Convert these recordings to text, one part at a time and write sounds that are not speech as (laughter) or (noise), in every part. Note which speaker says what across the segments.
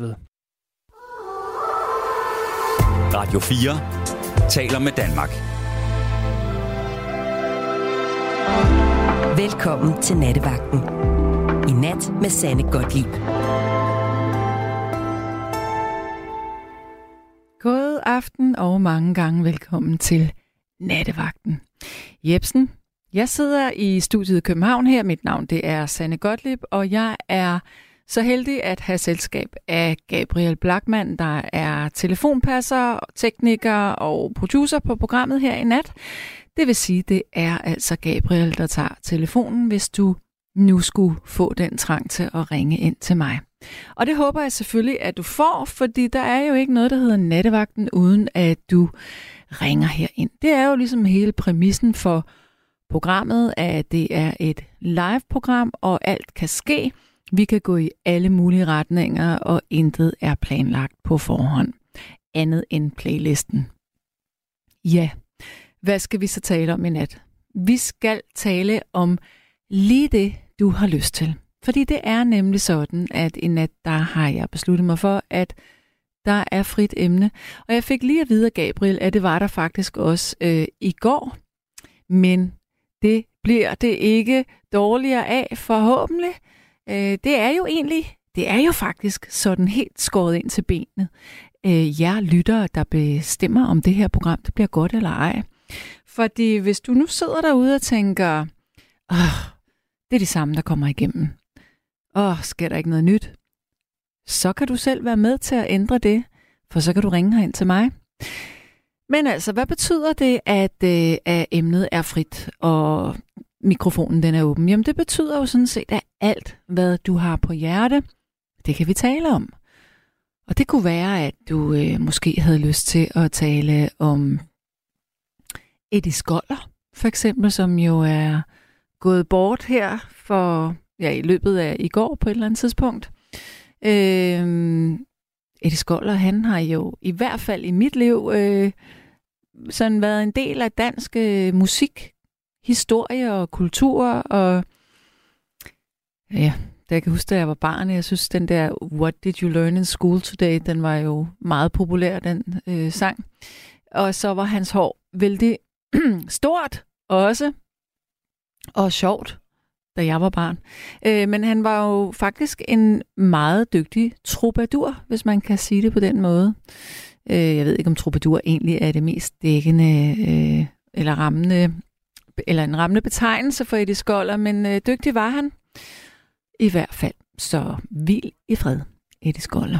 Speaker 1: ved.
Speaker 2: Radio 4 taler med Danmark.
Speaker 3: Velkommen til Nattevagten. I nat med Sanne Godtlip.
Speaker 4: God aften og mange gange velkommen til Nattevagten. Jebsen, jeg sidder i studiet i København her. Mit navn det er Sanne Gottlieb, og jeg er så heldig at have selskab af Gabriel Blackman, der er telefonpasser, tekniker og producer på programmet her i nat. Det vil sige, det er altså Gabriel, der tager telefonen, hvis du nu skulle få den trang til at ringe ind til mig. Og det håber jeg selvfølgelig, at du får, fordi der er jo ikke noget, der hedder nattevagten, uden at du ringer herind. Det er jo ligesom hele præmissen for programmet, at det er et live-program, og alt kan ske. Vi kan gå i alle mulige retninger, og intet er planlagt på forhånd. Andet end playlisten. Ja, hvad skal vi så tale om i nat? Vi skal tale om lige det, du har lyst til. Fordi det er nemlig sådan, at i nat, der har jeg besluttet mig for, at der er frit emne. Og jeg fik lige at vide af Gabriel, at det var der faktisk også øh, i går. Men det bliver det ikke dårligere af, forhåbentlig. Øh, det er jo egentlig, det er jo faktisk sådan helt skåret ind til benet. Øh, jer lyttere, der bestemmer, om det her program det bliver godt eller ej. Fordi hvis du nu sidder derude og tænker, Åh, det er de samme, der kommer igennem. Åh, sker der ikke noget nyt? Så kan du selv være med til at ændre det, for så kan du ringe herind til mig. Men altså, hvad betyder det, at, øh, at emnet er frit, og mikrofonen den er åben? Jamen, det betyder jo sådan set, at alt, hvad du har på hjerte, det kan vi tale om. Og det kunne være, at du øh, måske havde lyst til at tale om Eddie Skoller, for eksempel, som jo er gået bort her for ja, i løbet af i går på et eller andet tidspunkt. Øh, Eddie Skoller, han har jo i hvert fald i mit liv øh, sådan været en del af dansk øh, musik, historie og kultur, og ja, da jeg kan huske, da jeg var barn, jeg synes, den der What Did You Learn in School Today, den var jo meget populær, den øh, sang. Og så var hans hår vældig (clears throat) stort også, og sjovt, da jeg var barn. Øh, men han var jo faktisk en meget dygtig troubadour, hvis man kan sige det på den måde. Øh, jeg ved ikke, om troubadour egentlig er det mest dækkende øh, eller rammende, eller en rammende betegnelse for Eddie Skoller, men øh, dygtig var han i hvert fald. Så vild i fred, Eddie Skoller.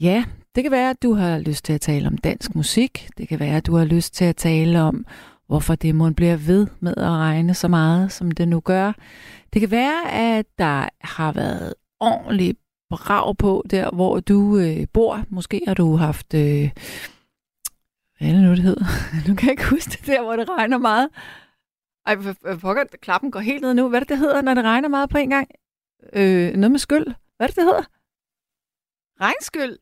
Speaker 4: Ja, det kan være, at du har lyst til at tale om dansk musik. Det kan være, at du har lyst til at tale om, hvorfor det må bliver ved med at regne så meget, som det nu gør. Det kan være, at der har været ordentlig brav på der, hvor du øh, bor. Måske har du haft... Øh, hvad er det nu, det hedder? (laughs) Nu kan jeg ikke huske det der, hvor det regner meget. Ej, pokker, klappen går helt ned nu. Hvad er det, det hedder, når det regner meget på en gang? Øh, noget med skyld. Hvad er det, det hedder? Regnskyld.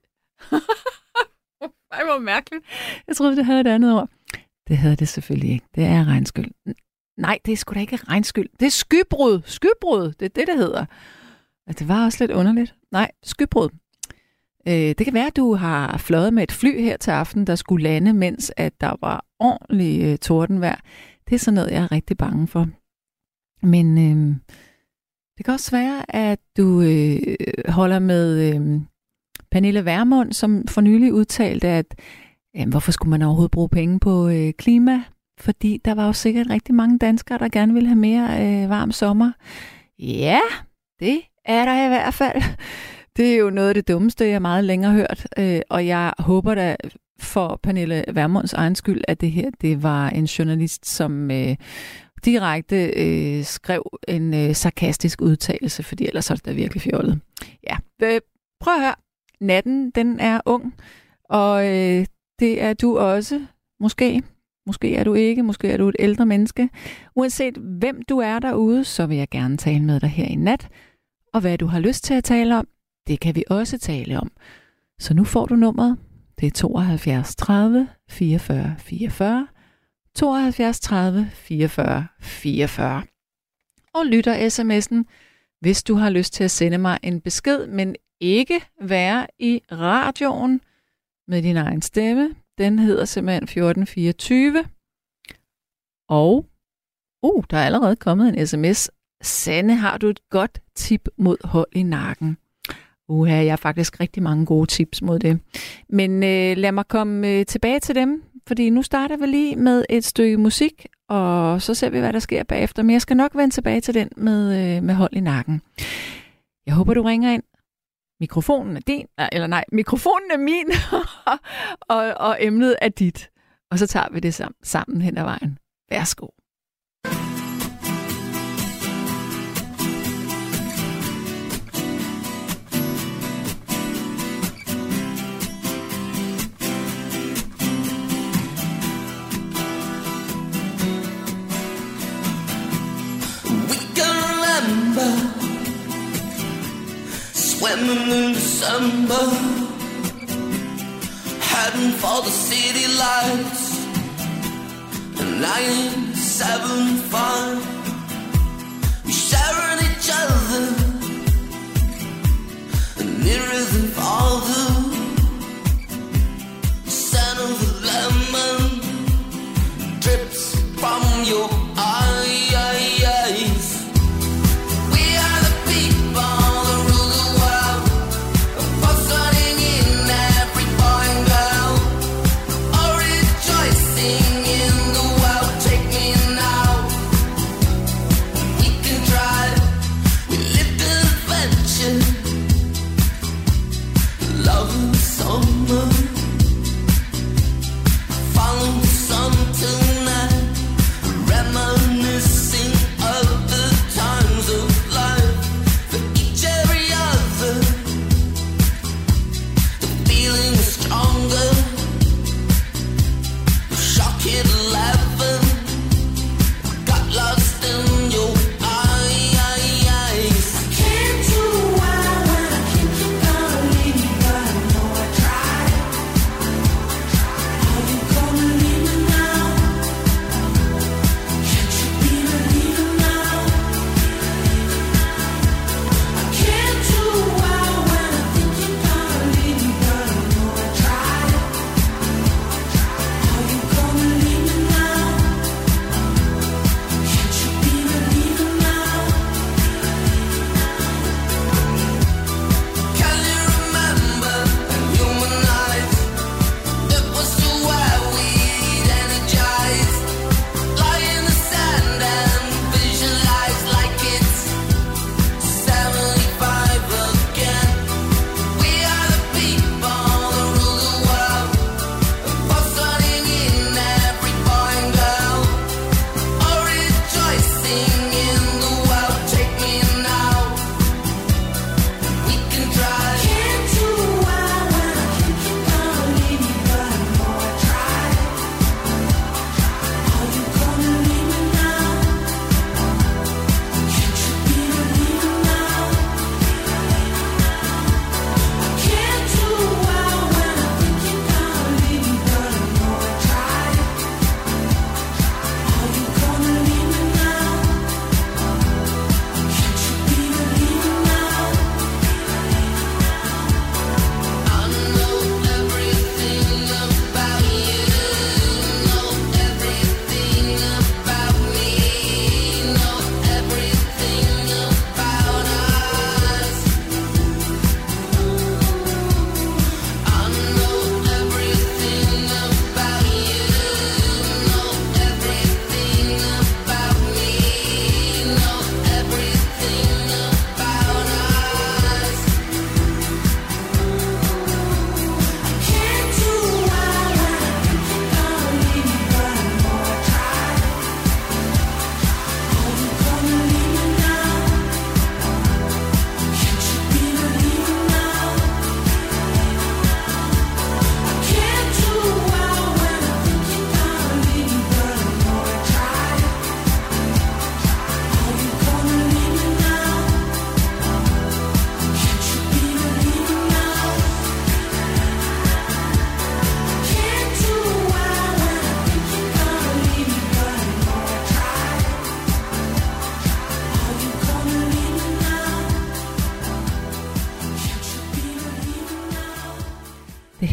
Speaker 4: (laughs) Ej, hvor mærkeligt. Jeg troede, det havde et andet ord. Det havde det selvfølgelig ikke. Det er regnskyld. Nej, det er sgu da ikke regnskyld. Det er skybrud. Skybrud, det er det, det hedder. Altså, det var også lidt underligt. Nej, skybrud. Øh, det kan være, at du har fløjet med et fly her til aften, der skulle lande, mens at der var ordentlig øh, tordenvejr. Det er sådan noget, jeg er rigtig bange for. Men øh, det kan også være, at du øh, holder med øh, Pernille Værmund, som for nylig udtalte, at øh, hvorfor skulle man overhovedet bruge penge på øh, klima? Fordi der var jo sikkert rigtig mange danskere, der gerne ville have mere øh, varm sommer. Ja, det er der i hvert fald. Det er jo noget af det dummeste, jeg meget længere har hørt, øh, og jeg håber da for Pernille Vermunds egen skyld, at det her det var en journalist, som øh, direkte øh, skrev en øh, sarkastisk udtalelse, fordi ellers er det da virkelig fjollet. Ja, øh, prøv at høre. Natten, den er ung, og øh, det er du også, måske. Måske er du ikke, måske er du et ældre menneske. Uanset hvem du er derude, så vil jeg gerne tale med dig her i nat. Og hvad du har lyst til at tale om, det kan vi også tale om. Så nu får du nummeret. Det er 72 30 44 44. 72 30 44 44. Og lytter sms'en, hvis du har lyst til at sende mig en besked, men ikke være i radioen med din egen stemme. Den hedder simpelthen 1424. Og, uh, der er allerede kommet en sms. Sande, har du et godt tip mod hold i nakken? Uha, jeg har faktisk rigtig mange gode tips mod det. Men øh, lad mig komme øh, tilbage til dem, fordi nu starter vi lige med et stykke musik, og så ser vi, hvad der sker bagefter. Men jeg skal nok vende tilbage til den med, øh, med hold i nakken. Jeg håber, du ringer ind. Mikrofonen er din, eller nej, mikrofonen er min, (laughs) og, og emnet er dit. Og så tager vi det sammen, sammen hen ad vejen. Værsgo.
Speaker 5: Swimming in December, heading for the city lights. Nine, seven, five, we sharing each other, nearer than farther. The scent of the lemon drips from your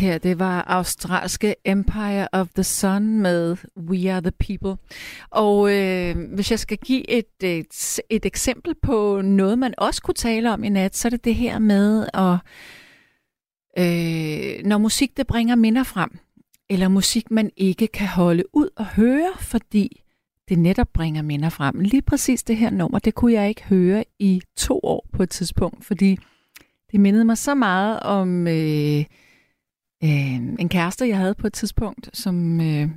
Speaker 4: her, det var australske Empire of the Sun med We Are the People. Og øh, hvis jeg skal give et, et, et eksempel på noget, man også kunne tale om i nat, så er det det her med, at øh, når musik det bringer minder frem, eller musik, man ikke kan holde ud og høre, fordi det netop bringer minder frem. Lige præcis det her nummer, det kunne jeg ikke høre i to år på et tidspunkt, fordi det mindede mig så meget om øh, øh, en kæreste, jeg havde på et tidspunkt, som øh,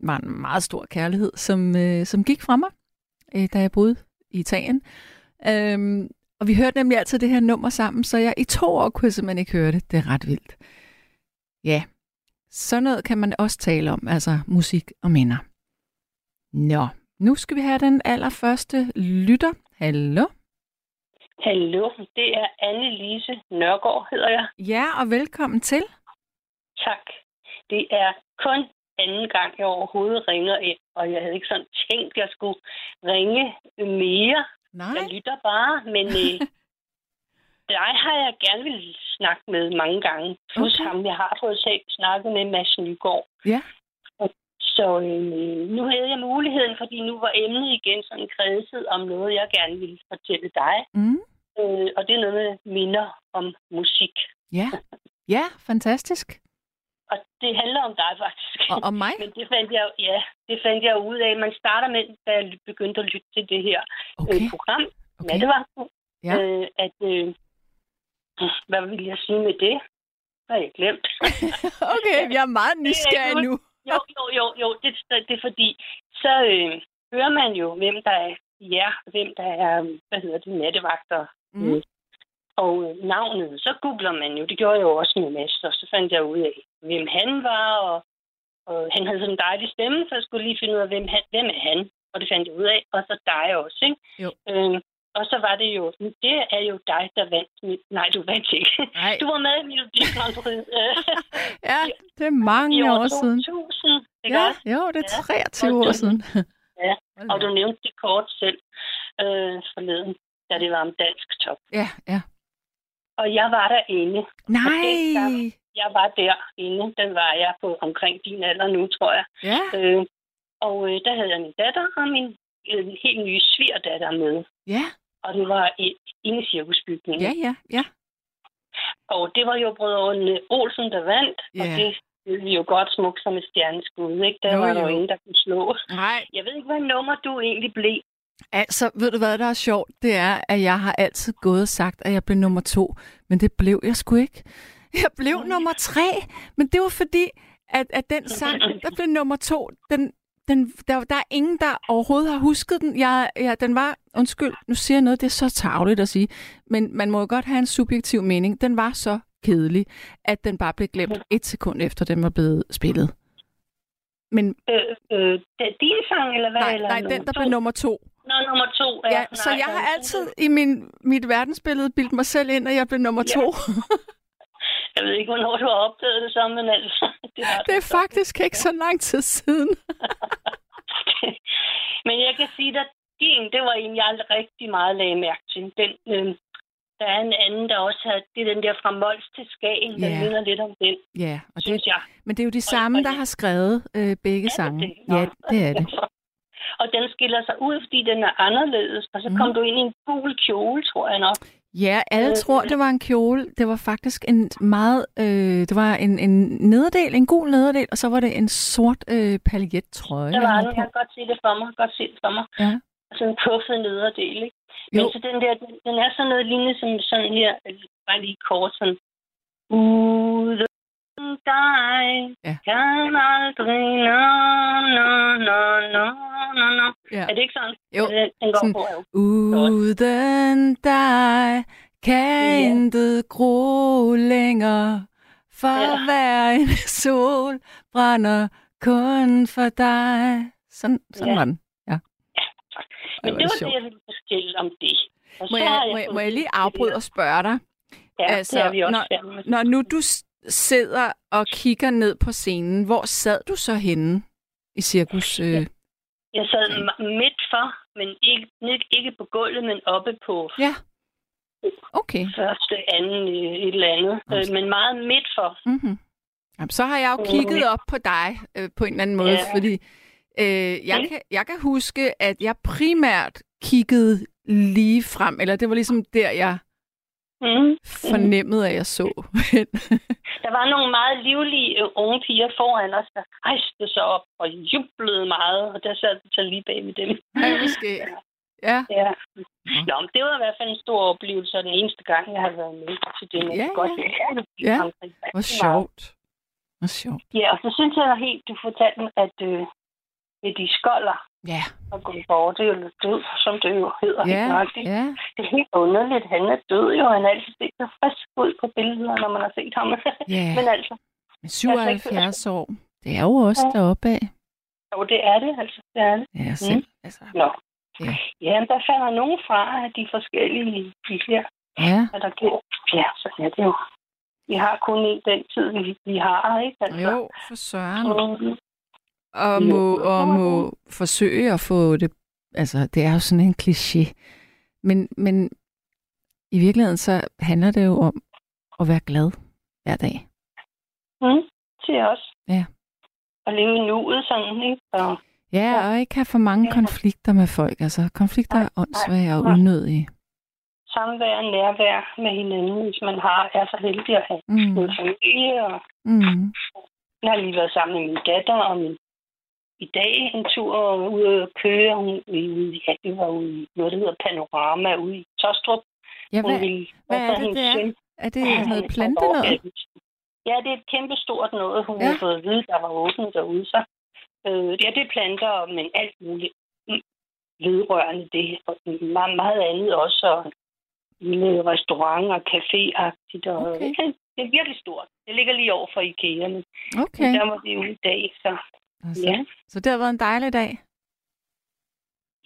Speaker 4: var en meget stor kærlighed, som, øh, som gik fra mig, øh, da jeg boede i Italien. Øh, og vi hørte nemlig altid det her nummer sammen, så jeg i to år kunne jeg simpelthen ikke høre det. Det er ret vildt. Ja, sådan noget kan man også tale om, altså musik og minder. Nå, nu skal vi have den allerførste lytter. Hallo?
Speaker 6: Hallo, det er Anne-Lise Nørgaard, hedder jeg.
Speaker 4: Ja, og velkommen til.
Speaker 6: Tak. Det er kun anden gang, jeg overhovedet ringer ind, og jeg havde ikke sådan tænkt, at jeg skulle ringe mere.
Speaker 4: Nej.
Speaker 6: Jeg lytter bare, men øh, (laughs) dig har jeg gerne vil snakke med mange gange. Plus
Speaker 4: Okay.
Speaker 6: ham, jeg har fået selv snakket med Mads Nygaard.
Speaker 4: Ja.
Speaker 6: Så øh, nu havde jeg muligheden, fordi nu var emnet igen sådan kredset om noget, jeg gerne ville fortælle dig.
Speaker 4: Mm.
Speaker 6: Øh, og det er noget med minder om musik.
Speaker 4: Ja. Ja, fantastisk.
Speaker 6: Og det handler om dig faktisk.
Speaker 4: Og om mig? (laughs)
Speaker 6: Men det fandt jeg, ja, det fandt jeg ud af. Man starter med, da jeg begyndte at lytte til det her
Speaker 4: Okay.
Speaker 6: øh, program,
Speaker 4: okay.
Speaker 6: Nattevagten,
Speaker 4: Ja.
Speaker 6: øh, at, øh, hvad vil jeg sige med det? Har jeg glemt? (laughs)
Speaker 4: Okay, jeg er meget nysgerrig nu.
Speaker 6: jo, jo, jo, jo, det, det er fordi, så øh, hører man jo, hvem der er ja, hvem der er, hvad hedder det, nattevagter.
Speaker 4: Mm.
Speaker 6: Og øh, navnet, så googler man jo. Det gjorde jeg jo også med Mads, og så fandt jeg ud af, hvem han var, og, og han havde sådan en dejlig stemme, så jeg skulle lige finde ud af, hvem, han, hvem er han. Og det fandt jeg ud af, og så dig også, ikke?
Speaker 4: Jo.
Speaker 6: Øhm, og så var det jo, det er jo dig, der vandt. mit- Nej, du vandt ikke.
Speaker 4: Nej.
Speaker 6: Du var med i Melodi Grand Prix. (laughs)
Speaker 4: Ja, det er
Speaker 6: i
Speaker 4: mange
Speaker 6: år
Speaker 4: år siden.
Speaker 6: 2000, ikke
Speaker 4: Ja,
Speaker 6: også?
Speaker 4: jo, det er
Speaker 6: Ja.
Speaker 4: 23 år siden.
Speaker 6: Ja, Og du nævnte det kort selv øh, forleden, da det var om dansk top.
Speaker 4: Ja, ja.
Speaker 6: Og jeg var derinde.
Speaker 4: Nej!
Speaker 6: Jeg var derinde. Den var jeg på omkring din alder nu, tror jeg.
Speaker 4: Ja,
Speaker 6: Øh, og øh, der havde jeg min datter og min øh, helt nye svigerdatter med.
Speaker 4: ja,
Speaker 6: Og det var i, inde i cirkusbygningen.
Speaker 4: ja, ja, ja.
Speaker 6: Og det var jo brødrene Olsen, der vandt. Og
Speaker 4: Ja.
Speaker 6: det ved vi jo godt smukt som et stjerneskud. Ikke? Der
Speaker 4: Jo,
Speaker 6: var jo. ingen, der kunne slå.
Speaker 4: Nej,
Speaker 6: Jeg ved ikke, hvad nummer du egentlig blev.
Speaker 4: Altså, ved du hvad der er sjovt? Det er, at jeg har altid gået og sagt, at jeg blev nummer to, men det blev jeg sgu ikke. (laughs) Jeg blev nummer tre, men det var fordi, at, at den sang, der blev nummer to, den, den, der, der er ingen, der overhovedet har husket den. Jeg, ja, den var, undskyld, nu siger jeg noget, det er så tavligt at sige, men man må jo godt have en subjektiv mening. Den var så kedelig, at den bare blev glemt et sekund efter, den var blevet spillet. Men
Speaker 6: Øh, øh, det- din sang, eller hvad?
Speaker 4: nej,
Speaker 6: eller
Speaker 4: nej, den, der
Speaker 6: to?
Speaker 4: blev nummer to.
Speaker 6: Nå, nummer to.
Speaker 4: Ja,
Speaker 6: nej,
Speaker 4: så jeg
Speaker 6: der
Speaker 4: har altid i min, mit verdensbillede bildt mig selv ind, at jeg blev nummer
Speaker 6: Ja.
Speaker 4: to. (laughs)
Speaker 6: Jeg ved ikke, hvornår du har opdaget det samme, men altså... (laughs) Det, har
Speaker 4: Det er faktisk ikke så lang tid siden. (laughs)
Speaker 6: men jeg kan sige dig, din, det var en, jeg rigtig meget lagde mærke til. Den, øh, der er en anden, der også har... Det er den der fra Mols til Skagen, der
Speaker 4: Ja.
Speaker 6: minder lidt om den,
Speaker 4: Ja, og det,
Speaker 6: synes jeg.
Speaker 4: men det er jo de
Speaker 6: Og-
Speaker 4: samme,
Speaker 6: og
Speaker 4: der
Speaker 6: det-
Speaker 4: har skrevet øh, begge sange.
Speaker 6: det? Nå.
Speaker 4: Ja, det er det.
Speaker 6: Og den skiller sig ud, fordi den er anderledes. Og så kom du ind i en gul kjole, tror jeg nok.
Speaker 4: Ja, alle
Speaker 6: Øh,
Speaker 4: tror, det var en kjole. Det var faktisk en meget... Øh, det var en, en nederdel, en gul nederdel, og så var det en sort øh, paljettrøje. Jeg
Speaker 6: var
Speaker 4: på.
Speaker 6: Jeg kan godt se det for mig. Godt se det for mig.
Speaker 4: Ja.
Speaker 6: Sådan en puffet nederdel, ikke? Men
Speaker 4: Jo.
Speaker 6: så den der, den, den er sådan noget lignende som sådan her, øh, bare lige kort sådan. Uden dig
Speaker 4: Ja.
Speaker 6: kan aldrig nå, nå, nå, nå, nå, nå.
Speaker 4: Ja.
Speaker 6: Er det ikke sådan?
Speaker 4: Jo,
Speaker 6: Den, går
Speaker 4: sådan-
Speaker 6: på, jo.
Speaker 4: Uden dig kan
Speaker 6: Ja.
Speaker 4: intet gro længere, for
Speaker 6: Ja.
Speaker 4: hver en sol brænder kun for dig. Sådan, sådan
Speaker 6: Ja.
Speaker 4: var den. Ja.
Speaker 6: Men
Speaker 4: hvor
Speaker 6: det var
Speaker 4: sjovt.
Speaker 6: det, jeg ville fortælle om det. Og
Speaker 4: Må
Speaker 6: har
Speaker 4: jeg, må, jeg, må jeg lige
Speaker 6: det
Speaker 4: afbryde og spørge dig?
Speaker 6: Ja,
Speaker 4: altså,
Speaker 6: det er vi også
Speaker 4: når-. Når nu du sidder og kigger ned på scenen, hvor sad du så henne i cirkus? Øh?
Speaker 6: Jeg sad midt for, men ikke, ikke, på gulvet, men oppe på
Speaker 4: Ja. Okay.
Speaker 6: første, anden, øh, et eller andet. Øh, men meget midt for.
Speaker 4: Mm-hmm. Jamen, så har jeg jo kigget op på dig øh, på en eller anden måde,
Speaker 6: Ja.
Speaker 4: fordi øh, jeg, kan, jeg kan huske, at jeg primært kiggede lige frem, eller det var ligesom der, jeg
Speaker 6: Mm.
Speaker 4: fornemmede, at jeg så.
Speaker 6: Der var nogle meget livlige øh, unge piger foran os, der rejste sig op og jublede meget, og der sad så lige bag ved dem.
Speaker 4: Måske. Ja,
Speaker 6: Ja. Nå, men det var i hvert fald en stor oplevelse, og den eneste gang, jeg har været med til det. Men
Speaker 4: Ja,
Speaker 6: godt,
Speaker 4: ja.
Speaker 6: ja, det
Speaker 4: Ja.
Speaker 6: hvor
Speaker 4: sjovt. Hvor sjovt.
Speaker 6: Ja, og så synes jeg helt, du fortalte at øh, de skolder
Speaker 4: Ja,
Speaker 6: og bort, det er jo død, som det jo hedder.
Speaker 4: ja,
Speaker 6: nøjagtigt.
Speaker 4: ja.
Speaker 6: Det er helt underligt. Han er død jo, han har altid set så frisk ud på billeder, når man har set ham.
Speaker 4: Ja. (laughs)
Speaker 6: Men altså,
Speaker 4: Men 77 år, det er jo også
Speaker 6: Ja.
Speaker 4: deroppe af.
Speaker 6: jo, det er det, altså. Det er det.
Speaker 4: Ja, selv. Altså,
Speaker 6: Nå.
Speaker 4: Ja.
Speaker 6: Ja, men der falder nogen fra af de forskellige her,
Speaker 4: ja.
Speaker 6: hvad der går. Ja, så er det jo. Vi har kun en den tid, vi, vi har, ikke? Altså.
Speaker 4: Jo, for søren.
Speaker 6: Mm.
Speaker 4: Og må, og må forsøge at få det... Altså, det er jo sådan en kliché. Men, men i virkeligheden, så handler det jo om at være glad hver dag.
Speaker 6: Mm. Til os.
Speaker 4: Ja.
Speaker 6: Og leve i nuet sådan, ikke? Og,
Speaker 4: Ja, og ikke have for mange
Speaker 6: Ja.
Speaker 4: konflikter med folk. Altså, konflikter er åndssvage og
Speaker 6: nej.
Speaker 4: unødige.
Speaker 6: samvær og nærvær med hinanden, hvis man har, er så heldig at have
Speaker 4: Mm.
Speaker 6: en familie. Og
Speaker 4: Mm.
Speaker 6: jeg har lige været sammen med min datter og min i dag en tur ude at køre. Hun, ja, det var ude i noget, der hedder Panorama ude i Tostrup.
Speaker 4: Ja,
Speaker 6: Hun
Speaker 4: hvad,
Speaker 6: ville-
Speaker 4: hvad
Speaker 6: og
Speaker 4: er det,
Speaker 6: hendes
Speaker 4: det er?
Speaker 6: søn.
Speaker 4: Er det noget
Speaker 6: Han-
Speaker 4: plante noget?
Speaker 6: Ja, det er et kæmpe stort noget, hun
Speaker 4: Ja.
Speaker 6: har fået at vide, der var åbent derude. Så, øh, ja, det er planter, men alt muligt vedrørende det. Og meget, meget andet også. Og lille restaurant og café-agtigt. Og,
Speaker 4: Okay.
Speaker 6: Det er virkelig stort. Det ligger lige over for IKEA, men
Speaker 4: Okay.
Speaker 6: der var det jo i dag. Så
Speaker 4: Altså,
Speaker 6: ja,
Speaker 4: Så det har været en dejlig dag.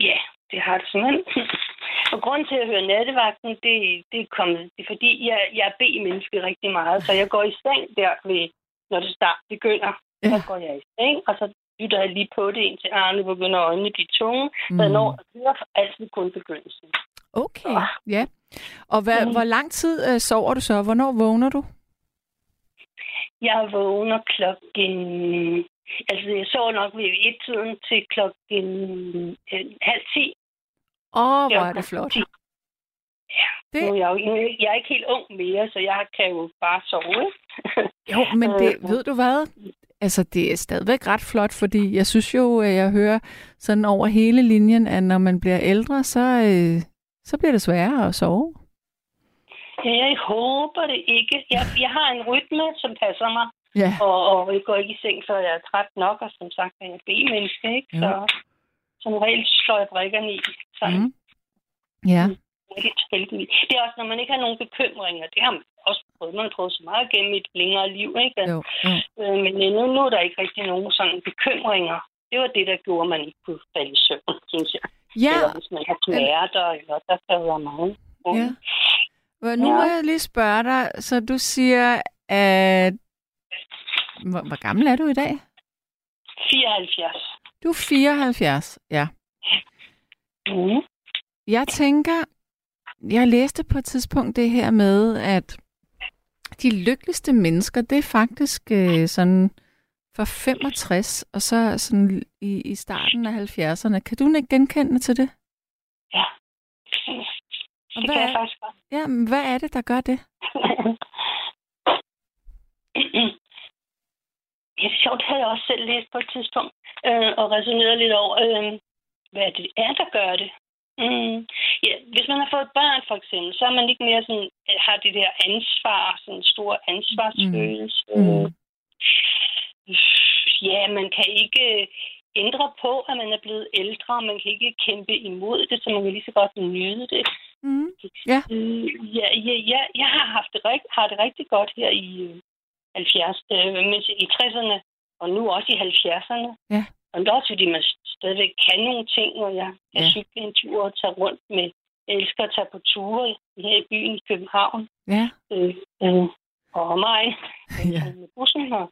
Speaker 6: ja det har det simpelthen. (laughs) Og grunden til at høre nattevagten, det, det er kommet, det er fordi, jeg, jeg er B-menneske rigtig meget, så jeg går i seng der, ved, når det start begynder.
Speaker 4: Ja.
Speaker 6: Så går jeg i seng, og så lytter jeg lige på det, indtil Arne begynder øjnene at blive tunge. Så jeg
Speaker 4: Mm.
Speaker 6: når at høre altid kun begyndelsen.
Speaker 4: Okay, ja. Og hvad,
Speaker 6: Mm.
Speaker 4: hvor lang tid øh, sover du så? Hvornår vågner du?
Speaker 6: Jeg vågner klokken... Altså, jeg sover nok ved et-tiden til klokken øh, halv ti.
Speaker 4: Åh, oh, hvor
Speaker 6: Ja,
Speaker 4: er det flot.
Speaker 6: ti.
Speaker 4: Det,
Speaker 6: Nu er jeg, jo, jeg er ikke helt ung mere, så jeg kan jo bare sove. (laughs)
Speaker 4: jo, men det,
Speaker 6: Øh,
Speaker 4: ved du hvad? Altså, det er stadigvæk ret flot, fordi jeg synes jo, at jeg hører sådan over hele linjen, at når man bliver ældre, så, øh, så bliver det sværere at sove.
Speaker 6: Ja, jeg håber det ikke. Jeg, jeg har en rytme, som passer mig,
Speaker 4: Ja.
Speaker 6: og, og jeg går ikke i seng, før jeg er træt nok, og som sagt er jeg B-menneske, ikke?
Speaker 4: Jo.
Speaker 6: Så som regel slår jeg brikkerne i. Sådan.
Speaker 4: Mm. Ja.
Speaker 6: Det er også, når man ikke har nogen bekymringer. Det har man også prøvet. Man har prøvet så meget gennem et længere liv, ikke?
Speaker 4: Jo, jo.
Speaker 6: Øh, Men nu, nu er der ikke rigtig nogen sådan bekymringer. Det var det, der gjorde, at man ikke kunne falde i søvn, synes jeg.
Speaker 4: Ja,
Speaker 6: Eller hvis man har smerter, eller der kan være mange.
Speaker 4: Ja. Hvor- Nu
Speaker 6: Ja.
Speaker 4: må jeg lige spørge dig, så du siger, at... Hvor, hvor gammel er du i dag?
Speaker 6: 74.
Speaker 4: Du er 74, ja.
Speaker 6: Mm.
Speaker 4: Jeg tænker, jeg læste på et tidspunkt det her med, at de lykkeligste mennesker, det er faktisk øh, sådan for 65, og så sådan i, i starten af 70'erne. Kan du ikke genkende til det?
Speaker 6: Ja.
Speaker 4: Og
Speaker 6: Det
Speaker 4: hvad
Speaker 6: kan jeg
Speaker 4: er,
Speaker 6: faktisk godt.
Speaker 4: ja, men hvad er det, der gør det? (clears throat) (clears throat)
Speaker 6: Ja, det er sjovt, havde jeg også selv læst på et tidspunkt, øh, og resoneret lidt over, øh, hvad det er, der gør det. Mm. Ja, hvis man har fået børn, for eksempel, så er man ikke mere sådan, øh, har det der ansvar, sådan en stor ansvarsfølelse.
Speaker 4: Mm.
Speaker 6: Ja, man kan ikke ændre på, at man er blevet ældre, man kan ikke kæmpe imod det, så man kan lige så godt nyde det.
Speaker 4: Mm. Ja.
Speaker 6: Øh, ja, ja, ja, jeg har haft det, rigt, har det rigtig godt her i øh, 70, øh, mens i 60'erne, og nu også i 70'erne.
Speaker 4: Ja.
Speaker 6: Og det er også, fordi man stadigvæk kan nogle ting, og jeg kan
Speaker 4: Ja.
Speaker 6: cykle en tur og tage rundt med... Jeg elsker at tage på ture her i byen i København.
Speaker 4: Ja.
Speaker 6: Øh, øh, og mig. (laughs)
Speaker 4: Ja.
Speaker 6: Med bussen og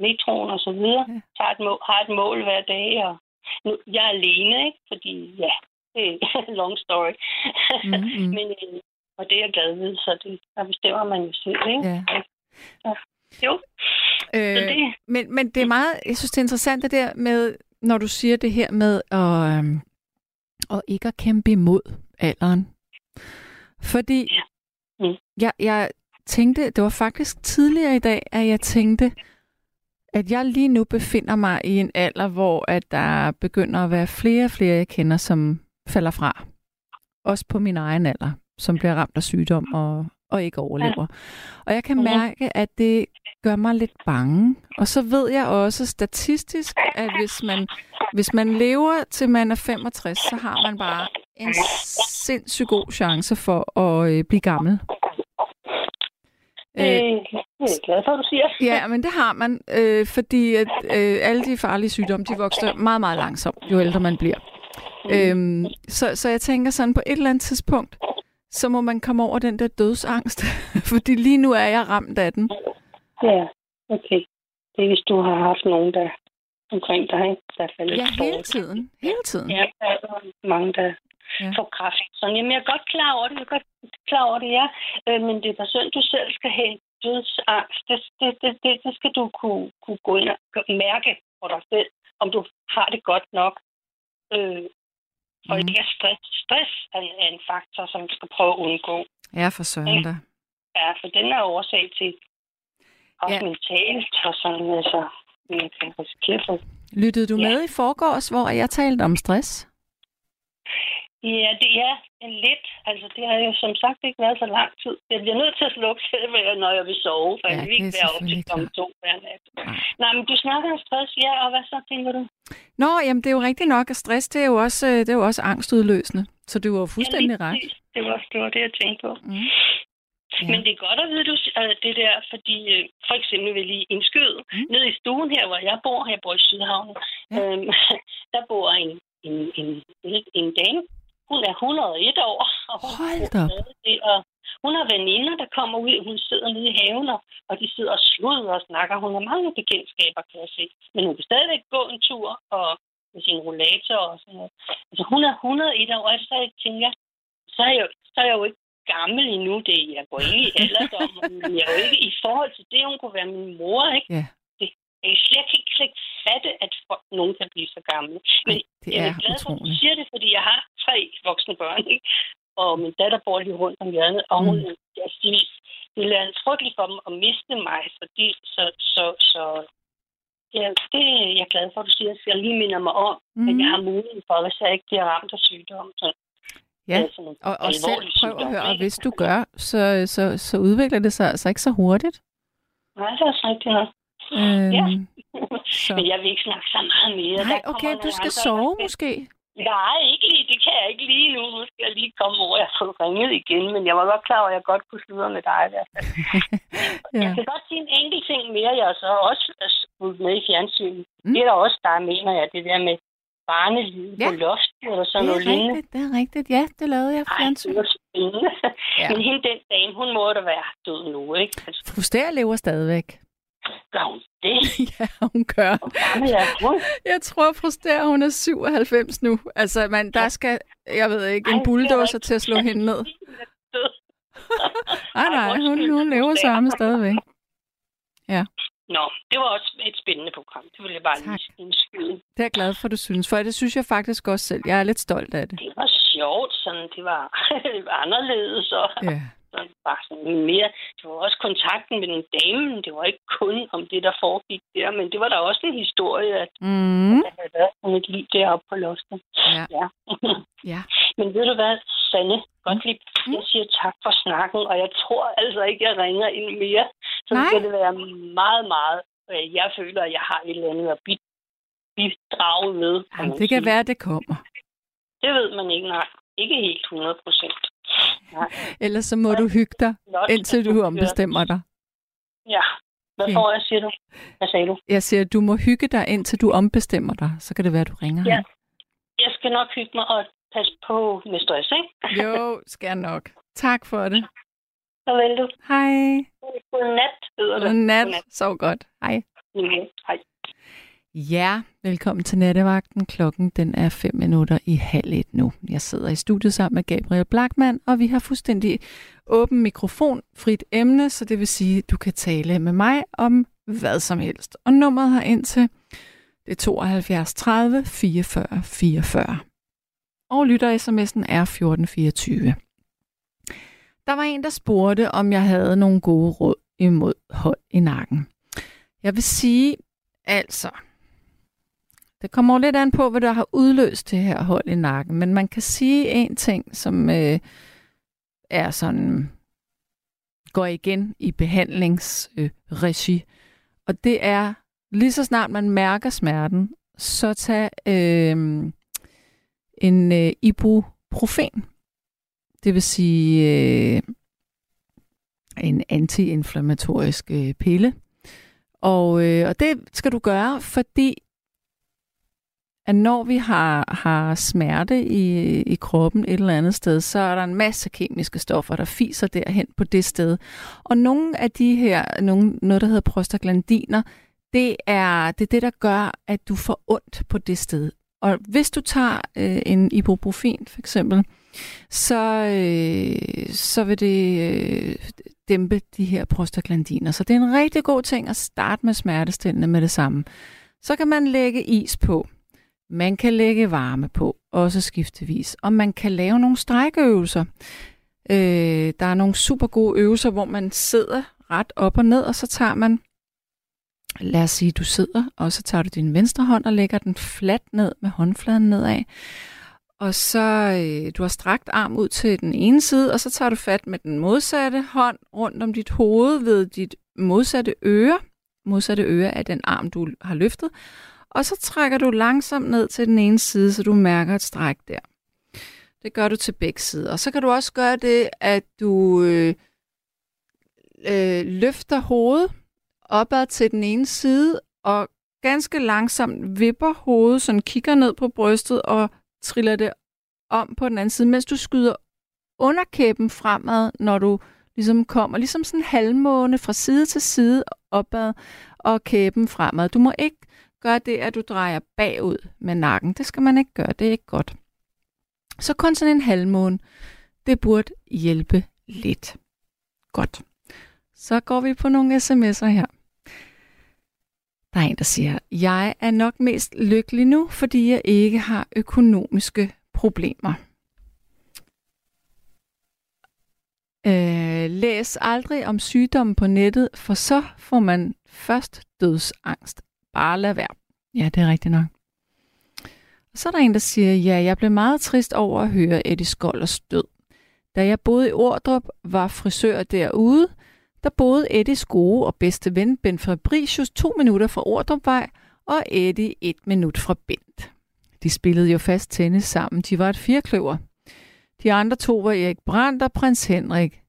Speaker 6: metroen og så videre.
Speaker 4: Ja.
Speaker 6: Tager et mål, har et mål hver dag. Og nu, jeg er alene, ikke? Fordi, ja, (laughs) det er long story.
Speaker 4: Mm, mm. (laughs)
Speaker 6: Men, øh, og det er jeg glad ved, så det, der bestemmer man jo selv, ikke?
Speaker 4: Ja.
Speaker 6: Jo. Så
Speaker 4: Øh,
Speaker 6: det,
Speaker 4: men, men det er meget, jeg synes, det er interessant det der med, når du siger det her med at, øhm, at ikke at kæmpe imod alderen. Fordi
Speaker 6: Ja. Mm.
Speaker 4: jeg, jeg tænkte, det var faktisk tidligere i dag, at jeg tænkte, at jeg lige nu befinder mig i en alder, hvor at der begynder at være flere og flere, jeg kender, som falder fra. Også på min egen alder, som bliver ramt af sygdom og, og ikke overlever. Og jeg kan mærke, at det gør mig lidt bange. Og så ved jeg også statistisk, at hvis man, hvis man lever til man er 65, så har man bare en sindssygt god chance for at øh, blive gammel. Øh,
Speaker 6: det er jeg glad for, at du siger.
Speaker 4: Ja, men det har man, øh, fordi at, øh, alle de farlige sygdomme, de vokser meget, meget langsomt, jo ældre man bliver. Øhm, så, så jeg tænker sådan, på et eller andet tidspunkt, så må man komme over den der dødsangst, (laughs) fordi lige nu er jeg ramt af den.
Speaker 6: Ja, okay. Det er, hvis du har haft nogen, der omkring dig, ikke? der er faldet
Speaker 4: Ja, hele tiden. Hele tiden.
Speaker 6: Ja, der er mange, der
Speaker 4: Ja.
Speaker 6: får kræft. Så jamen, jeg er godt klar over det. Jeg er godt klar over det, ja. Øh, men det er sådan, du selv skal have dødsangst. Det, det, det, det, det skal du kunne, kunne gå ind og mærke for dig selv, om du har det godt nok. Øh, og
Speaker 4: Mhm.
Speaker 6: ikke er stress. Stress er en, faktor, som du skal prøve at undgå.
Speaker 4: Ja, for søren da.
Speaker 6: Ja, for den er årsag til også
Speaker 4: ja.
Speaker 6: mentalt og sådan, altså, man kan risikere for
Speaker 4: Lyttede du
Speaker 6: Ja.
Speaker 4: med i forgårs, hvor jeg talte om stress?
Speaker 6: Ja, det er en lidt. Altså, det har jo som sagt ikke været så lang tid. Jeg bliver nødt til at slukke selv, når jeg vil sove, for
Speaker 4: Ja,
Speaker 6: jeg vil
Speaker 4: det
Speaker 6: ikke være op til
Speaker 4: klart.
Speaker 6: to hver nat.
Speaker 4: Nej.
Speaker 6: Nej, men du snakker om stress, ja, og hvad så tænker du?
Speaker 4: Nå, jamen det er jo rigtigt nok, at stress, det er jo også, øh, det er jo også angstudløsende. Så du var fuldstændig
Speaker 6: ja,
Speaker 4: ret.
Speaker 6: Det var, det var det, jeg tænkte på.
Speaker 4: Mm.
Speaker 6: Ja. Men det er godt at vide, du øh, det der, fordi øh, for eksempel vil lige indskyde.
Speaker 4: Mm.
Speaker 6: Nede i stuen her, hvor jeg bor, jeg bor i Sydhavn,
Speaker 4: ja.
Speaker 6: øhm, (laughs) der bor en, en, en, en, en dame. Hun er 101 år, og hun,
Speaker 4: Hold da
Speaker 6: og hun har veninder, der kommer ud. Hun sidder nede i haven, og, og de sidder og sluder og snakker. Hun har mange bekendtskaber, kan jeg se. Men hun kan stadigvæk gå en tur og med sin rollator og sådan noget. Altså, hun er 101 år, og så tænker jeg, så er jeg, jo- så er jeg jo ikke gammel endnu. Det, jeg går ikke i (laughs) alderdommen, men jeg er jo ikke i forhold til det, hun kunne være min mor, ikke?
Speaker 4: Ja.
Speaker 6: Det, jeg kan slet ikke, slet ikke fatte, at folk, nogen kan blive så gamle. Men
Speaker 4: Ej, det
Speaker 6: jeg
Speaker 4: er
Speaker 6: er glad for, at du siger det, fordi jeg har tre voksne børn, ikke? Og min datter bor lige rundt om hjørnet, og hun,
Speaker 4: Mm.
Speaker 6: mm. jeg siger, det er frygteligt for dem at miste mig, fordi så, så, så ja, det er jeg glad for, at du siger, at jeg lige minder mig om, mm. at jeg har mulighed for, hvis jeg ikke bliver ramt af sygdom. Så,
Speaker 4: Ja,
Speaker 6: altså nogle
Speaker 4: Og, og selv prøv at høre, og hvis du gør, så, så, så udvikler det sig altså ikke så hurtigt.
Speaker 6: Nej, det er også rigtigt nok.
Speaker 4: Øhm,
Speaker 6: Ja.
Speaker 4: så. (laughs)
Speaker 6: Men jeg vil ikke snakke så meget mere.
Speaker 4: Nej, okay, du skal sove måske.
Speaker 6: Nej, ikke lige. Det kan jeg ikke lige nu. Nu skal jeg lige komme over. Jeg har fået ringet igen, men jeg var godt klar over, at jeg godt kunne slutte med dig i hvert fald. (laughs)
Speaker 4: ja.
Speaker 6: Jeg kan godt sige en enkelt ting mere. Jeg så også fulgt med i fjernsynet.
Speaker 4: Mm.
Speaker 6: Det er der også, der mener jeg, det der med barneliv
Speaker 4: Ja.
Speaker 6: på loftet eller sådan noget lignende.
Speaker 4: det er rigtigt. Ja, det lavede jeg
Speaker 6: Ej, det var spændende.
Speaker 4: Ja.
Speaker 6: Men hende, den dame, hun må da være død nu, ikke? Altså,
Speaker 4: Fruster lever stadigvæk.
Speaker 6: Gør hun det? (laughs)
Speaker 4: ja, hun gør.
Speaker 6: Gammel er hun?
Speaker 4: Jeg tror, Fruster, hun er 97 nu. Altså, man, der skal, jeg ved ikke, en
Speaker 6: Ej, er
Speaker 4: bulldozer til at slå hende ned. (laughs)
Speaker 6: Død. (laughs)
Speaker 4: Nej, hun, hun lever samme stadigvæk.
Speaker 6: Nå, det var også et spændende program. Det vil jeg bare
Speaker 4: Tak.
Speaker 6: lige indskyde.
Speaker 4: Det er jeg glad for, du synes, for det synes jeg faktisk også selv. Jeg er lidt stolt af det.
Speaker 6: Det var sjovt, sådan, det var, det var anderledes, og
Speaker 4: Ja.
Speaker 6: Sådan, bare sådan mere, det var også kontakten med den dame, det var ikke kun om det, der foregik der, men det var der også en historie, at
Speaker 4: Mm.
Speaker 6: der havde været sådan et liv deroppe på loftet.
Speaker 4: Ja.
Speaker 6: Ja.
Speaker 4: Ja. (laughs)
Speaker 6: men ved du hvad, Sanne, godt lige,
Speaker 4: Mm.
Speaker 6: jeg siger tak for snakken, og jeg tror altså ikke, jeg ringer ind mere, så
Speaker 4: Nej.
Speaker 6: skal det være meget, meget, øh, jeg føler, at jeg har et eller andet at bi- bidrage med.
Speaker 4: Jamen, det kan
Speaker 6: sige.
Speaker 4: være, det kommer.
Speaker 6: Det ved man ikke, nej. Ikke helt 100 procent. Nej. (laughs)
Speaker 4: Ellers så må du hygge dig, indtil du (laughs) ombestemmer dig.
Speaker 6: Ja. Hvad
Speaker 4: Ja.
Speaker 6: får jeg, siger du? Hvad sagde du?
Speaker 4: Jeg siger, du må hygge dig, indtil du ombestemmer dig. Så kan det være, at du ringer
Speaker 6: Ja. Jeg skal nok hygge mig og passe på med stress, ikke? (laughs)
Speaker 4: Jo, skal jeg nok. Tak for det.
Speaker 6: Farvel du.
Speaker 4: Hej.
Speaker 6: Godnat, hedder det.
Speaker 4: Godnat. Sov godt. Hej.
Speaker 6: Mhm. Hej.
Speaker 4: Ja, velkommen til nattevagten. Klokken den er 5 minutter i halv et nu. Jeg sidder i studiet sammen med Gabriel Blackman, og vi har fuldstændig åben mikrofon, frit emne, så det vil sige, at du kan tale med mig om hvad som helst. Og nummeret har ind til det er 72 30 44 44. Og lytter sms'en er 1424. Der var en, der spurgte, om jeg havde nogle gode råd imod hold i nakken. Jeg vil sige, altså, det kommer lidt an på, hvad der har udløst det her hold i nakken, men man kan sige en ting, som øh, er sådan, går igen i behandlingsregi, øh, og det er, lige så snart man mærker smerten, så tag øh, en øh, ibuprofen. Det vil sige øh, en antiinflammatorisk øh, pille. Og, øh, og det skal du gøre, fordi at når vi har, har smerte i, i kroppen et eller andet sted, så er der en masse kemiske stoffer, der fiser derhen på det sted. Og nogle af de her, nogle, noget der hedder prostaglandiner, det er, det er det, der gør, at du får ondt på det sted. Og hvis du tager øh, en ibuprofen for eksempel, så, øh, så vil det øh, dæmpe de her prostaglandiner. Så det er en rigtig god ting at starte med smertestillende med det samme. Så kan man lægge is på. Man kan lægge varme på, også skiftevis. Og man kan lave nogle strækøvelser. Øh, der er nogle super gode øvelser, hvor man sidder ret op og ned, og så tager man, lad os sige, du sidder, og så tager du din venstre hånd og lægger den fladt ned med håndfladen nedad. Og så øh, du har strakt arm ud til den ene side, og så tager du fat med den modsatte hånd rundt om dit hoved ved dit modsatte øre. Modsatte øre er den arm, du har løftet. Og så trækker du langsomt ned til den ene side, så du mærker et stræk der. Det gør du til begge sider. Og så kan du også gøre det, at du øh, øh, løfter hovedet opad til den ene side, og ganske langsomt vipper hovedet, sådan kigger ned på brystet og triller det om på den anden side, mens du skyder underkæben fremad, når du ligesom kommer, ligesom sådan en halvmåne fra side til side opad og kæben fremad. Du må ikke gør det, at du drejer bagud med nakken. Det skal man ikke gøre, det er ikke godt. Så kun sådan en halvmåne, det burde hjælpe lidt. Godt. Så går vi på nogle sms'er her. Der er en, der siger, jeg er nok mest lykkelig nu, fordi jeg ikke har økonomiske problemer. Øh, læs aldrig om sygdommen på nettet, for så får man først dødsangst. Bare lad være. Ja, det er rigtigt nok. Og så er der en, der siger, ja, jeg blev meget trist over at høre Eddie Skolders død. Da jeg boede i Ordrup, var frisør derude, der boede Eddies gode og bedste ven Ben Fabricius to minutter fra Ordrupvej, og Eddie et minut fra Bent. De spillede jo fast tennis sammen. De var et firkløver. De andre to var Erik Brandt og prins Henrik.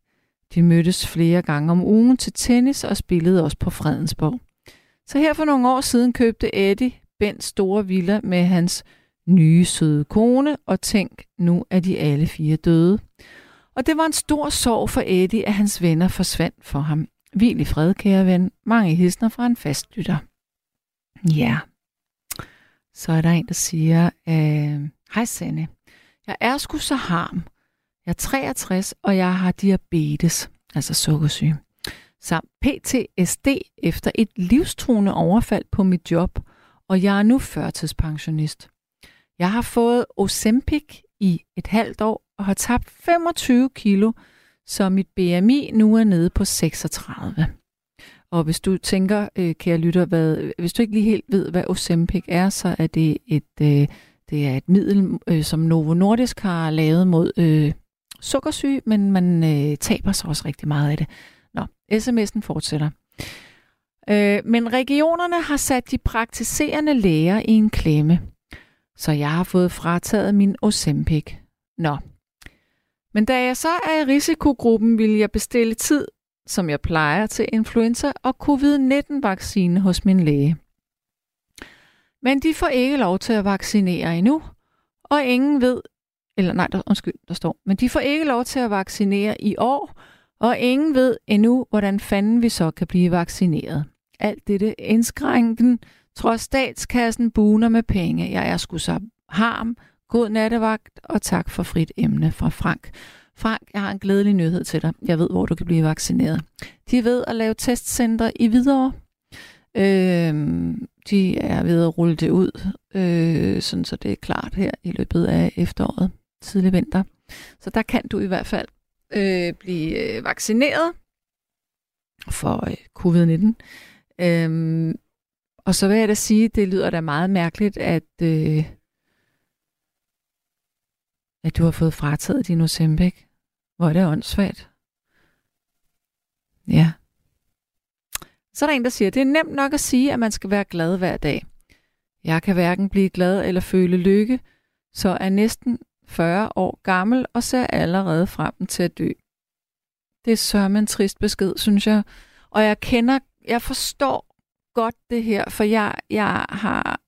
Speaker 4: De mødtes flere gange om ugen til tennis og spillede også på Fredensborg. Så her for nogle år siden købte Eddie Bens store villa med hans nye søde kone, og tænk, nu er de alle fire døde. Og det var en stor sorg for Eddie, at hans venner forsvandt for ham. Hvil i fred, kære ven. Mange hilsner fra en fastlytter. Ja. Så er der en, der siger, øh, Hej Sanne. Jeg er sgu så harm. Jeg er 63, og jeg har diabetes, altså sukkersyge, samt PTSD efter et livstruende overfald på mit job, og jeg er nu førtidspensionist. Jeg har fået Ozempic i et halvt år og har tabt 25 kilo, så mit BMI nu er nede på 36. Og hvis du tænker, øh, kære lytter, hvad, hvis du ikke lige helt ved, hvad Ozempic er, så er det et, øh, det er et middel, øh, som Novo Nordisk har lavet mod øh, sukkersyge, men man øh, taber sig også rigtig meget af det. Sms'en fortsætter. Øh, men regionerne har sat de praktiserende læger i en klemme, så jeg har fået frataget min Ozempic. Nå. Men da jeg så er i risikogruppen, vil jeg bestille tid, som jeg plejer til influenza og covid-19-vaccine hos min læge. Men de får ikke lov til at vaccinere endnu, og ingen ved, eller nej, der, undskyld, der står, men de får ikke lov til at vaccinere i år, og ingen ved endnu, hvordan fanden vi så kan blive vaccineret. Alt dette indskrænken Trods statskassen buner med penge. Jeg er sgu så harm. God nattevagt, og tak for frit emne fra Frank. Frank, jeg har en glædelig nyhed til dig. Jeg ved, hvor du kan blive vaccineret. De er ved at lave testcenter i Hvidovre. Øh, de er ved at rulle det ud, øh, sådan så det er klart her i løbet af efteråret, tidlig vinter. Så der kan du i hvert fald øh, blive øh, vaccineret for øh, covid-19. Øhm, og så vil jeg da sige, det lyder da meget mærkeligt, at, øh, at du har fået frataget din Ozempic. Hvor er det åndssvagt. Ja. Så er der en, der siger, det er nemt nok at sige, at man skal være glad hver dag. Jeg kan hverken blive glad eller føle lykke, så er næsten 40 år gammel og ser allerede frem til at dø. Det er sørme en trist besked, synes jeg. Og jeg kender, jeg forstår godt det her, for jeg, jeg har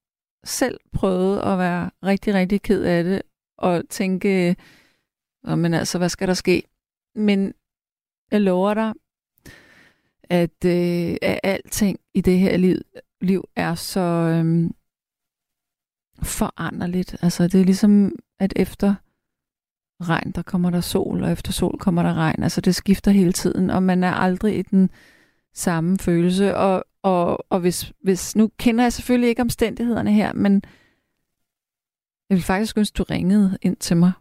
Speaker 4: selv prøvet at være rigtig, rigtig ked af det, og tænke, oh, men altså, hvad skal der ske? Men jeg lover dig, at, øh, at alting i det her liv, liv er så øh, foranderligt. Altså, det er ligesom, at efter regn, der kommer der sol, og efter sol kommer der regn. Altså, det skifter hele tiden, og man er aldrig i den samme følelse. Og, og, og hvis, hvis, nu kender jeg selvfølgelig ikke omstændighederne her, men jeg vil faktisk ønske, du ringede ind til mig,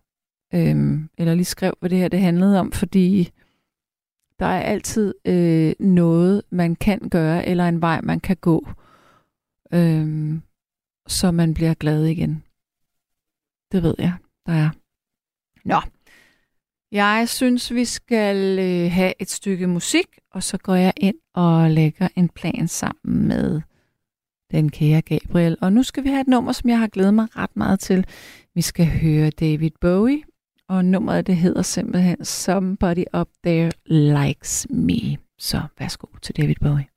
Speaker 4: øhm, eller lige skrev, hvad det her det handlede om, fordi der er altid øh, noget, man kan gøre, eller en vej, man kan gå, øhm, så man bliver glad igen. Det ved jeg, der er. Nå, jeg synes, vi skal øh, have et stykke musik, og så går jeg ind og lægger en plan sammen med den kære Gabriel. Og nu skal vi have et nummer, som jeg har glædet mig ret meget til. Vi skal høre David Bowie, og nummeret det hedder simpelthen Somebody Up There Likes Me. Så værsgo til David Bowie.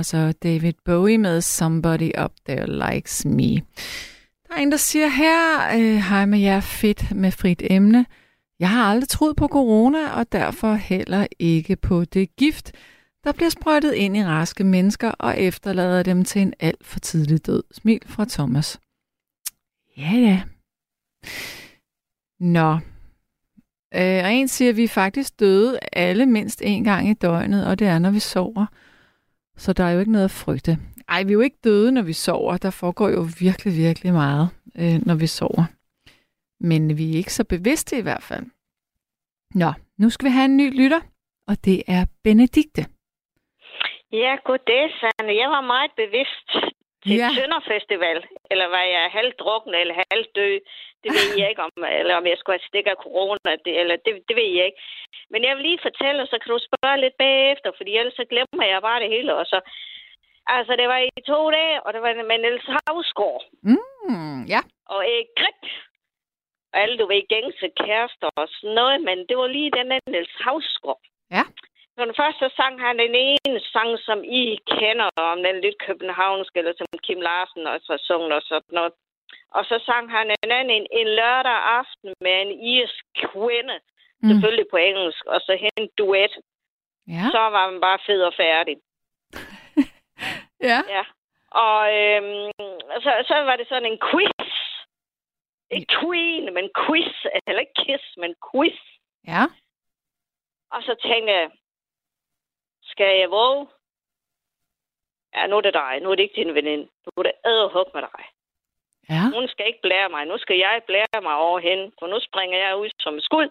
Speaker 4: Var så David Bowie med Somebody Up There Likes Me. Der er en, der siger her, øh, hej med jer, fedt med frit emne. Jeg har aldrig troet på corona, og derfor heller ikke på det gift, der bliver sprøjtet ind i raske mennesker og efterlader dem til en alt for tidlig død. Smil fra Thomas. Ja, ja. Nå. Øh, og en siger, at vi er faktisk døde alle mindst en gang i døgnet, og det er, når vi sover. Så der er jo ikke noget at frygte. Ej, vi er jo ikke døde, når vi sover. Der foregår jo virkelig, virkelig meget, øh, når vi sover. Men vi er ikke så bevidste i hvert fald. Nå, nu skal vi have en ny lytter, og det er Benedikte.
Speaker 7: Ja, goddag, Sanne. Jeg var meget bevidst til
Speaker 4: Ja.
Speaker 7: Tønderfestival. Eller var jeg halvdrukken eller halvdød? Det ved jeg ikke om. Eller om jeg skulle have stik af corona. Det, eller det, det ved jeg ikke. Men jeg vil lige fortælle, så kan du spørge lidt bagefter, fordi ellers så glemmer jeg bare det hele. Og så, altså, det var i to dage, og det var med Niels Havsgaard
Speaker 4: Mm, ja.
Speaker 7: og Erik Grip. Og alle, du ved, gængse kærester og sådan noget, men det var lige den der Niels Havsgaard.
Speaker 4: Ja.
Speaker 7: For den første sang han den ene sang, som I kender om den lidt københavnske, eller som Kim Larsen også har sunget og sådan noget. Og så sang han en anden en, en lørdag aften med en irsk kvinde,
Speaker 4: Mm.
Speaker 7: selvfølgelig på engelsk, og så hen duet.
Speaker 4: Ja.
Speaker 7: Så var man bare fed og færdig. (laughs)
Speaker 4: Ja.
Speaker 7: Ja. Og øhm, så, så var det sådan en quiz. Ikke queen, men quiz. Eller ikke kiss, men quiz.
Speaker 4: Ja.
Speaker 7: Og så tænkte jeg, skal jeg våge? Ja, nu er det dig. Nu er det ikke din veninde. Nu er det æderhug med dig.
Speaker 4: Ja.
Speaker 7: Hun skal ikke blære mig. Nu skal jeg blære mig over hende. For nu springer jeg ud som et skud.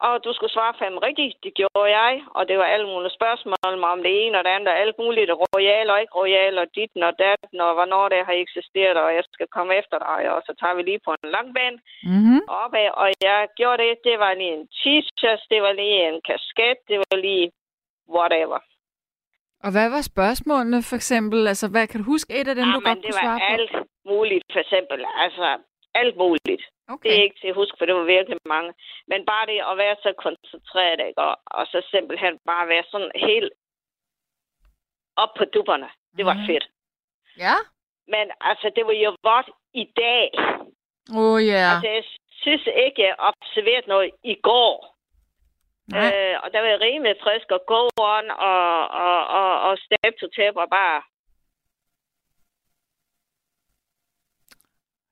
Speaker 7: Og du skulle svare fem rigtigt. Det gjorde jeg. Og det var alle mulige spørgsmål om det ene og det andet. og Alt muligt. Royal og ikke royal. Og dit og dat. Og hvornår det har eksisteret. Og jeg skal komme efter dig. Og så tager vi lige på en lang bane
Speaker 4: Mm-hmm.
Speaker 7: opad. Og jeg gjorde det. Det var lige en t-shirt. Det var lige en kasket. Det var lige whatever.
Speaker 4: Og hvad var spørgsmålene for eksempel? Altså, hvad kan du huske et af dem,
Speaker 7: Ja,
Speaker 4: du godt
Speaker 7: det
Speaker 4: kunne svare
Speaker 7: var
Speaker 4: på?
Speaker 7: alt muligt, for eksempel. Altså, alt muligt.
Speaker 4: Okay.
Speaker 7: Det er ikke til at huske, for det var virkelig mange. Men bare det at være så koncentreret, ikke? Og, og så simpelthen bare være sådan helt op på dupperne. Det var
Speaker 4: Mhm.
Speaker 7: fedt.
Speaker 4: Ja?
Speaker 7: Men altså, det var jo vådt i dag.
Speaker 4: Oh, ja.
Speaker 7: Altså, jeg synes ikke, jeg observerede noget i går.
Speaker 4: Nej.
Speaker 7: Øh, og der var rimelig frisk og go on, og, og, og, og step to tap, og bare...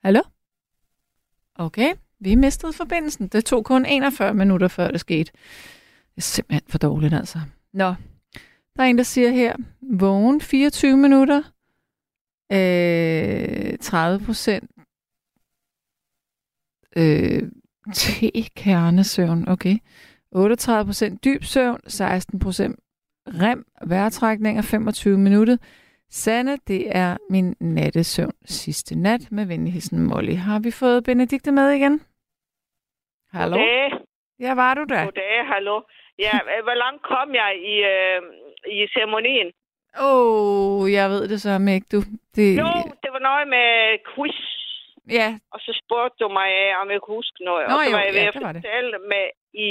Speaker 4: Hallo? Okay, vi mistede forbindelsen. Det tog kun 41 minutter, før det skete. Det er simpelthen for dårligt, altså. Nå, der er en, der siger her, vågen 24 minutter, øh, 30 procent øh, T-kernesøvn, okay. 38 procent dyb søvn, 16 procent rem, vejrtrækninger, 25 minutter. Sande, det er min nattesøvn sidste nat med venligheden Molly. Har vi fået Benedikte med igen? Hallo?
Speaker 7: Goddag.
Speaker 4: Ja, var du der?
Speaker 7: Goddag, hallo. Ja, hvor langt kom jeg i, øh, i ceremonien?
Speaker 4: Åh, oh, jeg ved det så ikke, du. Det,
Speaker 7: Jo, det var noget med quiz.
Speaker 4: Ja,
Speaker 7: Og så spurgte du mig, øh, om jeg kunne huske noget.
Speaker 4: Nå
Speaker 7: og så
Speaker 4: jo,
Speaker 7: var jeg
Speaker 4: ja,
Speaker 7: ved at
Speaker 4: var det.
Speaker 7: fortælle med i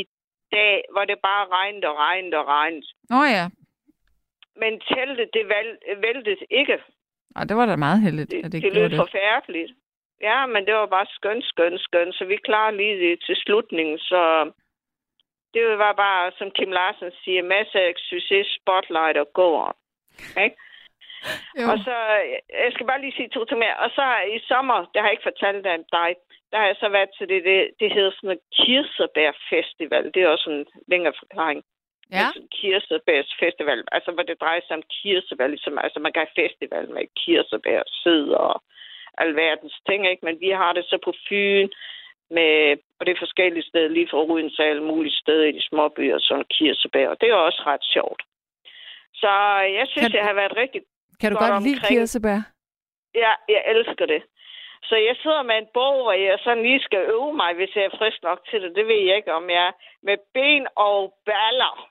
Speaker 7: dag, hvor det bare regnede og regnede og regnede.
Speaker 4: nå ja.
Speaker 7: Men teltet, det væltede ikke.
Speaker 4: Ej, det var da meget heldigt,
Speaker 7: Det,
Speaker 4: at det
Speaker 7: det, lød
Speaker 4: det.
Speaker 7: forfærdeligt. Ja, men det var bare skønt, skønt, skønt. Så vi klarer lige det til slutningen. Så det var bare, som Kim Larsen siger, masser af succes, spotlight og go on. Ikke?
Speaker 4: Jo.
Speaker 7: Og så, jeg skal bare lige sige to ting mere. Og så i sommer, det har jeg ikke fortalt dig, dig der har jeg så været til det, det, det hedder sådan en Kirsebær-festival. Det er også en længere forklaring.
Speaker 4: Ja,
Speaker 7: Kirsebærs festival, altså hvor det drejer sig om kirsebær, ligesom, altså man kan have festival med kirsebær, sød og alverdens ting, ikke? Men vi har det så på Fyn, med, og det er forskellige steder, lige fra Ruden til alle mulige steder i de små byer, sådan kirsebær, og det er også ret sjovt. Så jeg synes,
Speaker 4: Kan-
Speaker 7: jeg har været rigtig
Speaker 4: kan du
Speaker 7: godt
Speaker 4: godt lide
Speaker 7: omkring.
Speaker 4: kirsebær?
Speaker 7: Ja, jeg elsker det. Så jeg sidder med en bog, hvor jeg sådan lige skal øve mig, hvis jeg er frisk nok til det. Det ved jeg ikke, om jeg er. Med ben og baller.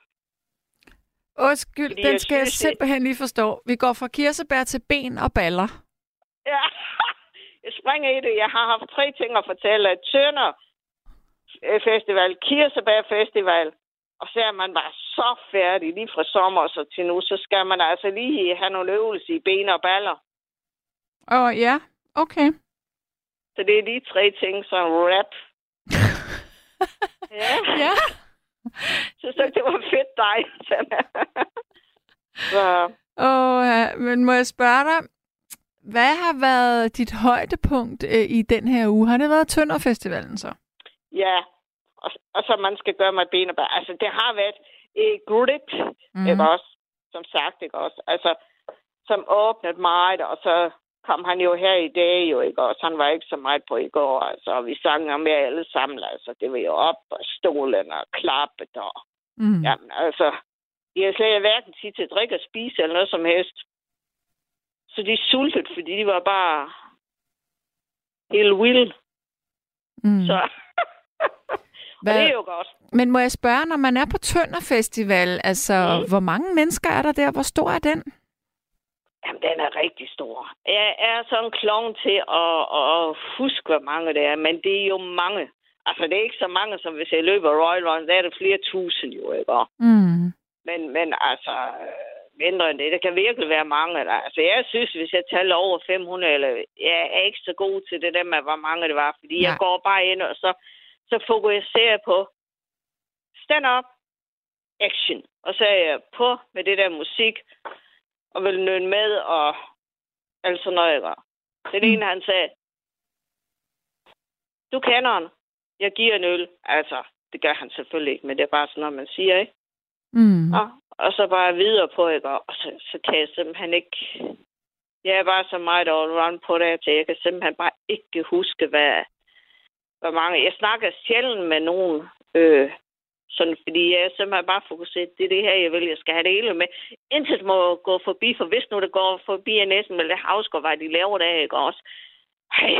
Speaker 4: Undskyld,
Speaker 7: Fordi
Speaker 4: den
Speaker 7: jeg
Speaker 4: skal jeg
Speaker 7: synes, det-
Speaker 4: simpelthen lige forstå. Vi går fra kirsebær til ben og baller.
Speaker 7: Ja, (laughs) jeg springer i det. Jeg har haft tre ting at fortælle. Tønder øh, Festival, Kirsebær Festival, og så er man bare så færdig lige fra sommer så til nu. Så skal man altså lige have nogle øvelser i ben og baller.
Speaker 4: Åh, ja, okay.
Speaker 7: Så det er de tre ting, som rap. (laughs) ja.
Speaker 4: Ja. (laughs)
Speaker 7: Så, så det var fedt dig. Sanna. (laughs) så
Speaker 4: Åh, ja. men må jeg spørge dig, hvad har været dit højdepunkt øh, i den her uge? Har det været Tønderfestivalen så?
Speaker 7: ja, og, og så man skal gøre med ben og baller. Altså, det har været et grip, mm. ikke også? Som sagt, ikke også? Altså, som åbnede meget, og så kom han jo her i dag, jo ikke også? Han var ikke så meget på i går, altså, og vi sang med alle sammen, altså, det var jo op og stolen og klappet, og
Speaker 4: Mm.
Speaker 7: jamen, altså, de har slet hverken tid til at drikke og spise eller noget som helst. Så de sultede, fordi de var bare helt vilde.
Speaker 4: Mm.
Speaker 7: Så. (laughs) og
Speaker 4: Hvad-
Speaker 7: det er jo godt.
Speaker 4: Men må jeg spørge, når man er på Tønderfestival, altså,
Speaker 7: Mm.
Speaker 4: hvor mange mennesker er der der? Hvor stor er den?
Speaker 7: Jamen, den er rigtig stor. Jeg er sådan en klovn til at, at huske, hvor mange det er, men det er jo mange. Altså, det er ikke så mange, som hvis jeg løber Royal Run, der er det flere tusind jo, ikke?
Speaker 4: Mm.
Speaker 7: Men, men altså, mindre end det. Det kan virkelig være mange. Der. Altså, jeg synes, hvis jeg taler over 500, eller jeg er ikke så god til det der med, hvor mange det var, fordi. Nej. jeg går bare ind, og så, så fokuserer jeg på stand up, action. Og så er jeg på med det der musik, og vil nøde med, og alt sådan noget, gør. Den
Speaker 4: Mm.
Speaker 7: ene, han sagde, du kender han. Jeg giver en øl. Altså, det gør han selvfølgelig ikke, men det er bare sådan noget, man siger, ikke?
Speaker 4: Mm.
Speaker 7: Ja, og så bare videre på, ikke? Og så, så kan jeg simpelthen ikke... Jeg er bare så meget all run på det, at jeg kan simpelthen bare ikke huske, hvad, hvor mange... Jeg snakker sjældent med nogen, øh, sådan, fordi jeg er simpelthen bare fokuseret. Det er det her, jeg vil. Jeg skal have det hele med. Intet må gå forbi, for hvis nu det går forbi af næsten med det havskovvej, de laver det, ikke også? Hey,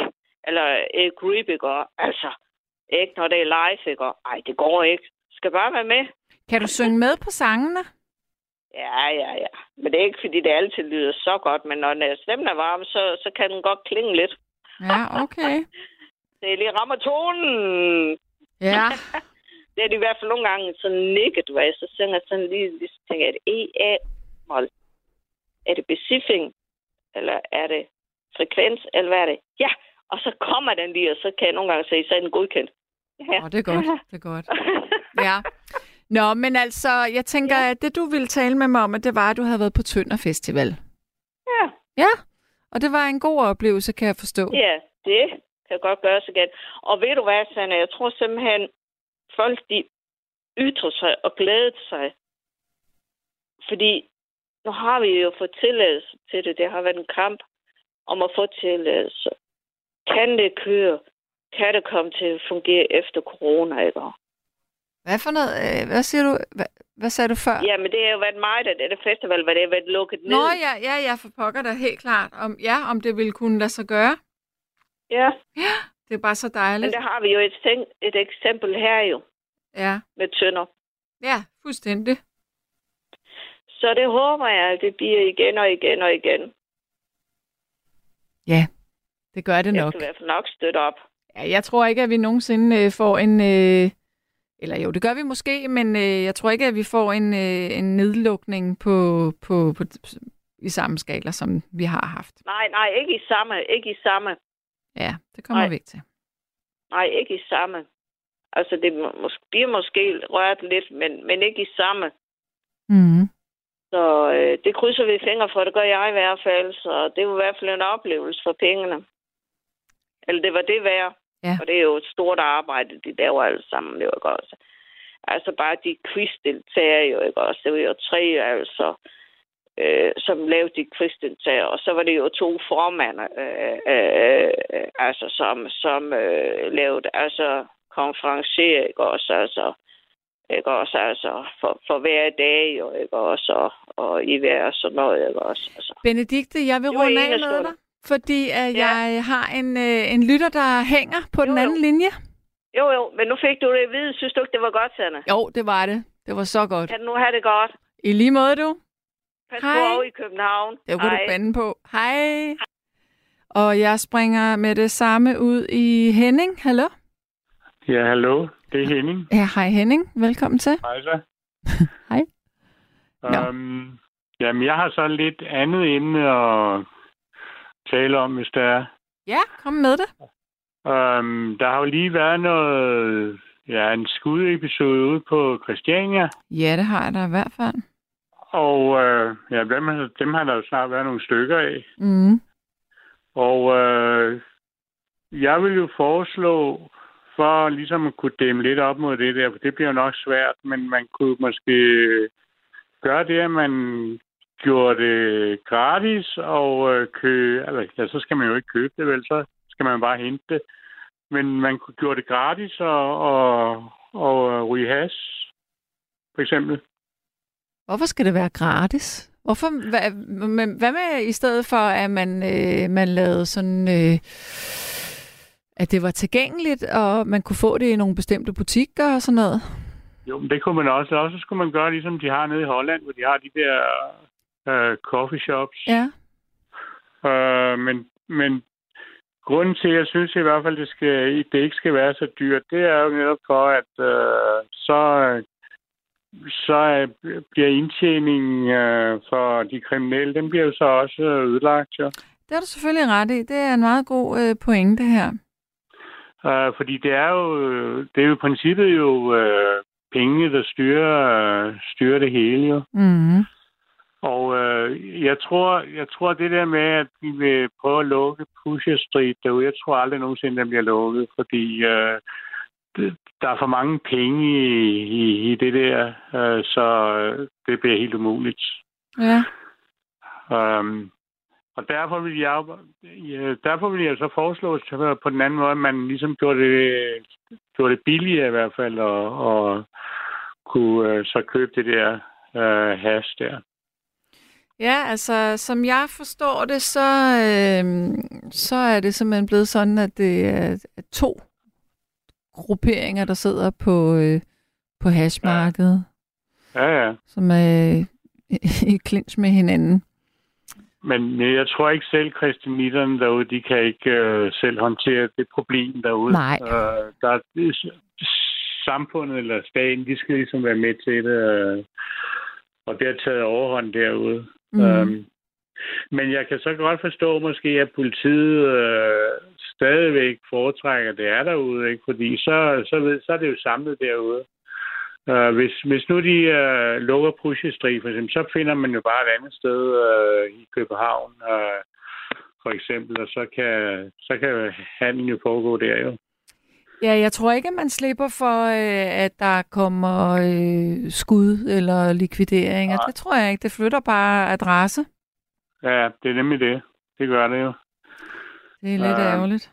Speaker 7: eller et grip, ikke? Og, Altså, ikke når det er live, ikke? Ej, det går ikke. Skal bare være med.
Speaker 4: Kan du synge med på sangene?
Speaker 7: Ja, ja, ja. Men det er ikke, fordi det altid lyder så godt, men når stemmen er varm, så, så kan den godt klinge lidt.
Speaker 4: Ja, okay. (laughs)
Speaker 7: Det er lige rammer tonen.
Speaker 4: Ja, (laughs)
Speaker 7: Det er det i hvert fald nogle gange sådan nikket, hvor jeg så synger sådan lige, så tænker jeg, er det E-A-mål? Er det becifing? Eller er det frekvens? Eller hvad er det? Ja, og så kommer den lige, og så kan jeg nogle gange sige, så er den godkendt. Ja.
Speaker 4: oh, det er godt. Det er godt. (laughs) Ja. Nå, men altså, jeg tænker, ja. at det du ville tale med mig om, at det var, at du havde været på Tønder Festival.
Speaker 7: Ja.
Speaker 4: Ja, og det var en god oplevelse, kan jeg forstå.
Speaker 7: Ja, det kan godt gøres igen. Og ved du hvad, Sanne, jeg tror simpelthen, folk de ytrer sig og glæder sig. Fordi nu har vi jo fået tilladelse til det. Det har været en kamp om at få tilladelse. Kan det køre? Kan det komme til at fungere efter corona, ikke?
Speaker 4: Hvad for noget? øh, Hvad siger du? Hvad, hvad sagde du før?
Speaker 7: Jamen, det har jo været meget af dette festival, hvor det har været lukket ned.
Speaker 4: Nå, ja, ja, ja, for pokker da helt klart. Om, ja, om det ville kunne lade sig gøre.
Speaker 7: ja.
Speaker 4: Det er bare så
Speaker 7: Men
Speaker 4: dejligt.
Speaker 7: der har vi jo et, ting, et eksempel her jo
Speaker 4: Ja,
Speaker 7: med tønder.
Speaker 4: ja, fuldstændig.
Speaker 7: Så det håber jeg, at det bliver igen og igen og igen.
Speaker 4: Ja, det gør det
Speaker 7: Jeg
Speaker 4: nok.
Speaker 7: skal i hvert fald nok støtte op.
Speaker 4: Ja, jeg tror ikke, at vi nogensinde øh, får en... Øh, eller jo, det gør vi måske, men øh, jeg tror ikke, at vi får en, øh, en nedlukning på, på, på, i samme skala, som vi har haft.
Speaker 7: Nej, nej, ikke i samme. Ikke i samme.
Speaker 4: Ja, det kommer
Speaker 7: Nej.
Speaker 4: vi ikke til.
Speaker 7: Nej, ikke i samme. Altså, det må- mås- bliver måske rørt lidt, men, men ikke i samme.
Speaker 4: Mm.
Speaker 7: Så øh, det krydser vi fingre for, det gør jeg i hvert fald. Så det var i hvert fald en oplevelse for pengene. Eller det var det værd.
Speaker 4: Ja.
Speaker 7: Og det er jo et stort arbejde, de laver alle sammen. Det var godt. Altså, altså bare de quizdeltager jo, ikke også? Det var jo tre, altså, øh, som lavede de quizdeltager. Og så var det jo to formænder, øh, øh, øh, altså, som, som øh, lavede, altså, konferencier, ikke også? Altså, ikke også, altså, for, for hver dag, jo, ikke også? Og, og i hver sådan noget, ikke også? Altså.
Speaker 4: Benedikte, jeg vil runde af med dig, fordi at
Speaker 7: Ja.
Speaker 4: jeg har en, øh, en lytter, der hænger på
Speaker 7: Jo,
Speaker 4: den
Speaker 7: jo.
Speaker 4: anden linje.
Speaker 7: Jo, jo, men nu fik du det at vide. Synes du ikke, det var godt, Sanne?
Speaker 4: Jo, det var det. Det var så godt.
Speaker 7: Kan du nu have det godt?
Speaker 4: I lige måde, du.
Speaker 7: Pas
Speaker 4: Hej.
Speaker 7: på over i København.
Speaker 4: Det kunne
Speaker 7: Hej.
Speaker 4: du bande på. Hej. Og jeg springer med det samme ud i Henning. Hallo?
Speaker 8: Ja, hallo. Det er Henning.
Speaker 4: Ja, hej Henning. Velkommen til.
Speaker 8: Hej så. (laughs)
Speaker 4: Hej.
Speaker 8: Um, jamen, jeg har så lidt andet emne at tale om, hvis der er.
Speaker 4: Ja, kom med det.
Speaker 8: Um, der har jo lige været noget, ja, en skudepisode ude på Christiania,
Speaker 4: Ja, det har jeg da i hvert fald.
Speaker 8: Og uh, ja, dem, har- dem har der jo snart været nogle stykker af.
Speaker 4: Mm.
Speaker 8: Og uh, jeg vil jo foreslå, for ligesom at kunne dæmme lidt op mod det der, for det bliver jo nok svært, men man kunne måske gøre det, at man gjorde det gratis og øh, købe, altså, ja, så skal man jo ikke købe det, vel, så skal man bare hente det. Men man kunne gjorde det gratis og, og, og ryge has, for eksempel.
Speaker 4: Hvorfor skal det være gratis? Hvorfor, hvad, men hvad med i stedet for, at man, øh, man lavede sådan, øh, at det var tilgængeligt, og man kunne få det i nogle bestemte butikker og sådan noget?
Speaker 8: Jo, men det kunne man også. Og så skulle man gøre, ligesom de har nede i Holland, hvor de har de der øh, coffee shops.
Speaker 4: Ja.
Speaker 8: Øh, men, men grunden til, at jeg synes i hvert fald, det, skal, det ikke skal være så dyrt, det er jo netop for, at øh, så, så øh, bliver indtjeningen øh, for de kriminelle, den bliver jo så også øh, ødelagt. Jo.
Speaker 4: Det har du selvfølgelig ret i. Det er en meget god øh, pointe her.
Speaker 8: Øh, fordi det er jo, det er jo i princippet jo øh, penge, der styrer, øh, styrer det hele jo.
Speaker 4: Mm.
Speaker 8: Og øh, jeg tror, jeg tror det der med, at vi vil prøve at lukke Pusher Street derude, jeg tror aldrig nogensinde, den bliver lukket, fordi øh, der er for mange penge i, i, i det der, øh, så øh, det bliver helt umuligt.
Speaker 4: Ja.
Speaker 8: Um, og derfor vil jeg, derfor vil jeg så foreslå på den anden måde, at man ligesom gjorde det, gjorde det billigere i hvert fald, og, og kunne øh, så købe det der øh, has der.
Speaker 4: Ja, altså, som jeg forstår det, så, øh, så er det simpelthen blevet sådan, at det er to grupperinger, der sidder på, øh, på hashmarkedet,
Speaker 8: Ja, ja.
Speaker 4: som er i clinch med hinanden.
Speaker 8: Men jeg tror ikke selv, christianitterne derude, de kan ikke øh, selv håndtere det problem derude.
Speaker 4: Nej.
Speaker 8: Øh, der er, samfundet eller staten, de skal ligesom være med til det. Øh, og det har taget overhånd derude.
Speaker 4: Mm.
Speaker 8: Øhm, men jeg kan så godt forstå måske, at politiet øh, stadigvæk foretrækker, det er derude, ikke? fordi så, så, ved, så er det jo samlet derude. Uh, hvis, hvis nu de uh, lukker Pusher for eksempel, så finder man jo bare et andet sted uh, i København, uh, for eksempel, og så kan, så kan handlen jo foregå der jo.
Speaker 4: Ja, jeg tror ikke, at man slipper for, øh, at der kommer øh, skud eller likvideringer.
Speaker 8: Nej.
Speaker 4: Det tror jeg ikke. Det flytter bare adresse.
Speaker 8: Ja, det er nemlig det. Det gør det jo.
Speaker 4: Det er lidt
Speaker 8: Ja.
Speaker 4: ærgerligt.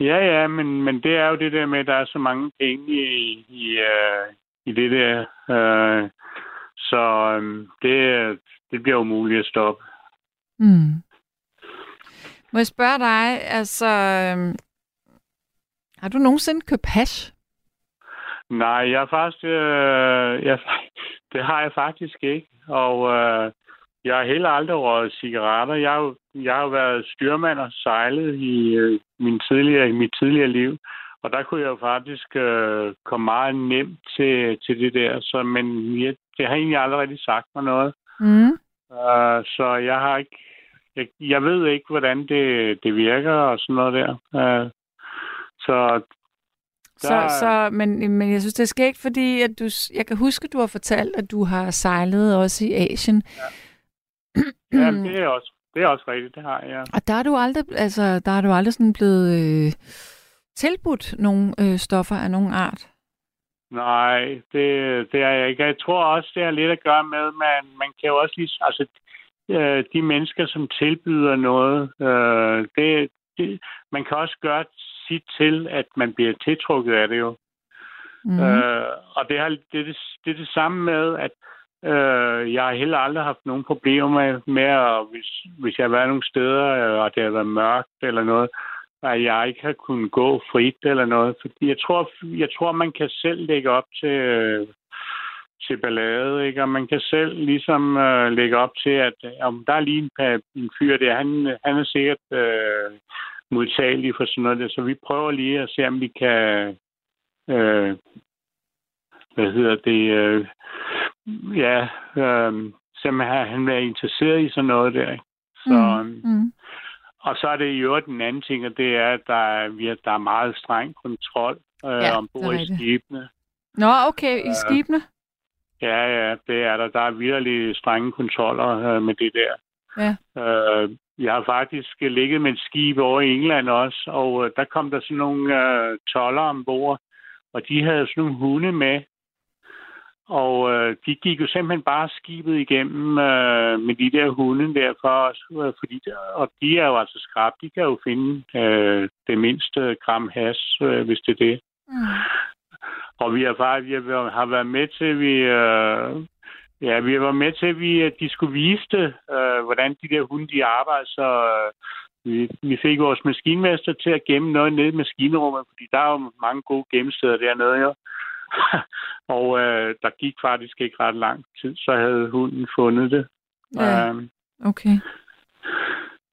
Speaker 8: Ja, ja, men, men det er jo det der med, at der er så mange penge i, i, uh, i det der. Uh, så um, det, det bliver umuligt at stoppe.
Speaker 4: Mm. Må jeg spørge dig, altså, øhm, har du nogensinde købt hash?
Speaker 8: Nej, jeg faktisk, øh, jeg, (laughs) det har jeg faktisk ikke. Og øh, jeg har heller aldrig røget cigaretter. Jeg har, jeg har været styrmand og sejlet i, øh, min tidligere, i mit tidligere liv. Og der kunne jeg jo faktisk øh, komme meget nemt til, til det der. Så, men jeg, det har egentlig aldrig rigtig sagt mig noget.
Speaker 4: Mm.
Speaker 8: Uh, så jeg har ikke... Jeg, jeg ved ikke, hvordan det, det virker og sådan noget der. Uh, så
Speaker 4: Så,
Speaker 8: Der-
Speaker 4: så, men, men jeg synes, det er skægt, fordi at du, jeg kan huske, at du har fortalt, at du har sejlet også i Asien.
Speaker 8: ja, (clears throat) det er også, det er også rigtigt, det har jeg.
Speaker 4: Og der er du aldrig, altså, der er du aldrig sådan blevet øh, tilbudt nogle øh, stoffer af nogen art.
Speaker 8: Nej, det, det er jeg ikke. Jeg tror også, det har lidt at gøre med, at man, man kan jo også lige... Altså, øh, de mennesker, som tilbyder noget, øh, det, det, man kan også gøre sit til, at man bliver tiltrukket af det jo.
Speaker 4: Mm.
Speaker 8: Mm. Øh, og det, har, det, er det, det er det samme med, at øh, Øh, jeg har heller aldrig haft nogen problemer med, med at, hvis, hvis jeg har været nogle steder, øh, og det har været mørkt eller noget, at jeg ikke har kunnet gå frit eller noget. Fordi jeg tror, jeg tror man kan selv lægge op til, øh, til ballade, ikke? og man kan selv ligesom øh, lægge op til, at om der er lige en, en fyr der, han, han er sikkert øh, modtagelig for sådan noget der, så vi prøver lige at se, om vi kan øh, hvad hedder det, øh, ja, øh, simpelthen han er interesseret i sådan noget der. ikke? Så,
Speaker 4: Mm. Mm.
Speaker 8: Og så er det i øvrigt en anden ting, og det er, at der er, er, der er meget streng kontrol øh,
Speaker 4: Ja,
Speaker 8: ja, ombord i skibene.
Speaker 4: Nå, okay, i skibene.
Speaker 8: Ja, ja, det er der. Der er virkelig strenge kontroller øh, med det der.
Speaker 4: Ja.
Speaker 8: Øh, jeg har faktisk ligget med et skib over i England også, og øh, der kom der sådan nogle øh, toller ombord, og de havde sådan nogle hunde med. Og øh, de gik jo simpelthen bare skibet igennem øh, med de der hunde der for os, øh, fordi, og de er jo altså skrab, de kan jo finde øh, det mindste gram has, øh, hvis det er det.
Speaker 4: Mm.
Speaker 8: Og vi har faktisk vi har har været med til, vi, øh, ja, vi har været med til, at vi, at de skulle vise det, øh, hvordan de der hunde, de arbejder. Så øh, vi, vi fik vores maskinmester til at gemme noget nede i maskinrummet, fordi der er jo mange gode gemmesteder dernede, jo. (laughs) og øh, der gik faktisk ikke ret lang tid, så havde hunden fundet det.
Speaker 4: Ja.
Speaker 8: Øhm,
Speaker 4: Okay.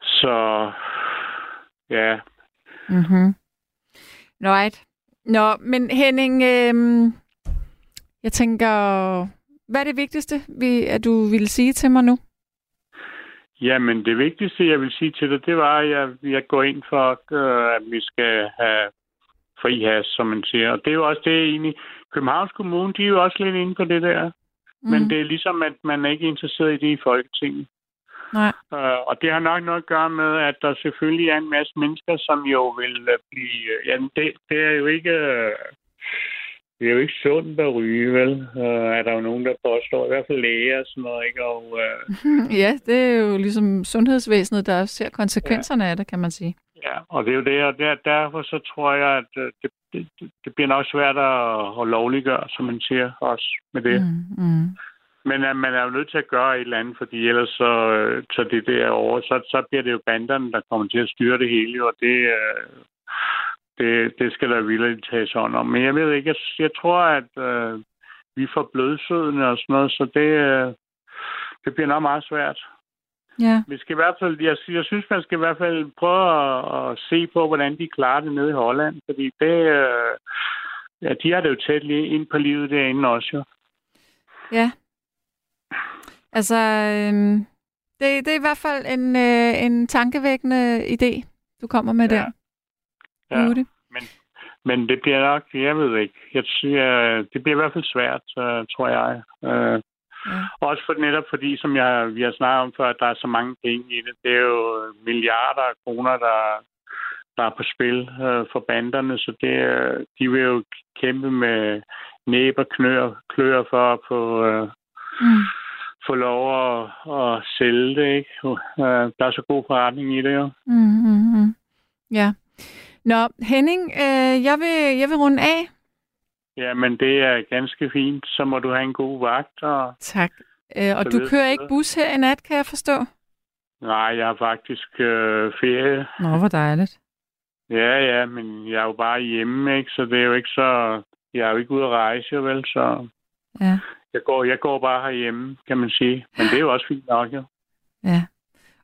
Speaker 8: så ja,
Speaker 4: Mm-hmm. Right. Nå, men Henning, øhm, jeg tænker, hvad er det vigtigste, vi, at du ville sige til mig nu?
Speaker 8: Jamen, det vigtigste, jeg vil sige til dig, det var, at jeg, jeg går ind for, øh, at vi skal have fri has, som man siger. Og det er jo også det egentlig. Københavns Kommune, de er jo også lidt inde på det der. Mm. Men det er ligesom, at man er ikke interesseret i det i Folketinget.
Speaker 4: Nej.
Speaker 8: Øh, og det har nok noget at gøre med, at der selvfølgelig er en masse mennesker, som jo vil øh, blive... Øh, jamen, det, det er jo ikke... Øh, det er jo ikke sundt at ryge, vel? Øh, er der jo nogen, der påstår. I hvert fald læger og sådan noget, ikke? Og, øh, (laughs)
Speaker 4: Ja, det er jo ligesom sundhedsvæsenet, der ser konsekvenserne ja. af det, kan man sige.
Speaker 8: Ja, og det er jo det, og der, derfor så tror jeg, at øh, det, det, det bliver nok svært at, at lovliggøre, som man siger, også med det. Mm.
Speaker 4: Mm.
Speaker 8: Men at man er jo nødt til at gøre et eller andet, fordi ellers så, øh, så det derovre, så, så bliver det jo banderne, der kommer til at styre det hele, og det, øh, det, det skal der vildt tages hånd om. Men jeg ved ikke, jeg, jeg tror, at øh, vi får blødsødende og sådan noget, så det, øh, det bliver nok meget svært.
Speaker 4: Ja.
Speaker 8: Vi skal i hvert fald, jeg, jeg synes, man skal i hvert fald prøve at, at se på, hvordan de klarer det nede i Holland. Fordi det, øh, ja, de har det jo tæt lige ind på livet derinde også, jo.
Speaker 4: Ja. Altså, øhm, det, det er i hvert fald en, øh, en tankevækkende idé, du kommer med
Speaker 8: Ja.
Speaker 4: der. Jytte.
Speaker 8: Men det bliver nok, jeg ved ikke, jeg siger, det bliver i hvert fald svært, øh, tror jeg. Øh,
Speaker 4: Ja.
Speaker 8: Også for, netop fordi, som jeg, vi har snakket om før, at der er så mange penge i det. Det er jo milliarder af kroner, der, der er på spil øh, for banderne, så det, de vil jo kæmpe med næb og knør, klør for at få, øh,
Speaker 4: Mm.
Speaker 8: få lov at, at sælge det. Ikke? Øh, der er så god forretning i det jo.
Speaker 4: Mm, mm, mm. Ja. Nå, Henning, øh, jeg, vil, jeg vil runde af.
Speaker 8: Ja, men det er ganske fint. Så må du have en god vagt. Og...
Speaker 4: Tak. Øh, og
Speaker 8: Så
Speaker 4: du kører ikke bus her i nat, kan jeg forstå?
Speaker 8: Nej, jeg har faktisk øh, ferie.
Speaker 4: Nå, hvor dejligt.
Speaker 8: Ja, ja, men jeg er jo bare hjemme, ikke? Så det er jo ikke så... Jeg er jo ikke ude at rejse, vel? Så
Speaker 4: Ja,
Speaker 8: jeg går, jeg går bare herhjemme, kan man sige. Men det er jo også fint nok, jo.
Speaker 4: ja.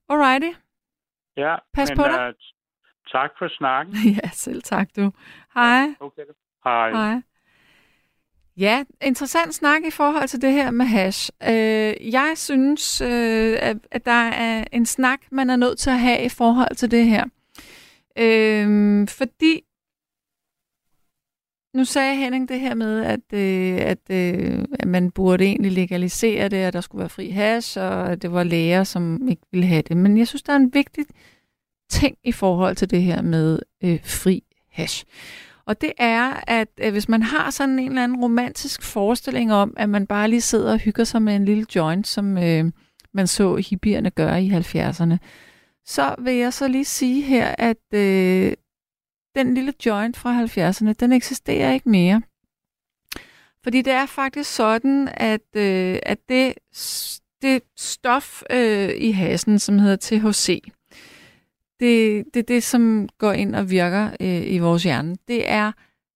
Speaker 4: Alrighty.
Speaker 8: Ja,
Speaker 4: Pas
Speaker 8: men,
Speaker 4: på dig.
Speaker 8: øh, tak for snakken. (laughs)
Speaker 4: ja, selv tak du. Hej.
Speaker 8: Okay. Hej.
Speaker 4: Hej. Ja, interessant snak i forhold til det her med hash. Øh, jeg synes, øh, at, at der er en snak, man er nødt til at have i forhold til det her. Øh, fordi, nu sagde Henning det her med, at, øh, at, øh, at man burde egentlig legalisere det, at der skulle være fri hash, og det var læger, som ikke ville have det. Men jeg synes, der er en vigtig ting i forhold til det her med øh, fri hash. Og det er, at øh, hvis man har sådan en eller anden romantisk forestilling om, at man bare lige sidder og hygger sig med en lille joint, som øh, man så hippierne gøre i 70'erne, så vil jeg så lige sige her, at øh, den lille joint fra 70'erne, den eksisterer ikke mere. Fordi det er faktisk sådan, at, øh, at det, det stof øh, i hasen, som hedder THC, det, det det, som går ind og virker øh, i vores hjerne. Det er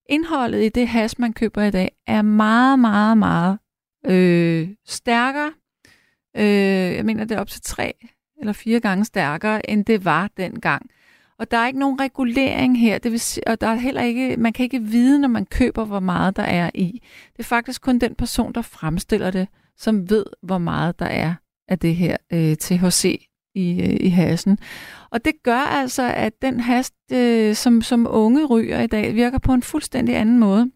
Speaker 4: indholdet i det has, man køber i dag, er meget, meget, meget øh, stærkere. Øh, jeg mener, det er op til tre eller fire gange stærkere, end det var dengang. Og der er ikke nogen regulering her, det vil sige, og der er heller ikke, man kan ikke vide, når man køber, hvor meget der er i. Det er faktisk kun den person, der fremstiller det, som ved, hvor meget der er af det her øh, THC i, øh, i hasen. Og det gør altså, at den hast, øh, som, som unge ryger i dag, virker på en fuldstændig anden måde.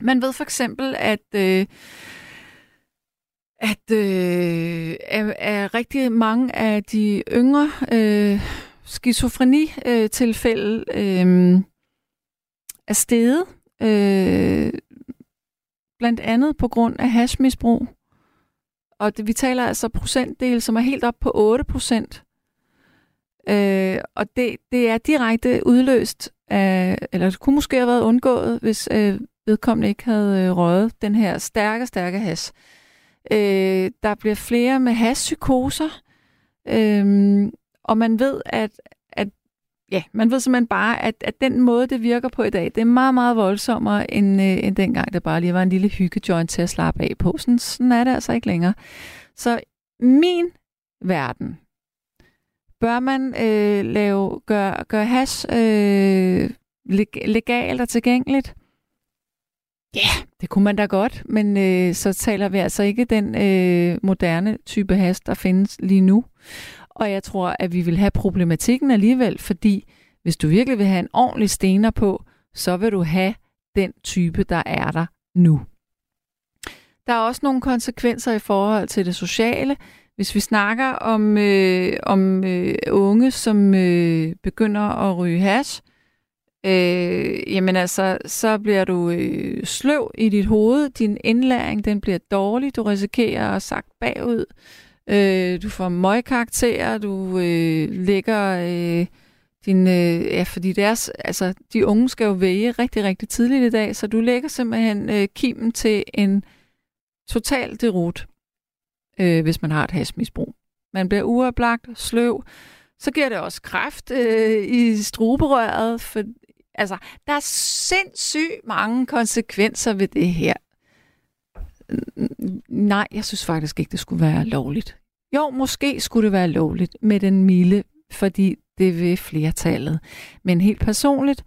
Speaker 4: Man ved for eksempel, at, øh, at øh, er, er rigtig mange af de yngre øh, skizofreni-tilfælde øh, er steget, øh, blandt andet på grund af hashmisbrug. Og det, vi taler altså procentdel, som er helt op på 8 procent. Øh, og det, det er direkte udløst af, eller det kunne måske have været undgået, hvis øh, vedkommende ikke havde øh, røget den her stærke, stærke has. Øh, der bliver flere med haspsykoser, øh, og man ved, at, at ja, man ved simpelthen bare, at, at den måde, det virker på i dag, det er meget, meget voldsommere, end, øh, end dengang det bare lige var en lille hyggejoint til at slappe af på. Sådan, sådan er det altså ikke længere. Så min verden, bør man øh, lave, gøre gøre hash øh, leg- legalt og tilgængeligt? Ja, yeah, det kunne man da godt, men øh, så taler vi altså ikke den øh, moderne type hash, der findes lige nu. Og jeg tror, at vi vil have problematikken alligevel, fordi hvis du virkelig vil have en ordentlig stener på, så vil du have den type, der er der nu. Der er også nogle konsekvenser i forhold til det sociale. Hvis vi snakker om, øh, om øh, unge, som øh, begynder at ryge hash, øh, jamen altså, så bliver du øh, sløv i dit hoved. Din indlæring, den bliver dårlig. Du risikerer at sagt bagud. Øh, du får møgkarakterer. Du øh, lægger øh, din... Øh, ja, fordi deres, altså, de unge skal jo vælge rigtig, rigtig tidligt i dag, så du lægger simpelthen øh, kimen til en total derut øh, hvis man har et hashmisbrug. Man bliver uoplagt, sløv. Så giver det også kræft øh, i struberøret. For, altså, der er sindssygt mange konsekvenser ved det her. Nej, jeg synes faktisk ikke, det skulle være lovligt. Jo, måske skulle det være lovligt med den milde, fordi det vil flertallet. Men helt personligt,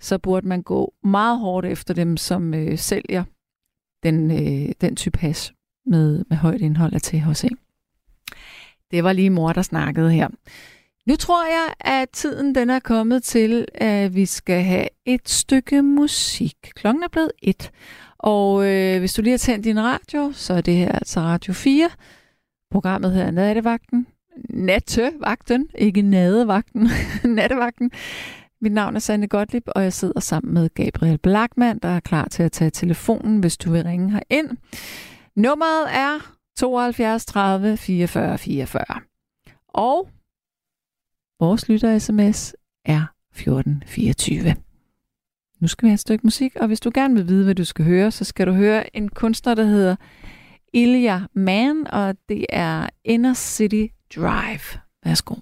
Speaker 4: så burde man gå meget hårdt efter dem, som øh, sælger den, øh, den type hash med, med højt indhold af THC. Det var lige mor, der snakkede her. Nu tror jeg, at tiden den er kommet til, at vi skal have et stykke musik. Klokken er blevet et. Og øh, hvis du lige har tændt din radio, så er det her altså Radio 4. Programmet her er Nattevagten. Nattevagten, ikke Nadevagten. (laughs) Nattevagten. Mit navn er Sande Gottlieb, og jeg sidder sammen med Gabriel Blackman, der er klar til at tage telefonen, hvis du vil ringe herind. Nummeret er 72 30 44 44. Og vores lytter-sms er 1424. Nu skal vi have et stykke musik, og hvis du gerne vil vide, hvad du skal høre, så skal du høre en kunstner, der hedder Ilja Mann, og det er Inner City Drive. Værsgo.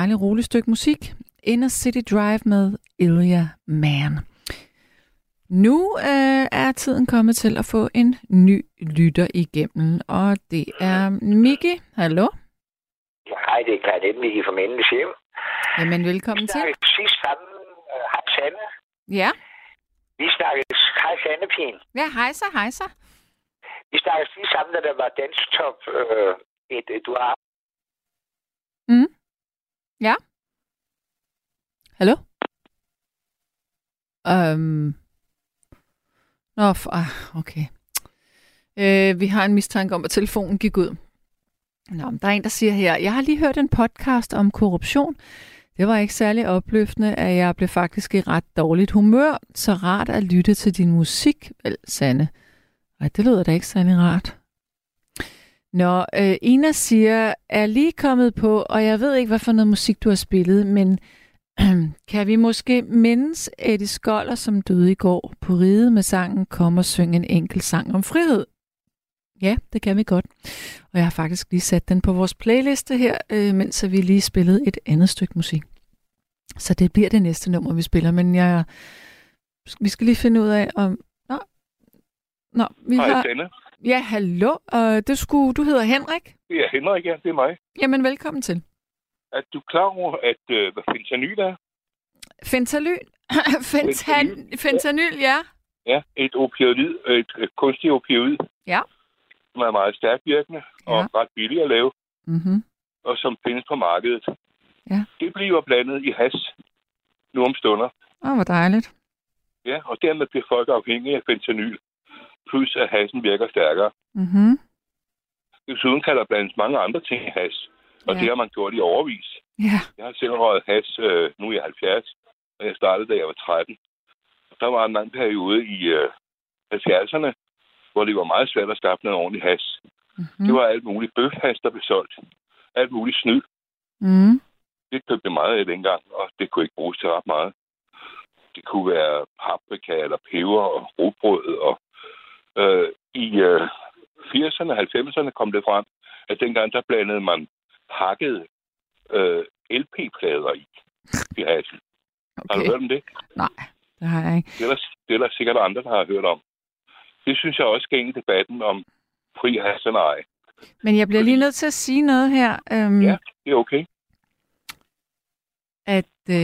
Speaker 4: Dejligt roligt stykke musik. Inner City Drive med Ilya Mann. Nu øh, er tiden kommet til at få en ny lytter igennem, og det er Miki. Hallo?
Speaker 9: Ja, hej, det er Kai Nemlig fra Mændenes Hjem.
Speaker 4: Jamen, velkommen
Speaker 9: Vi
Speaker 4: til.
Speaker 9: snakkede sidst sammen. Øh, Hej, Sanne.
Speaker 4: Ja,
Speaker 9: Vi snakkede... Hej, Sanne, pin.
Speaker 4: ja hej så, hej så.
Speaker 9: Vi snakkede sidst sammen, da der var danstop. Øh, et, et, du har...
Speaker 4: Mm. Ja. Hallo? Øhm. Nå, for, ah, okay. Øh, vi har en mistanke om, at telefonen gik ud. Nå, men der er en, der siger her, jeg har lige hørt en podcast om korruption. Det var ikke særlig opløftende, at jeg blev faktisk i ret dårligt humør. Så rart at lytte til din musik, vel, Sande. Ej, det lyder da ikke særlig rart. Nå, øh, Ina siger, er lige kommet på, og jeg ved ikke, hvad for noget musik du har spillet, men (clears throat) kan vi måske mindes Eddie Skoller, som døde i går på ride med sangen Kom og syng en enkelt sang om frihed? Ja, det kan vi godt. Og jeg har faktisk lige sat den på vores playliste her, øh, mens vi lige spillede et andet stykke musik. Så det bliver det næste nummer, vi spiller, men jeg, vi skal lige finde ud af, om... Nå, Nå vi
Speaker 10: Hej,
Speaker 4: har...
Speaker 10: Sanne.
Speaker 4: Ja, hallo. Uh, det skulle, du hedder Henrik.
Speaker 10: Ja, Henrik, ja, det er mig.
Speaker 4: Jamen, velkommen til.
Speaker 10: Er du klar over, at øh, hvad fentanyl er?
Speaker 4: Fentanyl. (laughs) Fentan, fentanyl, ja.
Speaker 10: Ja, et opioid, et, et kunstigt opioid,
Speaker 4: Ja.
Speaker 10: som er meget stærkt virkende og
Speaker 4: Ja.
Speaker 10: ret billigt at lave,
Speaker 4: Mm-hmm.
Speaker 10: og som findes på markedet.
Speaker 4: Ja.
Speaker 10: Det bliver blandet i has nu om stunder.
Speaker 4: Åh, hvor dejligt.
Speaker 10: Ja, og dermed bliver folk afhængige af fentanyl. Plus at hasen virker stærkere.
Speaker 4: Mm-hmm.
Speaker 10: Desuden kan der blandes mange andre ting i has, og
Speaker 4: Ja.
Speaker 10: det har man gjort i overvis.
Speaker 4: Ja.
Speaker 10: Jeg har selv røget has, øh, nu er jeg 70, og jeg startede, da jeg var 13. Der var en lang periode i øh, 70'erne, hvor det var meget svært at skaffe noget ordentligt has.
Speaker 4: Mm-hmm.
Speaker 10: Det var alt muligt bøfhas, der blev solgt. Alt muligt snyd.
Speaker 4: Mm.
Speaker 10: Det købte meget af dengang, og det kunne ikke bruges til ret meget. Det kunne være paprika eller peber og rugbrød. Og, øh, I øh, 80'erne og 90'erne kom det frem, at dengang der blandede man hakket øh, LP-plader i, i hasen. Har du
Speaker 4: Okay.
Speaker 10: hørt om det?
Speaker 4: Nej, det har jeg ikke.
Speaker 10: Det er, der, det er der sikkert andre, der har hørt om. Det synes jeg også ind i debatten om fri has eller ej.
Speaker 4: Men jeg bliver lige nødt til at sige noget her. Øhm,
Speaker 10: Ja, det er okay.
Speaker 4: At... Øh...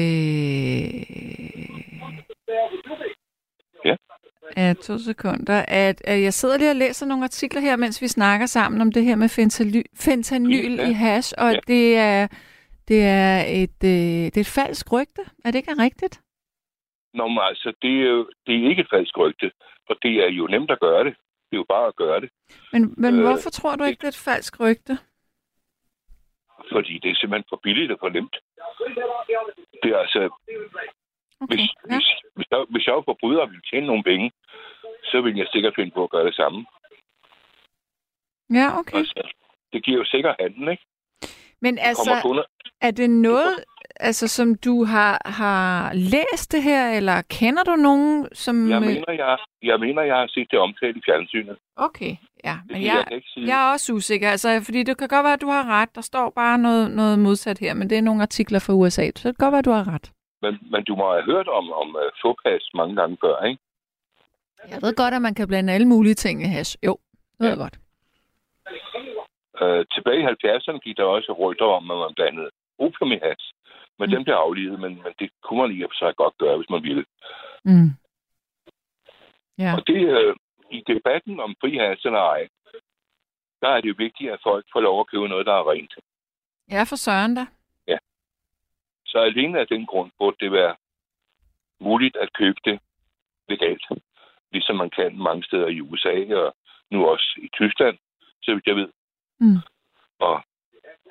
Speaker 10: Ja.
Speaker 4: Ja, to sekunder. At, at jeg sidder lige og læser nogle artikler her, mens vi snakker sammen om det her med fentanyl, fentanyl
Speaker 10: Ja.
Speaker 4: i hash, og
Speaker 10: Ja.
Speaker 4: det er det er et øh, det er et falsk rygte. Er det ikke rigtigt?
Speaker 10: Nå, men altså, det er, jo, det er ikke et falsk rygte, og det er jo nemt at gøre det. Det er jo bare at gøre det,
Speaker 4: Men, men
Speaker 10: Øh,
Speaker 4: hvorfor tror du ikke, det er et falsk rygte?
Speaker 10: fordi det er simpelthen for billigt og for nemt. Det er altså,
Speaker 4: Okay.
Speaker 10: hvis,
Speaker 4: Ja.
Speaker 10: hvis, hvis, jeg, hvis jeg var forbryder og ville tjene nogle penge, så ville jeg sikkert finde på at gøre det samme.
Speaker 4: ja, okay.
Speaker 10: Altså, det giver jo sikker handel, ikke?
Speaker 4: Men altså,
Speaker 10: kunder,
Speaker 4: er det noget, altså, som du har, har læst det her, eller kender du nogen, som...
Speaker 10: jeg,
Speaker 4: øh,
Speaker 10: mener, jeg, jeg mener, jeg har set det omtalt i fjernsynet.
Speaker 4: Okay, ja. Men jeg,
Speaker 10: jeg
Speaker 4: jeg er også usikker, altså, fordi det kan godt være, at du har ret. Der står bare noget, noget modsat her, men det er nogle artikler fra USA, så det kan godt være, at du har ret.
Speaker 10: Men, men du må have hørt om, om uh, fåpas mange gange før, ikke?
Speaker 4: Jeg ved godt, at man kan blande alle mulige ting i hash. Jo, det ved
Speaker 10: Ja.
Speaker 4: jeg godt.
Speaker 10: Uh, tilbage i 70'erne gik der også rygter om, at man blandede opium i has. Men
Speaker 4: Mm.
Speaker 10: den blev aflivet, men, men det kunne man i og for sig godt gøre, hvis man ville.
Speaker 4: Mm. Ja,
Speaker 10: Og det, uh, i debatten om fri has eller ej, der er det jo vigtigt, at folk får lov at købe noget, der er rent.
Speaker 4: ja for søren da.
Speaker 10: Så alene af den grund burde det være muligt at købe det legalt. Ligesom man kan mange steder i USA og nu også i Tyskland, så vidt jeg ved.
Speaker 4: Mm.
Speaker 10: Og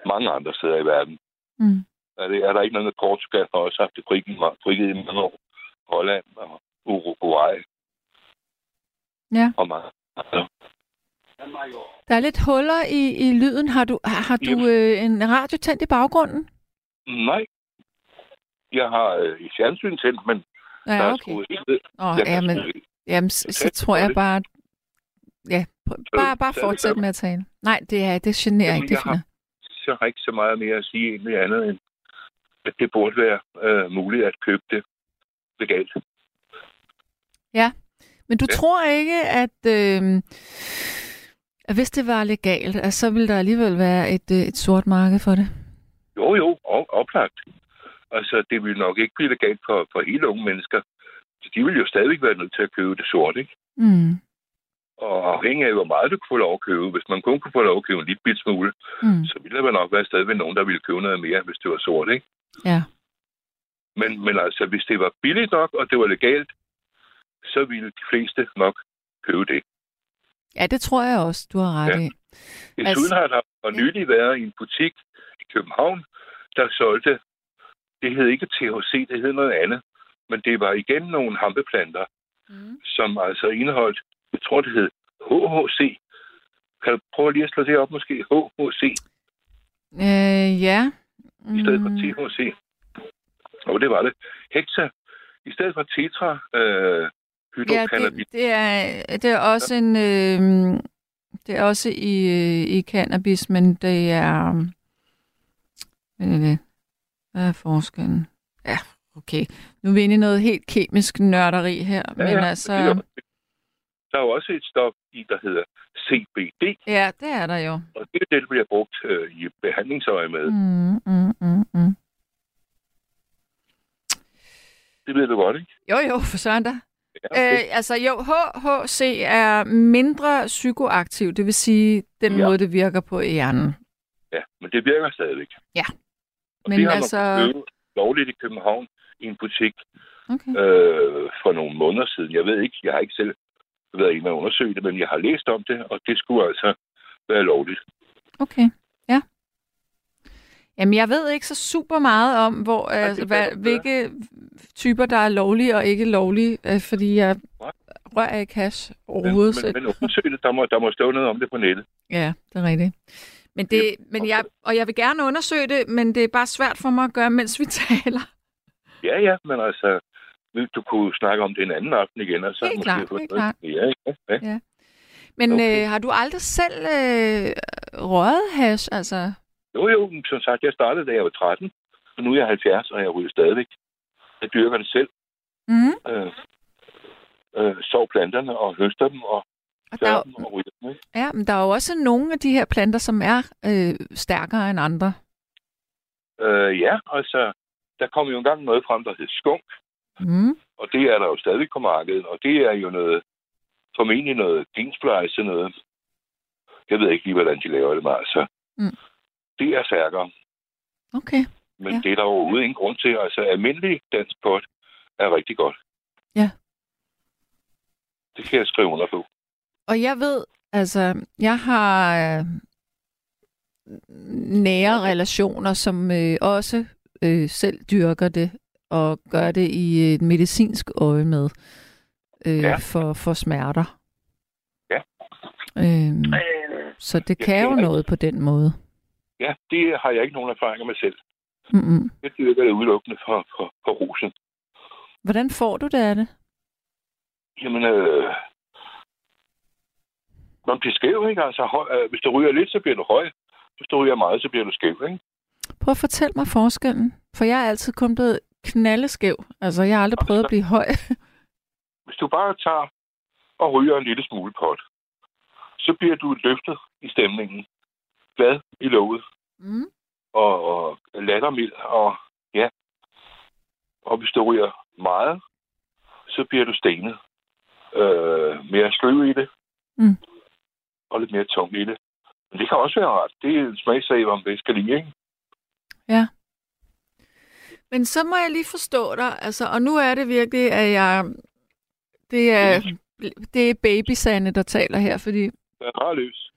Speaker 10: mange andre steder i verden.
Speaker 4: Mm.
Speaker 10: Er, det, er der ikke noget med Portugal, har også haft det frigivet i mange år. Holland og Uruguay
Speaker 4: Ja.
Speaker 10: og mange andre.
Speaker 4: Der er lidt huller i, i lyden. Har du, har, har du øh, en radio tændt i baggrunden?
Speaker 10: Nej. Jeg har øh, i fjernsyn tændt, men der
Speaker 4: Ja,
Speaker 10: er
Speaker 4: okay.
Speaker 10: skruet helt ned.
Speaker 4: Åh, ja, men, jamen, så, så tror jeg bare... Ja, bare, bare fortsæt med at tale. Nej, det, er, det generer
Speaker 10: Jamen,
Speaker 4: ikke, det finder.
Speaker 10: jeg har ikke så meget mere at sige egentlig andet end, at det burde være øh, muligt at købe det legalt.
Speaker 4: Ja, men du
Speaker 10: Ja.
Speaker 4: tror ikke, at, øh, at hvis det var legalt, at så ville der alligevel være et, øh, et sort marked for det?
Speaker 10: Jo, jo, oplagt. Altså, det vil nok ikke blive legalt for, for hele unge mennesker. Så de vil jo stadigvæk være nødt til at købe det sort, ikke?
Speaker 4: Mm.
Speaker 10: Og afhængig af, hvor meget du kunne få lov at købe. Hvis man kun kunne få lov at købe en lille bit smule,
Speaker 4: Mm.
Speaker 10: så ville der nok være stadigvæk nogen, der ville købe noget mere, hvis det var sort, ikke?
Speaker 4: Ja.
Speaker 10: Men, men altså, hvis det var billigt nok, og det var legalt, så ville de fleste nok købe det.
Speaker 4: ja, det tror jeg også, du har ret
Speaker 10: Ja.
Speaker 4: i.
Speaker 10: Desuden
Speaker 4: Altså-
Speaker 10: har der for nylig været i en butik i København, der solgte, det hed ikke THC, det hed noget andet, men det var igen nogle hampeplanter,
Speaker 4: Mm.
Speaker 10: som altså indeholdt, jeg tror det hed HHC. Kan du prøve lige at slå det op måske? HHC
Speaker 4: Øh, ja.
Speaker 10: i stedet for
Speaker 4: Mm.
Speaker 10: THC. Og det var det. Hexa i stedet for tetra øh,
Speaker 4: Ja, det, det, er, det er også en... Øh, det er også i, øh, i cannabis, men det er... Er det? Hvad er forskellen? Ja, okay. Nu er vi inde i noget helt kemisk nørderi her, ja, men altså...
Speaker 10: er jo- Der er jo også et stof i, der hedder CBD,
Speaker 4: Ja, det er der jo.
Speaker 10: og det er det, der bliver brugt øh, i behandlingsøje med. Mm.
Speaker 4: Mm, mm, mm.
Speaker 10: Det ved du godt, ikke?
Speaker 4: Jo, jo, for søren da.
Speaker 10: Ja, okay.
Speaker 4: Øh, altså jo, HHC er mindre psykoaktiv, det vil sige den
Speaker 10: Ja.
Speaker 4: ja. måde, det virker på i hjernen.
Speaker 10: ja, men det virker stadigvæk.
Speaker 4: Ja.
Speaker 10: Og
Speaker 4: Men
Speaker 10: det har
Speaker 4: altså-
Speaker 10: man købe lovligt i København i en butik
Speaker 4: Okay.
Speaker 10: øh, for nogle måneder siden. Jeg ved ikke, jeg har ikke selv været inde og undersøge det, men jeg har læst om det, og det skulle altså være lovligt.
Speaker 4: Okay, ja. Jamen, jeg ved ikke så super meget om, hvor,
Speaker 10: det
Speaker 4: altså,
Speaker 10: kan
Speaker 4: hvad, hvilke typer, der er lovlige og ikke lovlige, øh, fordi jeg
Speaker 10: Nej.
Speaker 4: rører ikke hash
Speaker 10: Men,
Speaker 4: overhovedet.
Speaker 10: men, men undersøg det, der må, der må stå noget om det på nettet.
Speaker 4: Ja, det er rigtigt. Men det, men jeg, og jeg vil gerne undersøge det, men det er bare svært for mig at gøre, mens vi (laughs) taler.
Speaker 10: Ja, ja, men altså, du kunne snakke om det en anden aften igen, og så
Speaker 4: Helt
Speaker 10: måske
Speaker 4: klart, helt klart.
Speaker 10: Ja, ja, ja.
Speaker 4: Men
Speaker 10: Okay.
Speaker 4: øh, har du aldrig selv øh, røget hash? Altså,
Speaker 10: Jo, jo, som sagt, jeg startede, da jeg var 13, og nu er jeg 70, og jeg ryger stadigvæk. Jeg dyrker det selv,
Speaker 4: mm,
Speaker 10: øh, øh, sov planterne og høster dem og
Speaker 4: og der, er ja, men der er jo også nogle af de her planter, som er øh, stærkere end andre.
Speaker 10: Øh, ja, altså, der kom jo engang noget frem, der hed skunk,
Speaker 4: Mm.
Speaker 10: og det er der jo stadig på markedet, og det er jo noget, formentlig noget gensplejse, noget, jeg ved ikke lige, hvordan de laver det, men altså,
Speaker 4: Mm.
Speaker 10: det er stærkere,
Speaker 4: Okay.
Speaker 10: men
Speaker 4: Ja.
Speaker 10: det er der overhovedet ingen grund til. Altså, almindelig dansk pot er rigtig godt.
Speaker 4: Ja.
Speaker 10: Det kan jeg skrive under på.
Speaker 4: Og jeg ved, altså, jeg har øh, nære relationer, som øh, også øh, selv dyrker det, og gør det i et medicinsk øje med øh,
Speaker 10: Ja.
Speaker 4: for, for smerter.
Speaker 10: Ja.
Speaker 4: Øhm,
Speaker 6: Øh,
Speaker 4: så det kan jo noget på den måde.
Speaker 10: Ja, det har jeg ikke nogen erfaringer med selv.
Speaker 4: Mm-mm.
Speaker 10: Jeg dyrker det udelukkende for, for, for rosen.
Speaker 4: Hvordan får du det af det?
Speaker 10: Jamen, øh, man bliver skæv, ikke? Altså, høj, øh, hvis du ryger lidt, så bliver du høj. Hvis du ryger meget, så bliver du skæv, ikke?
Speaker 4: Prøv at fortælle mig forskellen. For jeg er altid kun blevet knaldeskæv. Altså, jeg har aldrig prøvet at blive høj. (laughs)
Speaker 10: Hvis du bare tager og ryger en lille smule pot, så bliver du løftet i stemningen. Glad i låget
Speaker 4: Mm.
Speaker 10: og, og lattermild. Og ja, og hvis du ryger meget, så bliver du stenet. Øh, mere sløv i det.
Speaker 4: Mm.
Speaker 10: Og lidt mere tung i det. Men det kan også være rart. Det er en smagsag, om det skal lide, ikke?
Speaker 4: Men så må jeg lige forstå dig, altså, og nu er det virkelig, at jeg... Det er, det er babysande, der taler her, fordi
Speaker 10: Jeg er løs.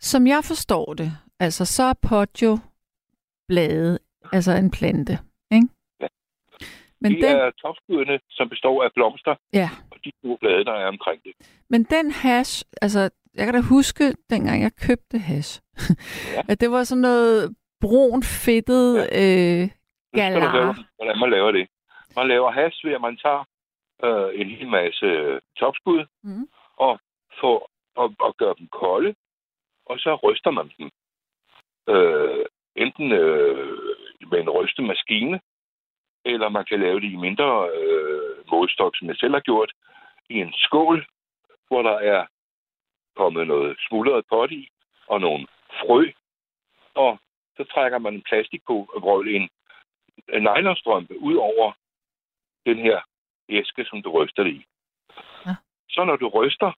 Speaker 4: som jeg forstår det, altså så er pot jo blade, altså en plante, ikke?
Speaker 10: Ja.
Speaker 4: Men
Speaker 10: de
Speaker 4: den,
Speaker 10: er topskuddene, som består af blomster
Speaker 4: ja,
Speaker 10: og de små blade, der er omkring det.
Speaker 4: men den hash, altså jeg kan da huske, dengang jeg købte hash,
Speaker 10: Ja.
Speaker 4: at det var sådan noget brun, fedtet, øh,
Speaker 10: skal du
Speaker 4: galar.
Speaker 10: høre, hvordan man laver det. Man laver has ved, at man tager øh, en hel masse øh, topskud
Speaker 4: Mhm.
Speaker 10: og, får, og, og gør dem kolde, og så ryster man dem. øh, enten øh, med en rystemaskine, eller man kan lave det i mindre øh, målstok, som jeg selv har gjort, i en skål, hvor der er kommet noget smuldret pot i, og nogle frø, og så trækker man en plastikvrøl, en, en nylonstrømpe ud over den her æske, som du ryster det i.
Speaker 4: Ja.
Speaker 10: Så når du ryster,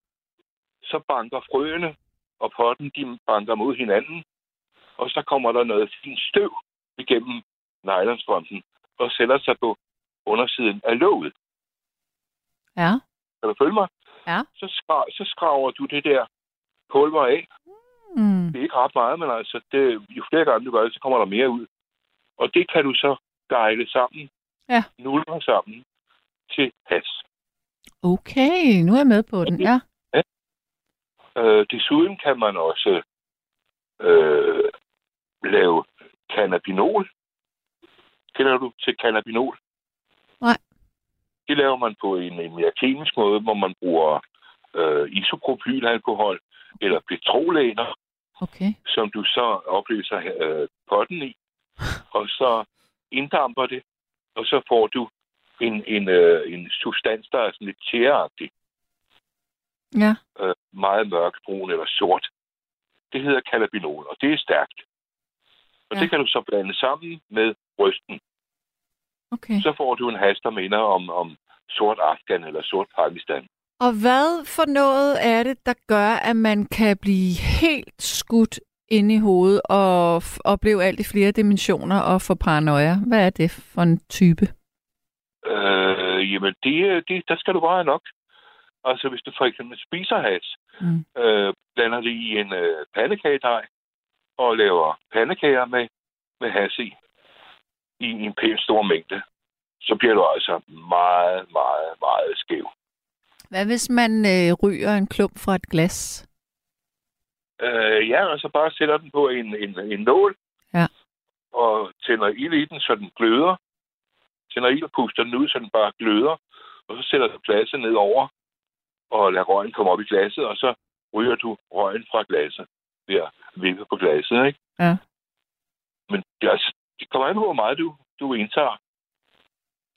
Speaker 10: så banker frøene og potten, de banker mod hinanden, og så kommer der noget fint støv igennem nylonstrømpen og sætter sig på undersiden af låget.
Speaker 4: Ja.
Speaker 10: Kan du følge mig?
Speaker 4: Ja.
Speaker 10: Så, skra- så skraver du det der pulver af.
Speaker 4: Mm.
Speaker 10: Det er ikke ret meget, men altså, det, jo flere gange du gør det, så kommer der mere ud. Og det kan du så gejle sammen,
Speaker 4: Ja.
Speaker 10: nulre sammen til has.
Speaker 4: Okay, nu er jeg med på den. Ja.
Speaker 10: Øh, desuden kan man også øh, lave cannabinol. Kender du til cannabinol? Det laver man på en, en mere kemisk måde, hvor man bruger øh, isopropylalkohol eller petrolæner,
Speaker 4: Okay.
Speaker 10: som du så opløser øh, potten i, og så inddamper det, og så får du en, en, øh, en substans, der er sådan lidt tjæreagtig,
Speaker 4: Ja.
Speaker 10: øh, meget mørkbrun eller sort. Det hedder cannabinol, og det er stærkt. Og
Speaker 4: Ja.
Speaker 10: det kan du så blande sammen med rysten.
Speaker 4: Okay.
Speaker 10: Så får du en has, der minder om, om sort Afghan eller sort Pakistan.
Speaker 4: Og hvad for noget er det, der gør, at man kan blive helt skudt ind i hovedet og opleve alt i flere dimensioner og få paranoia? Hvad er det for en type?
Speaker 10: Øh, jamen, det, det, der skal du bare nok. Altså, hvis du for eksempel spiser has,
Speaker 4: Mm.
Speaker 10: øh, blander det i en øh, pandekagedej og laver pandekager med, med has i, i en pæn stor mængde, så bliver du altså meget, meget, meget skæv.
Speaker 4: Hvad hvis man øh, ryger en klump fra et glas?
Speaker 10: Øh, ja, og så bare sætter den på en, en, en nål,
Speaker 4: Ja.
Speaker 10: og tænder ild i den, så den gløder. Tænder ild og puster den ud, så den bare gløder. Og så sætter du glasset ned over, og lader røgen komme op i glasset, og så ryger du røgen fra glasset ved at vippe på glasset, ikke?
Speaker 4: Ja.
Speaker 10: Men det, altså, det kommer an på, hvor meget du, du indtager,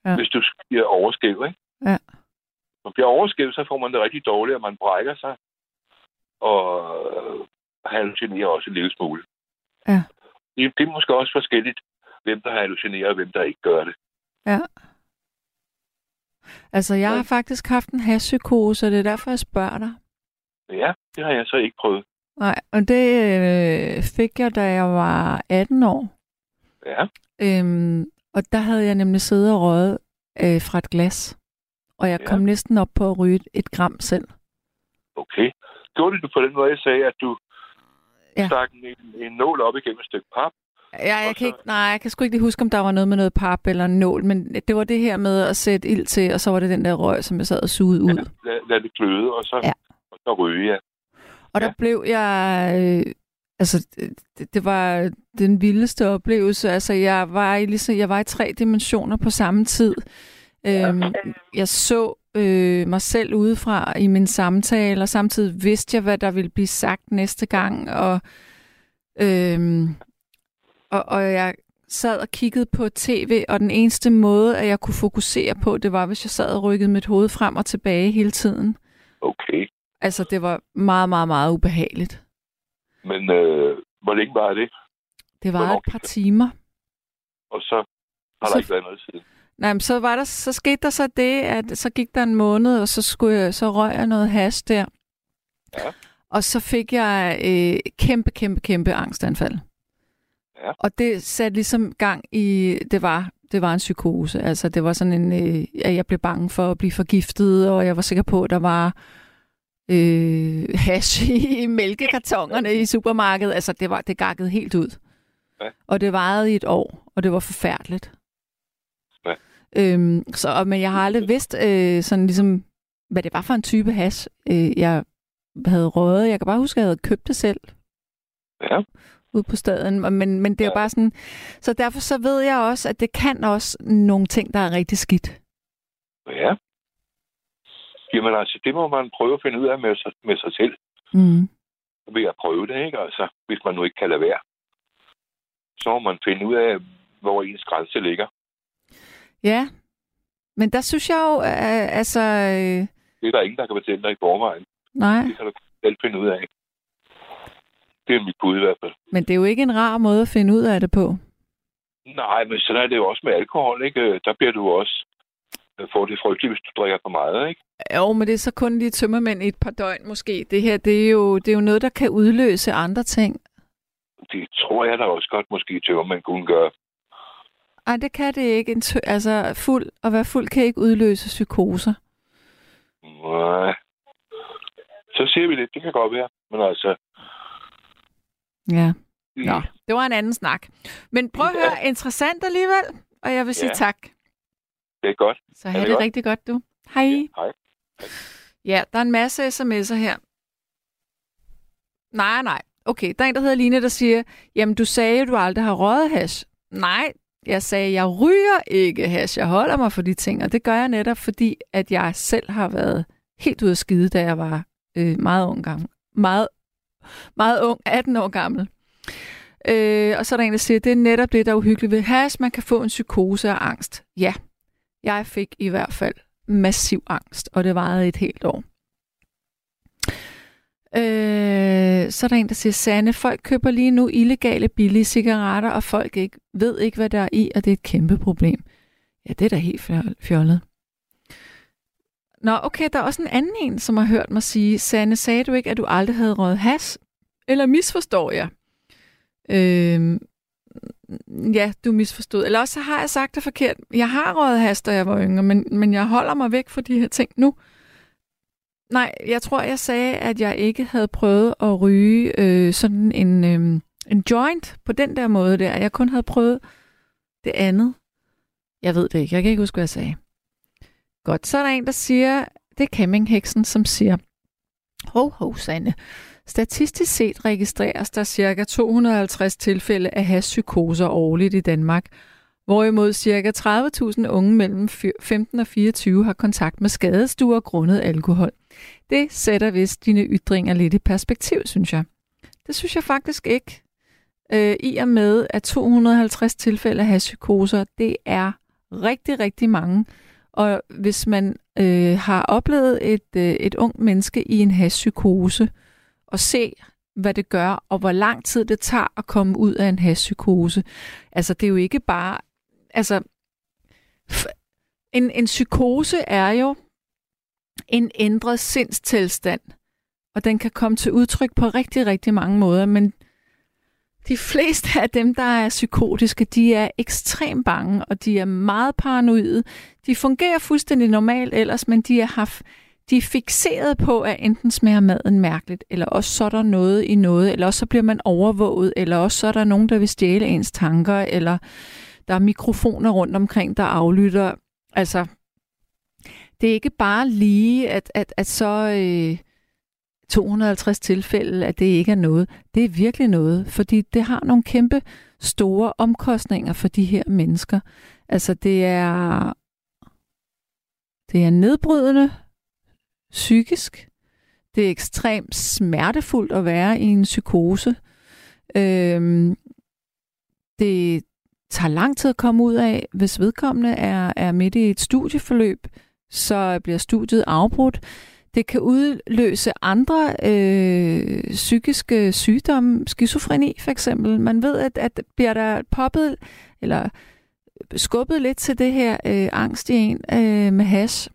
Speaker 4: Ja.
Speaker 10: hvis du bliver overskæv, ikke?
Speaker 4: Ja.
Speaker 10: Når bliver overskæv, så får man det rigtig dårligt, og man brækker sig, og øh, hallucinerer også en lille smule.
Speaker 4: Ja.
Speaker 10: Det, det er måske også forskelligt, hvem der hallucinerer, og hvem der ikke gør det.
Speaker 4: Ja. Altså, jeg har faktisk haft en hashpsykose, og det er derfor, jeg spørger dig.
Speaker 10: Ja, det har jeg så ikke prøvet.
Speaker 4: Nej, og det øh, fik jeg, da jeg var 18 år.
Speaker 10: Ja,
Speaker 4: Øhm, og der havde jeg nemlig siddet og røget øh, fra et glas. Og jeg
Speaker 10: Ja.
Speaker 4: kom næsten op på at ryge et, gram selv.
Speaker 10: okay. Gjorde du på den måde, jeg sagde, at du
Speaker 4: Ja.
Speaker 10: stak en, en nål op igennem et stykke pap?
Speaker 4: Ja, jeg kan ikke, nej, jeg kan sgu ikke lige huske, om der var noget med noget pap eller en nål, men det var det her med at sætte ild til, og så var det den der røg, som jeg sad og sugede ud.
Speaker 10: Ja, lad, lad det gløde, og så,
Speaker 4: Ja.
Speaker 10: og så ryge, ja.
Speaker 4: Og der
Speaker 10: Ja.
Speaker 4: blev jeg... Øh, altså, det, det var den vildeste oplevelse. Altså, jeg var, i, ligesom, jeg var i tre dimensioner på samme tid. Øhm, jeg så øh, mig selv udefra i min samtale, og samtidig vidste jeg, hvad der ville blive sagt næste gang. Og, øhm, og, og jeg sad og kiggede på tv, og den eneste måde, at jeg kunne fokusere på, det var, hvis jeg sad og rykkede mit hoved frem og tilbage hele tiden.
Speaker 10: Okay.
Speaker 4: Altså, det var meget, meget, meget ubehageligt.
Speaker 10: Men øh, hvor længe var det?
Speaker 4: Det var
Speaker 10: Hvornår
Speaker 4: et par timer.
Speaker 10: Og så har
Speaker 4: Så-
Speaker 10: der ikke været noget siden.
Speaker 4: Nej, men så, var der, så skete der så det, at så gik der en måned, og så, skulle jeg, så røg jeg noget hash der.
Speaker 10: Ja.
Speaker 4: Og så fik jeg øh, kæmpe, kæmpe, kæmpe angstanfald.
Speaker 10: Ja.
Speaker 4: Og det satte ligesom gang i, det var, det var en psykose. Altså det var sådan en, øh, at jeg blev bange for at blive forgiftet, og jeg var sikker på, at der var øh, (laughs) hash i mælkekartonerne i supermarkedet. Altså det, var, det gakkede helt ud.
Speaker 10: Ja.
Speaker 4: Og det varede i et år, og det var forfærdeligt.
Speaker 10: Ja.
Speaker 4: Øhm, så, og- men jeg har aldrig vidst, øh, sådan ligesom, hvad det var for en type hash, øh, jeg havde røget. Jeg kan bare huske, at jeg havde købt det selv
Speaker 10: Ja.
Speaker 4: ude på staden. Men, men det er jo bare sådan... Så derfor så ved jeg også, at det kan også nogle ting, der er rigtig skidt.
Speaker 10: Ja. Jamen altså, det må man prøve at finde ud af med, sig- med sig selv.
Speaker 4: Mm.
Speaker 10: Ved at prøve det, ikke? Altså, hvis man nu ikke kan lade være. Så må man finde ud af, hvor ens grænse ligger.
Speaker 4: Ja, men der synes jeg jo, øh, altså... Øh,
Speaker 10: Det er der ingen, der kan fortælle dig i forvejen.
Speaker 4: nej,
Speaker 10: Det kan du selv finde ud af. Det er mit bud i hvert fald.
Speaker 4: men det er jo ikke en rar måde at finde ud af det på.
Speaker 10: Nej, men sådan er det jo også med alkohol, ikke? Der bliver du også får det frygteligt, hvis du drikker for meget, ikke?
Speaker 4: Jo, men det er så kun lige tømmermænd i et par døgn måske. Det her, det er jo, det er jo noget, der kan udløse andre ting.
Speaker 10: Det tror jeg da også godt, måske tøver, man kunne gøre.
Speaker 4: Ej, det kan det ikke. En tø- altså, fuld, at være fuld kan ikke udløse psykoser.
Speaker 10: Nej. Så ser vi lidt, det kan godt være. Men altså,
Speaker 4: Ja. Nå, det var en anden snak. Men prøv at
Speaker 10: Ja.
Speaker 4: høre, interessant alligevel. Og jeg vil sige
Speaker 10: Ja.
Speaker 4: tak.
Speaker 10: Det er godt.
Speaker 4: Så
Speaker 10: Er
Speaker 4: have
Speaker 10: det
Speaker 4: det
Speaker 10: godt?
Speaker 4: rigtig godt, du. Hej.
Speaker 10: Hej.
Speaker 4: Ja, der er en masse sms'er her. Nej, nej. Okay, der er en, der hedder Line, der siger, jamen du sagde, at du aldrig har røget hash. Nej, jeg sagde, jeg ryger ikke hash. Jeg holder mig for de ting, og det gør jeg netop, fordi at jeg selv har været helt ude af skide, da jeg var øh, meget ung gang. Meget, meget ung, 18 år gammel. Øh, og så er der en, der siger, det er netop det, der er uhyggeligt ved hash. Man kan få en psykose af angst. Ja, jeg fik i hvert fald massiv angst, og det varede et helt år. Øh, så er der en, der siger, Sande, folk køber lige nu illegale billige cigaretter, og folk ikke, ved ikke, hvad der er i, og det er et kæmpe problem. Ja, det er da helt fjollet. Nå, okay, der er også en anden en, som har hørt mig sige, Sande, sagde du ikke, at du aldrig havde røget has? Eller misforstår jeg? Øh, ja, du misforstod. Eller også så har jeg sagt det forkert. Jeg har røget has, da jeg var yngre, men, men jeg holder mig væk fra de her ting nu. Nej, jeg tror, jeg sagde, at jeg ikke havde prøvet at ryge øh, sådan en, øh, en joint på den der måde der. Jeg kun havde prøvet det andet. Jeg ved det ikke. Jeg kan ikke huske, hvad jeg sagde. Godt, så er der en, der siger, det er campingheksen, som siger, ho ho, Sande. Statistisk set registreres der ca. 250 tilfælde af hashpsykoser årligt i Danmark, hvorimod ca. 30.000 unge mellem 15 og 24 har kontakt med skadestuer grundet alkohol. Det sætter vist dine ytringer lidt i perspektiv, synes jeg. Det synes jeg faktisk ikke. Øh, I og med, at 250 tilfælde af hashpsykoser, det er rigtig, rigtig mange. Og hvis man øh, har oplevet et, øh, et ung menneske i en haspsykose, og se, hvad det gør, og hvor lang tid det tager at komme ud af en hashpsykose. Altså, det er jo ikke bare... Altså, en, en psykose er jo en ændret sindstilstand, og den kan komme til udtryk på rigtig, rigtig mange måder, men de fleste af dem, der er psykotiske, de er ekstremt bange, og de er meget paranoide. De fungerer fuldstændig normalt ellers, men de har haft de er fixeret på, at enten smager maden mærkeligt, eller også så er der noget i noget, eller også så bliver man overvåget, eller også så er der nogen, der vil stjæle ens tanker, eller der er mikrofoner rundt omkring, der aflytter. Altså, det er ikke bare lige, at, at, at så øh, 250 tilfælde, at det ikke er noget. Det er virkelig noget, fordi det har nogle kæmpe store omkostninger for de her mennesker. Altså, det er, det er nedbrydende psykisk. Det er ekstremt smertefuldt at være i en psykose. Øhm, det tager lang tid at komme ud af. Hvis vedkommende er, er midt i et studieforløb, så bliver studiet afbrudt. Det kan udløse andre øh, psykiske sygdomme, skizofreni for eksempel. Man ved, at, at bliver der poppet eller skubbet lidt til det her øh, angst i en øh, med hash,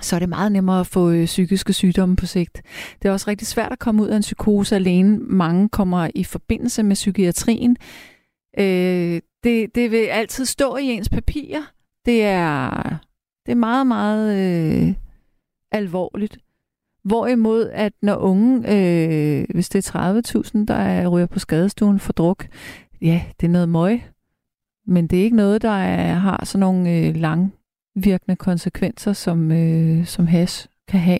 Speaker 4: så er det meget nemmere at få øh, psykiske sygdomme på sigt. Det er også rigtig svært at komme ud af en psykose alene. Mange kommer i forbindelse med psykiatrien. Øh, det, det vil altid stå i ens papirer. Det er, det er meget, meget øh, alvorligt. Hvorimod, at når unge, øh, hvis det er 30.000, der er, ryger på skadestuen for druk, ja, det er noget møg. Men det er ikke noget, der er, har sådan nogle øh, lange virkende konsekvenser, som, øh, som hash kan have.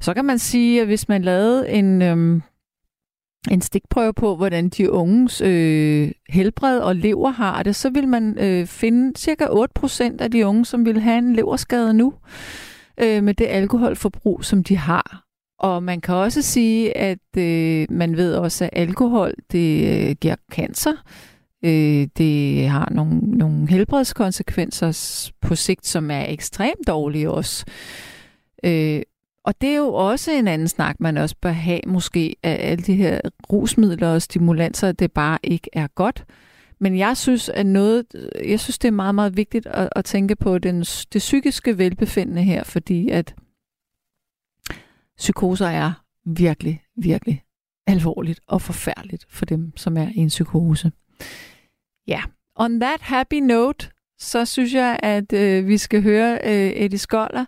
Speaker 4: Så kan man sige, at hvis man lavede en, øh, en stikprøve på, hvordan de unges øh, helbred og lever har det, så vil man øh, finde cirka 8% af de unge, som vil have en leverskade nu, øh, med det alkoholforbrug, som de har. Og man kan også sige, at øh, man ved også, at alkohol det øh, giver cancer. Øh, det har nogle, nogle helbredskonsekvenser på sigt, som er ekstremt dårlige også. Øh, og det er jo også en anden snak, man også bør have måske af alle de her rusmidler og stimulanser, det bare ikke er godt. Men jeg synes, at noget, jeg synes, det er meget, meget vigtigt at, at tænke på den, det psykiske velbefindende her, fordi at psykoser er virkelig, virkelig alvorligt og forfærdeligt for dem, som er i en psykose. Ja, on that happy note, så synes jeg, at øh, vi skal høre øh, Eddie Skoller.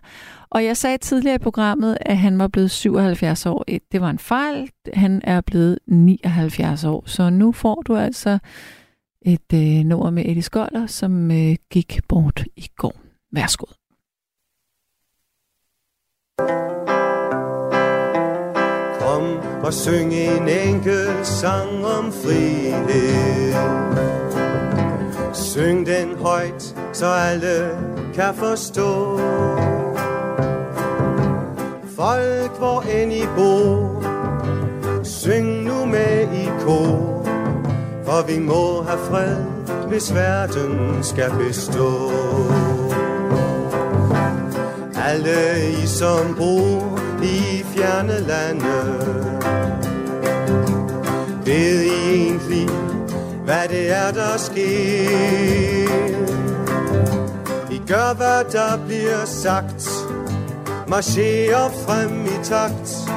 Speaker 4: Og jeg sagde tidligere i programmet, at han var blevet 77 år. Det var en fejl. Han er blevet 79 år. Så nu får du altså et øh, nummer med Eddie Skoller, som øh, gik bort i går. Værsgo.
Speaker 11: Kom og synge en enkelt sang om frihed. Syng den højt, så alle kan forstå. Folk, hvor end I bor, syng nu med i kor. For vi må have fred, hvis verden skal bestå. Alle I som bor i fjerne lande. Ved I egentlig, hvad det er, der sker? I gør, hvad der bliver sagt. Marcherer frem i takt.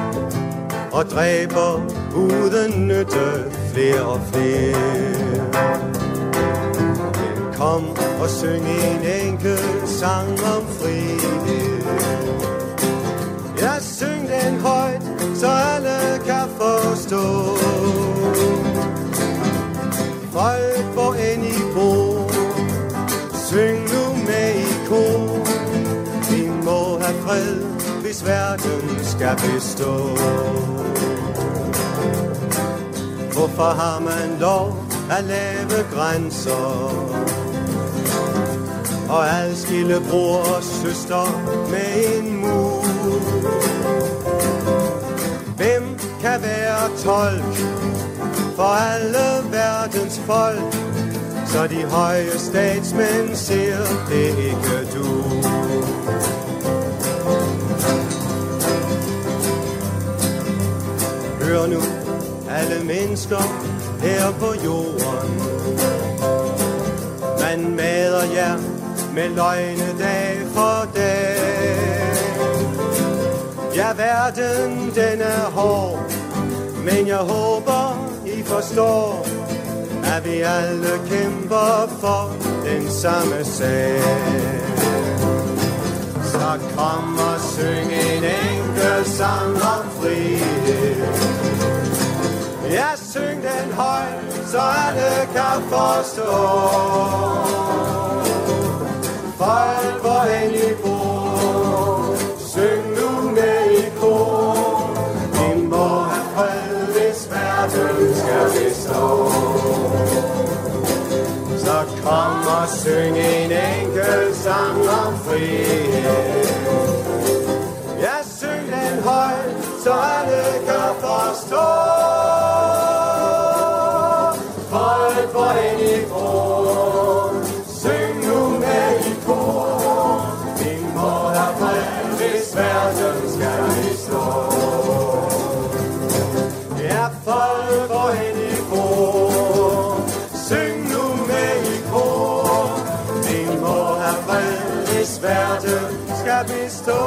Speaker 11: Og dræber uden nytte flere og flere. Men kom og syng en enkelt sang om frihed højt, så alle kan forstå. Folk, hvor end I bor, syng nu med i kor. Vi må have fred, hvis verden skal bestå. Hvorfor har man lov at lave grænser? og adskille bror og søster med en mur. Kan være tolk for alle verdens folk, så de høje statsmænd ser det ikke du. Hør nu, alle mennesker her på jorden, man mader jer med løgne dag for dag. Ja, verden den er hård, men jeg håber, I forstår, at vi alle kæmper for den samme sag. Så kom og syng en enkelt sang om frihed. Ja, syng den højt, så alle kan forstå. Folk, hvor end I bor, hvis skal bestå. Så kom og syng en enkelt sang om frihed. Ja, syng den højt, så alle kan forstå. Folk, hvor end I bor, syng nu med i kor. Vi må have fred, hvis verden verden skal bestå.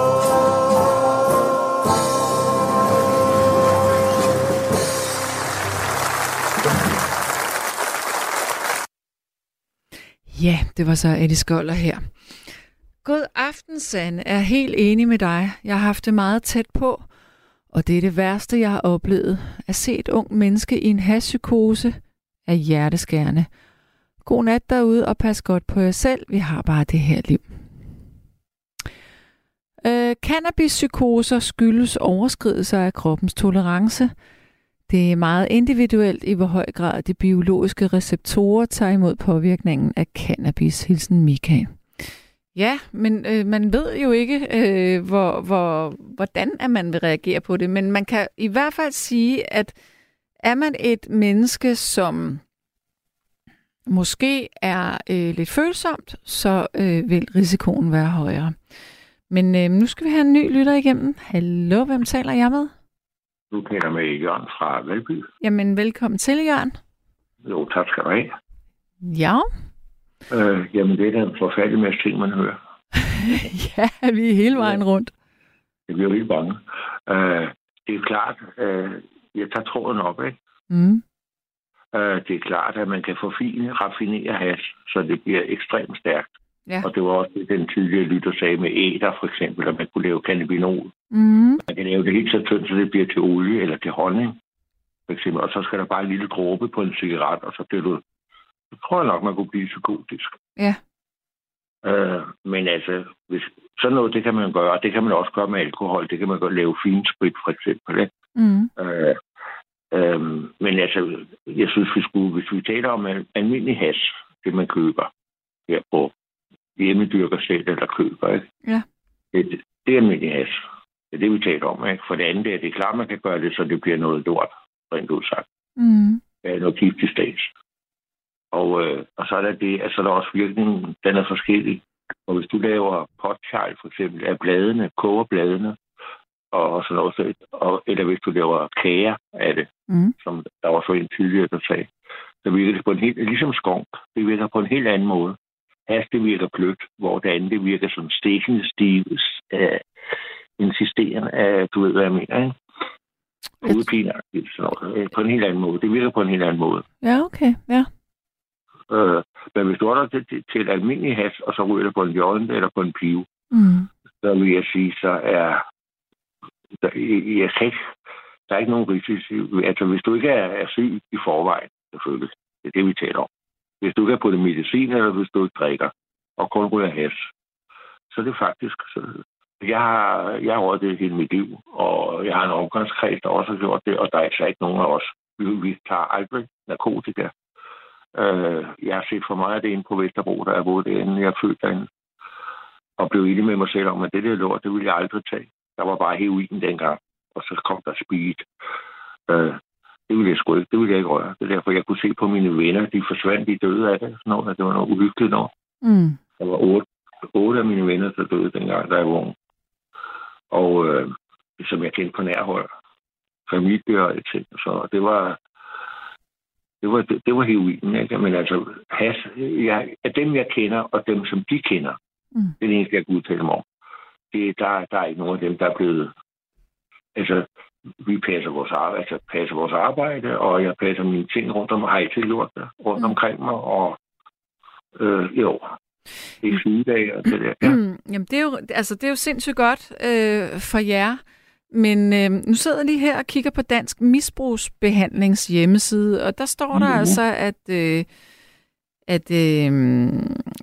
Speaker 4: Ja, det var så Eddie Skoller her. God aften, Sand. Er helt enig med dig. Jeg har haft det meget tæt på, og det er det værste, jeg har oplevet. At se et ung menneske i en haspsykose er hjerteskærende. God nat derude, og pas godt på jer selv. Vi har bare det her liv. Øh, Cannabispsykoser skyldes overskridelser af kroppens tolerance. Det er meget individuelt i hvor høj grad de biologiske receptorer tager imod påvirkningen af cannabis, hilsen Mika. Ja, men øh, man ved jo ikke, øh, hvor, hvor, hvordan at man vil reagere på det. Men man kan i hvert fald sige, at er man et menneske, som måske er øh, lidt følsomt, så øh, vil risikoen være højere. Men øh, nu skal vi have en ny lytter igennem. Hallo, hvem taler jeg med?
Speaker 12: Du kender med Jørgen fra Valby.
Speaker 4: Jamen, velkommen til, Jørgen.
Speaker 12: Jo, tak skal du have.
Speaker 4: Ja,
Speaker 12: Øh, jamen, det er da en forfærdelig masse ting, man hører. (laughs)
Speaker 4: ja vi er hele vejen rundt.
Speaker 12: Jeg bliver jo helt bange. Øh, det er klart, øh, jeg tager tråden op, ikke?
Speaker 4: Mm.
Speaker 12: Øh, det er klart, at man kan forfine, raffinere hash, så det bliver ekstremt stærkt.
Speaker 4: Ja.
Speaker 12: Og det var også det, den tidligere lytter sagde med æder, for eksempel, at man kunne lave cannabinol.
Speaker 4: Mm.
Speaker 12: Man kan lave det helt så tyndt, så det bliver til olie eller til honning. For eksempel. Og så skal der bare en lille dråbe på en cigaret, og så bliver du... Så tror jeg nok, man kunne blive psykotisk.
Speaker 4: Ja.
Speaker 12: Øh, men altså, hvis, sådan noget, det kan man gøre, og det kan man også gøre med alkohol. Det kan man godt lave finsprit, for eksempel. Ikke?
Speaker 4: Mm.
Speaker 12: Øh, øh, men altså, jeg synes, vi skulle, hvis vi taler om al- almindelig has, det man køber her på hjemmedyrker selv eller køber, ikke?
Speaker 4: Ja.
Speaker 12: Det, det er almindelig has. Det er det, vi taler om. Ikke? For det andet er det er klart, man kan gøre det, så det bliver noget lort, rent udsagt.
Speaker 4: Mm.
Speaker 12: Øh, noget giftig stats. Og, øh, og så er der det, altså der er også virkningen, den er forskellig. Og hvis du laver potchal for eksempel af bladene, koger bladene, og sådan noget, så- og, eller hvis du laver kager af det,
Speaker 4: Mm.
Speaker 12: som der var en tidligere, der sagde, så virker det på en helt, ligesom skunk, det virker på en helt anden måde. Has, det virker blødt, hvor det andet, det virker som stikkende, stiv, øh, insisterende, øh, du ved, hvad jeg mener, ikke? Hovedpinagtigt, sådan noget, øh, på en helt anden måde. Det virker på en helt anden måde.
Speaker 4: Ja, okay. Ja.
Speaker 12: Øh, men hvis du holder det til, til et almindeligt has, og så ryger det på en joint eller på en pive,
Speaker 4: Mm.
Speaker 12: så vil jeg sige, så er der, jeg kan ikke, der er ikke nogen risiko. Altså, hvis du ikke er, er syg i forvejen, selvfølgelig, det er det, vi taler om. Hvis du ikke er på det medicin, eller hvis du ikke drikker, og kun ryger has, så er det faktisk... Så, jeg har, jeg har rådet det hele mit liv, og jeg har en omgangskreds, der også har gjort det, og der er altså ikke nogen af os. Vi, vi tager aldrig narkotika. Øh, jeg har set for meget af det inde på Vesterbro, der er boet derinde. Jeg er derinde. Og blev enig med mig selv om, at det der lort, det ville jeg aldrig tage. Der var bare heroin dengang, og så kom der speed. Øh, det ville jeg sgu ikke. Det ville jeg ikke røre. Det er derfor, jeg kunne se på mine venner, de forsvandt, de døde af det. Sådan noget, det var noget uhyggeligt noget.
Speaker 4: Mm.
Speaker 12: Der var otte, otte af mine venner, der døde dengang, der jeg var ung. Og øh, som jeg kendte på nær hold. Familie og ting. Så det var, det var, det, det var heroin, ikke? Men altså, has, jeg, af dem, jeg kender, og dem, som de kender,
Speaker 4: Mm.
Speaker 12: det er det eneste, jeg kan udtale mig om. Det, der, der er ikke nogen af dem, der er blevet... Altså, vi passer vores arbejde, altså passer vores arbejde, og jeg passer mine ting rundt om, har altid gjort det, rundt
Speaker 4: Mm.
Speaker 12: omkring mig, og øh, jo, det er sygedage og det der. Ja.
Speaker 4: Mm. Jamen, det er, jo, altså, det er jo sindssygt godt øh, for jer. Men øh, nu sidder jeg lige her og kigger på Dansk Misbrugsbehandlings hjemmeside, og der står der
Speaker 12: Mhm.
Speaker 4: altså, at, øh, at, øh,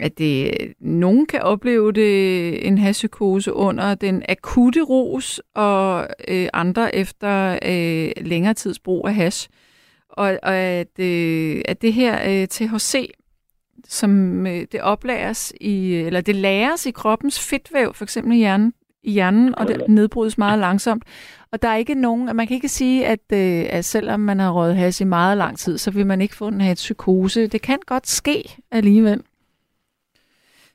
Speaker 4: at det, nogen kan opleve det, en hashpsykose under den akutte ros, og øh, andre efter øh, længere tids brug af hash. Og, og at, øh, at det her øh, THC, som øh, det oplæres i, eller det læres i kroppens fedtvæv, for eksempel i hjernen, i hjernen, og det nedbrydes meget langsomt. Og der er ikke nogen, man kan ikke sige, at, øh, at selvom man har røget has i meget lang tid, så vil man ikke få en have psykose. Det kan godt ske alligevel.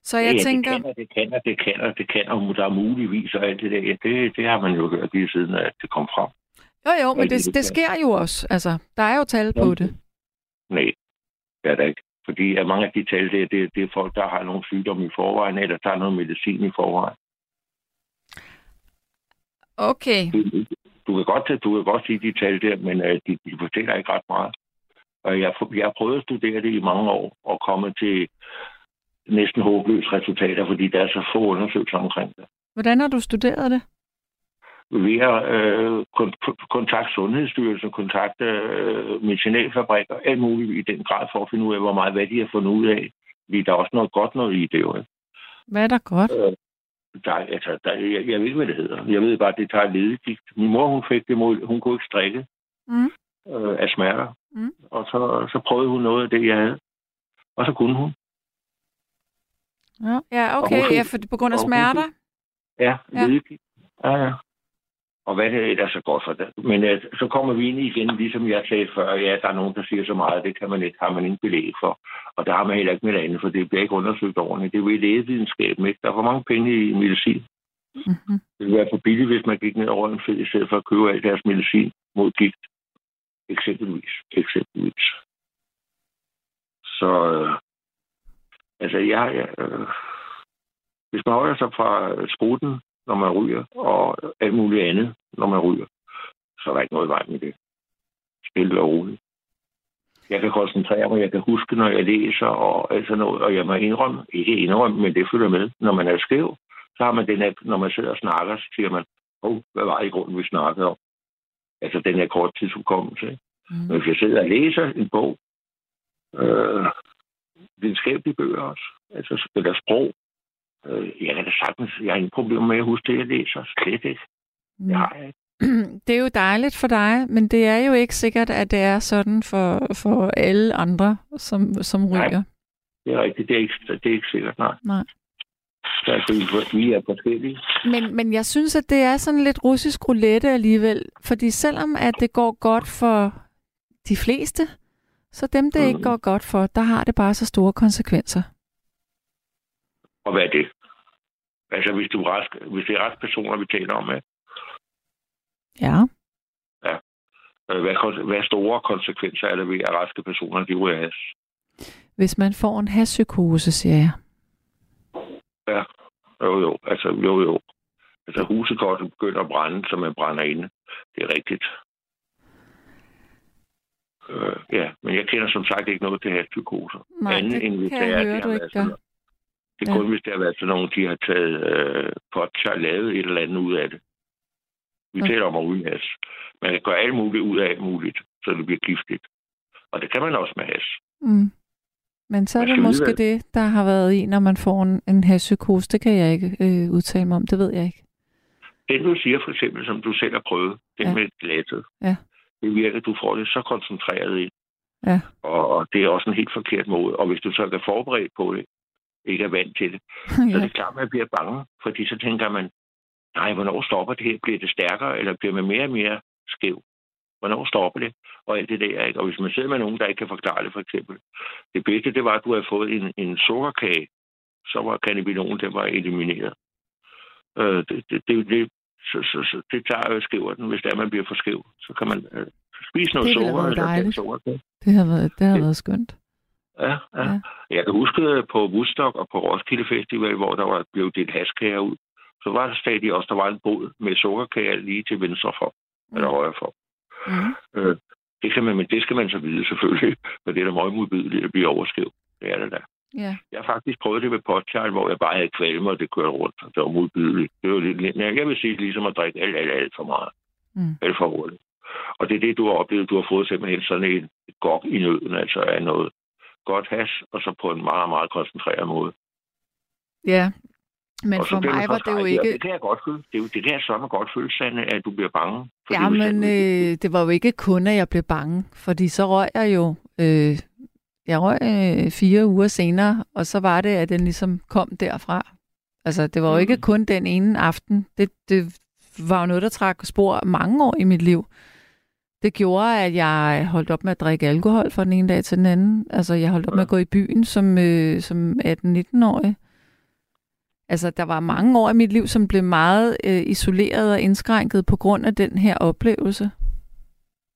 Speaker 4: Så jeg
Speaker 12: ja,
Speaker 4: tænker...
Speaker 12: Det kan, og det kan, og det kan, og det kan, og der er muligvis og alt det der. Ja, det, det har man jo hørt lige siden, at det kom frem.
Speaker 4: Jo, jo, men det, det sker jo også. Altså, der er jo tal på det.
Speaker 12: Nej, det er der ikke. Fordi at mange af de tal, det, det, det er folk, der har nogle sygdomme i forvejen, eller tager noget medicin i forvejen.
Speaker 4: Okay.
Speaker 12: Du, du, kan, godt, du kan godt sige de tal der, men uh, de, de fortæller ikke ret meget. Og jeg, jeg har prøvet at studere det i mange år, og komme til næsten håbløse resultater, fordi der er så få undersøgelser omkring det.
Speaker 4: Hvordan har du studeret det?
Speaker 12: ved at øh, kon- kontakte Sundhedsstyrelsen, kontakte øh, medicinalfabrikker, alt muligt i den grad for at finde ud af, hvor meget hvad de har fundet ud af. Fordi der er også noget godt noget i det, jo.
Speaker 4: Hvad er der godt?
Speaker 12: Øh, der, er- altså, der, jeg, jeg ved ikke, hvad det hedder. Jeg ved bare, at det tager ledegigt. Min mor, hun fik det mod, hun kunne ikke strikke
Speaker 4: Mm.
Speaker 12: øh, af smerter.
Speaker 4: Mm.
Speaker 12: Og så, så prøvede hun noget af det, jeg havde. Og så kunne hun.
Speaker 4: Ja, ja okay.
Speaker 12: hun fik-
Speaker 4: Ja, for, på grund af smerter?
Speaker 12: Ja,
Speaker 4: Ja.
Speaker 12: ledegigt. Ja, ja. Og hvad det ellers er godt for det. Men uh, så kommer vi ind igen, ligesom jeg sagde før, ja, der er nogen, der siger så meget, det kan man ikke, har man ikke belæg for. Og der har man heller ikke med det andet, for det bliver ikke undersøgt ordentligt. Det er i lægevidenskaben, ikke? Der er for mange penge i medicin.
Speaker 4: Mm-hmm.
Speaker 12: Det ville være for billigt, hvis man gik ned over en fed, i stedet for at købe al deres medicin mod gigt. Eksempelvis. Eksempelvis. Så, øh, altså, jeg, jeg øh, hvis man holder sig fra spruten, når man ryger, og alt muligt andet, når man ryger, så er der ikke noget vej med det. Spil og roligt. Jeg kan koncentrere mig, jeg kan huske, når jeg læser og alt sådan noget, og jeg må indrømme, ikke indrømme, men det følger med. Når man er skæv, så har man den her, når man sidder og snakker, så siger man, oh, hvad var det i grunden, vi snakkede om? Altså den her korttidsudkommelse.
Speaker 4: Mm.
Speaker 12: Men hvis jeg sidder og læser en bog, øh, videnskabelige bøger også, altså eller sprog, øh, jeg kan da sagtens, jeg har ingen problemer med at huske det, jeg læser. Slet ikke. Det har jeg ikke. (clears throat)
Speaker 4: Det er jo dejligt for dig, men det er jo ikke sikkert, at det er sådan for, for alle andre, som, som
Speaker 12: Nej.
Speaker 4: ryger.
Speaker 12: Det er rigtigt. Det er ikke, det er ikke sikkert, nej.
Speaker 4: Nej.
Speaker 12: Der er fordi, vi er forskellige.
Speaker 4: Men, men jeg synes, at det er sådan lidt russisk roulette alligevel. Fordi selvom at det går godt for de fleste, så dem, det ikke
Speaker 12: Mhm.
Speaker 4: går godt for, der har det bare så store konsekvenser.
Speaker 12: Og hvad er det? Altså, hvis, du er rask, hvis det er raske personer, vi taler om, ikke?
Speaker 4: Ja.
Speaker 12: Øh, hvad, hvad store konsekvenser er der ved, at raske personer, de ryger has?
Speaker 4: Hvis man får en haspsykose, siger jeg.
Speaker 12: Ja, jo jo, altså jo jo. Altså huset godt begynder at brænde, så man brænder inde. Det er rigtigt. Øh, ja, men jeg kender som sagt ikke noget til haspsykoser.
Speaker 4: Nej,
Speaker 12: Andet
Speaker 4: det
Speaker 12: end hvis
Speaker 4: kan jeg
Speaker 12: er,
Speaker 4: høre, du ikke gør.
Speaker 12: Det er
Speaker 4: Ja.
Speaker 12: hvis det har været sådan nogle, de har taget øh, potcher og lavet et eller andet ud af det. Vi
Speaker 4: Okay.
Speaker 12: taler om at ryge. Man kan gøre alt muligt ud af alt muligt, så det bliver giftigt. Og det kan man også med has.
Speaker 4: Mm. Men så er det måske det, der har været i, når man får en, en haspsykose. Det kan jeg ikke øh, udtale mig om. Det ved jeg ikke.
Speaker 12: Den du siger for eksempel, som du selv har prøvet, den
Speaker 4: Ja.
Speaker 12: med glasset,
Speaker 4: Ja.
Speaker 12: det virker, at du får det så koncentreret i.
Speaker 4: Ja.
Speaker 12: Og, og det er også en helt forkert måde. Og hvis du så er forberedt på det, ikke er vant til det, (laughs) så er
Speaker 4: ja.
Speaker 12: det klart, at man bliver bange. Fordi så tænker man, nej, hvornår stopper det her? Bliver det stærkere, eller bliver man mere og mere skæv? Hvornår stopper det? Og alt det der, ikke? Og hvis man sidder med nogen, der ikke kan forklare det, for eksempel. Det bedste, det var, at du havde fået en, en sukkerkage. Så var cannabinon, den var elimineret. Øh, det, det, det, det, så, så, så, det tager jo skæver den, hvis det er, man bliver for skæv. Så kan man øh, spise noget
Speaker 4: Det
Speaker 12: sukker,
Speaker 4: været
Speaker 12: eller
Speaker 4: dejligt. Det har været, det har været skønt.
Speaker 12: Ja, ja.
Speaker 4: Ja.
Speaker 12: Jeg kan huske øh, på Woodstock og på Roskilde Festival, hvor der var blevet delt haskager ud. Så var der stadig også, der var en båd med sukkerkager lige til venstre for, mm. eller højre for.
Speaker 4: Mm.
Speaker 12: Øh, det, kan man, men det skal man så vide selvfølgelig, (laughs) for det er da meget modbydeligt at blive overskæv. Det er det der.
Speaker 4: Ja.
Speaker 12: Jeg har faktisk prøvet det med potchild, hvor jeg bare havde kvalme, og det kørte rundt. og Det var modbydeligt. Det var lidt, jeg vil sige, ligesom at drikke alt, alt, alt for meget.
Speaker 4: Mm.
Speaker 12: Alt for hurtigt. Og det er det, du har oplevet. Du har fået simpelthen sådan et gok i nøden, altså af noget godt has, og så på en meget, meget koncentreret måde.
Speaker 4: Ja. Men
Speaker 12: og
Speaker 4: for mig var det jo ikke...
Speaker 12: Det kan jeg godt føle. Det, er jo- det kan jeg sådan godt føle, at du bliver bange. Fordi
Speaker 4: Ja,
Speaker 12: jeg-
Speaker 4: men øh, det var jo ikke kun, at jeg blev bange, fordi så røg jeg jo... Øh, jeg røg øh, fire uger senere, og så var det, at den ligesom kom derfra. Altså, det var jo
Speaker 12: Mm.
Speaker 4: ikke kun den ene aften. Det, det var jo noget, der trak spor mange år i mit liv. Det gjorde, at jeg holdt op med at drikke alkohol fra den ene dag til den anden. Altså, jeg holdt op med at gå i byen som, øh, som 18-19-årig. Altså, der var mange år i mit liv, som blev meget øh, isoleret og indskrænket på grund af den her oplevelse.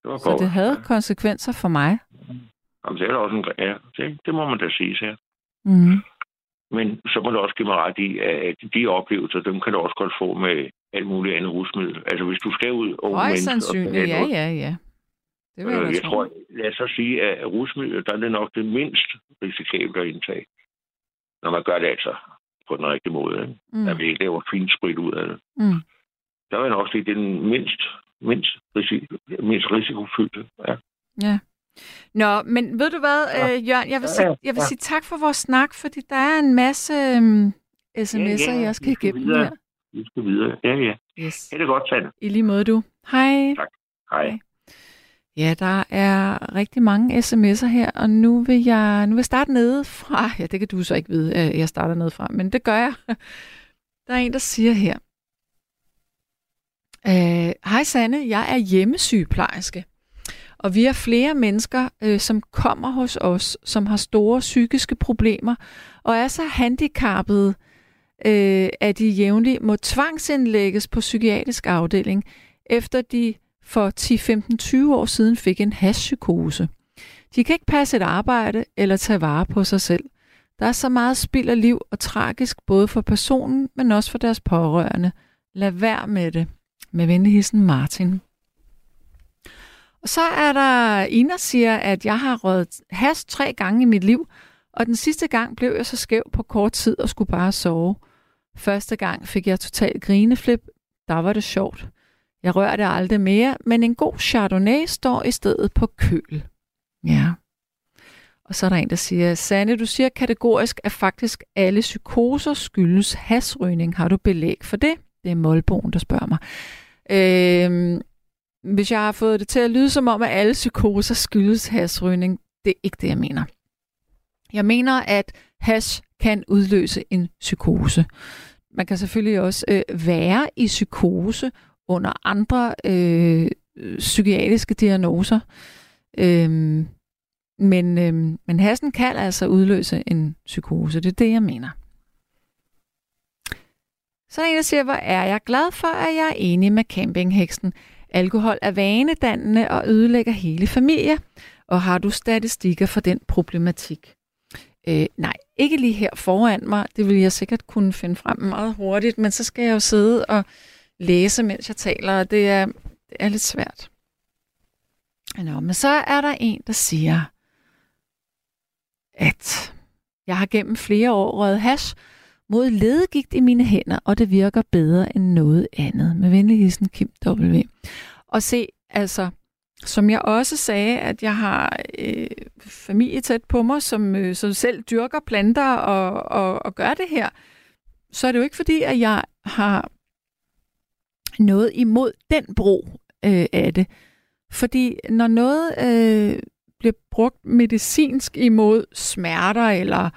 Speaker 12: det var
Speaker 4: Så det havde konsekvenser for mig.
Speaker 12: Jamen, det er også en... Ja, det, det må man da sige, så.
Speaker 4: Mm.
Speaker 12: Men så må du også give mig ret i, at de oplevelser, dem kan du også godt få med alt muligt andet rusmiddel. Altså, hvis du skal ud over
Speaker 4: Højst sandsynligt, ja, ja, ja. Det vil jeg,
Speaker 12: Øh, jeg
Speaker 4: tro.
Speaker 12: tror, lad os så sige, at rusmidler, der er det nok det mindst risikable at indtage. Når man gør det altså på den rigtige måde. Ikke?
Speaker 4: Mm.
Speaker 12: At vi ikke laver fint sprit ud af det.
Speaker 4: Mm.
Speaker 12: Der vil nok sige, det er den mindst, mindst, risiko, mindst risikofyldte. Ja.
Speaker 4: Ja. Nå, men ved du hvad, øh, Jørgen, jeg vil,
Speaker 12: Ja,
Speaker 4: sige,
Speaker 12: ja,
Speaker 4: jeg vil
Speaker 12: ja.
Speaker 4: sige tak for vores snak, fordi der er en masse øhm, sms'er,
Speaker 12: Ja, ja,
Speaker 4: jeg skal
Speaker 12: vi skal
Speaker 4: igennem her.
Speaker 12: Vi skal videre. Ja, ja.
Speaker 4: Yes.
Speaker 12: Det er det godt, Sande.
Speaker 4: I lige måde, du. Hej.
Speaker 12: Tak. Hej.
Speaker 4: Ja, der er rigtig mange sms'er her, og nu vil jeg, nu vil jeg starte nede fra. Ja, det kan du så ikke vide, at jeg starter nede fra, men det gør jeg. (laughs) Der er en, der siger her. Øh, Hej Sanne, jeg er hjemmesygeplejerske, og vi er flere mennesker, øh, som kommer hos os, som har store psykiske problemer, og er så handicappede, øh, at de jævnligt må tvangsindlægges på psykiatrisk afdeling, efter de for 10-15-20 år siden fik en hashpsykose. De kan ikke passe et arbejde eller tage vare på sig selv. Der er så meget spild af liv og tragisk både for personen, men også for deres pårørende. Lad være med det. Med venligheden Martin. Og så er der Ina, siger, at jeg har røget has tre gange i mit liv, og den sidste gang blev jeg så skæv på kort tid og skulle bare sove. Første gang fik jeg totalt grineflip. Der var det sjovt. Jeg rører det aldrig mere, men en god Chardonnay står i stedet på køl. Ja. Og så er der en, der siger, Sanne, du siger kategorisk, at faktisk alle psykoser skyldes hasrygning. Har du belæg for det? Det er Målbogen, der spørger mig. Øhm, hvis jeg har fået det til at lyde som om, at alle psykoser skyldes hasrygning, det er ikke det, jeg mener. Jeg mener, at hash kan udløse en psykose. Man kan selvfølgelig også øh, være i psykose under andre øh, psykiatriske diagnoser. Øhm, men, øhm, men hassen kan altså udløse en psykose. Det er det, jeg mener. Så er der en, der siger, hvor er jeg glad for, at jeg er enig med campingheksen. Alkohol er vanedannende og ødelægger hele familie. Og har du statistikker for den problematik? Øh, nej, ikke lige her foran mig. Det vil jeg sikkert kunne finde frem meget hurtigt, men så skal jeg jo sidde og læse, mens jeg taler, og det er, det er lidt svært. Nå, men så er der en, der siger, at jeg har gennem flere år røget hash mod ledegigt i mine hænder, og det virker bedre end noget andet. Med venlig hilsen, Kim W. Og se, altså, som jeg også sagde, at jeg har øh, familie tæt på mig, som, øh, som selv dyrker planter og, og, og gør det her, så er det jo ikke fordi, at jeg har noget imod den brug øh, af det. Fordi når noget øh, bliver brugt medicinsk imod smerter eller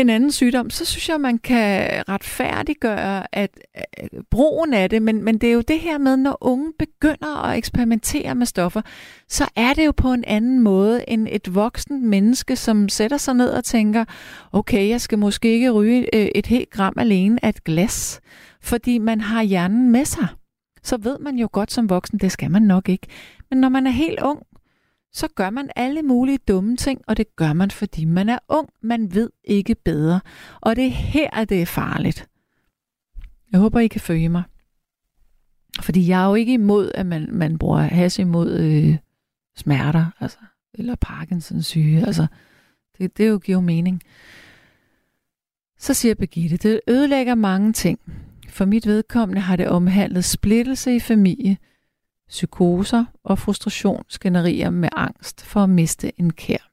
Speaker 4: en anden sygdom, så synes jeg, man kan retfærdiggøre at, at brugen af det. Men, men det er jo det her med, når unge begynder at eksperimentere med stoffer, så er det jo på en anden måde end et voksen menneske, som sætter sig ned og tænker, okay, jeg skal måske ikke ryge øh, et helt gram alene af et glas, fordi man har hjernen med sig så ved man jo godt som voksen, det skal man nok ikke. Men når man er helt ung, så gør man alle mulige dumme ting, og det gør man, fordi man er ung. Man ved ikke bedre. Og det er her, det er farligt. Jeg håber, I kan følge mig. Fordi jeg er jo ikke imod, at man, man bruger has imod øh, smerter, altså, eller Parkinsons syge. Altså, det, det jo giver mening. Så siger Birgitte, det ødelægger mange ting. For mit vedkommende har det omhandlet splittelse i familie, psykoser og frustrationsgenerier med angst for at miste en kær.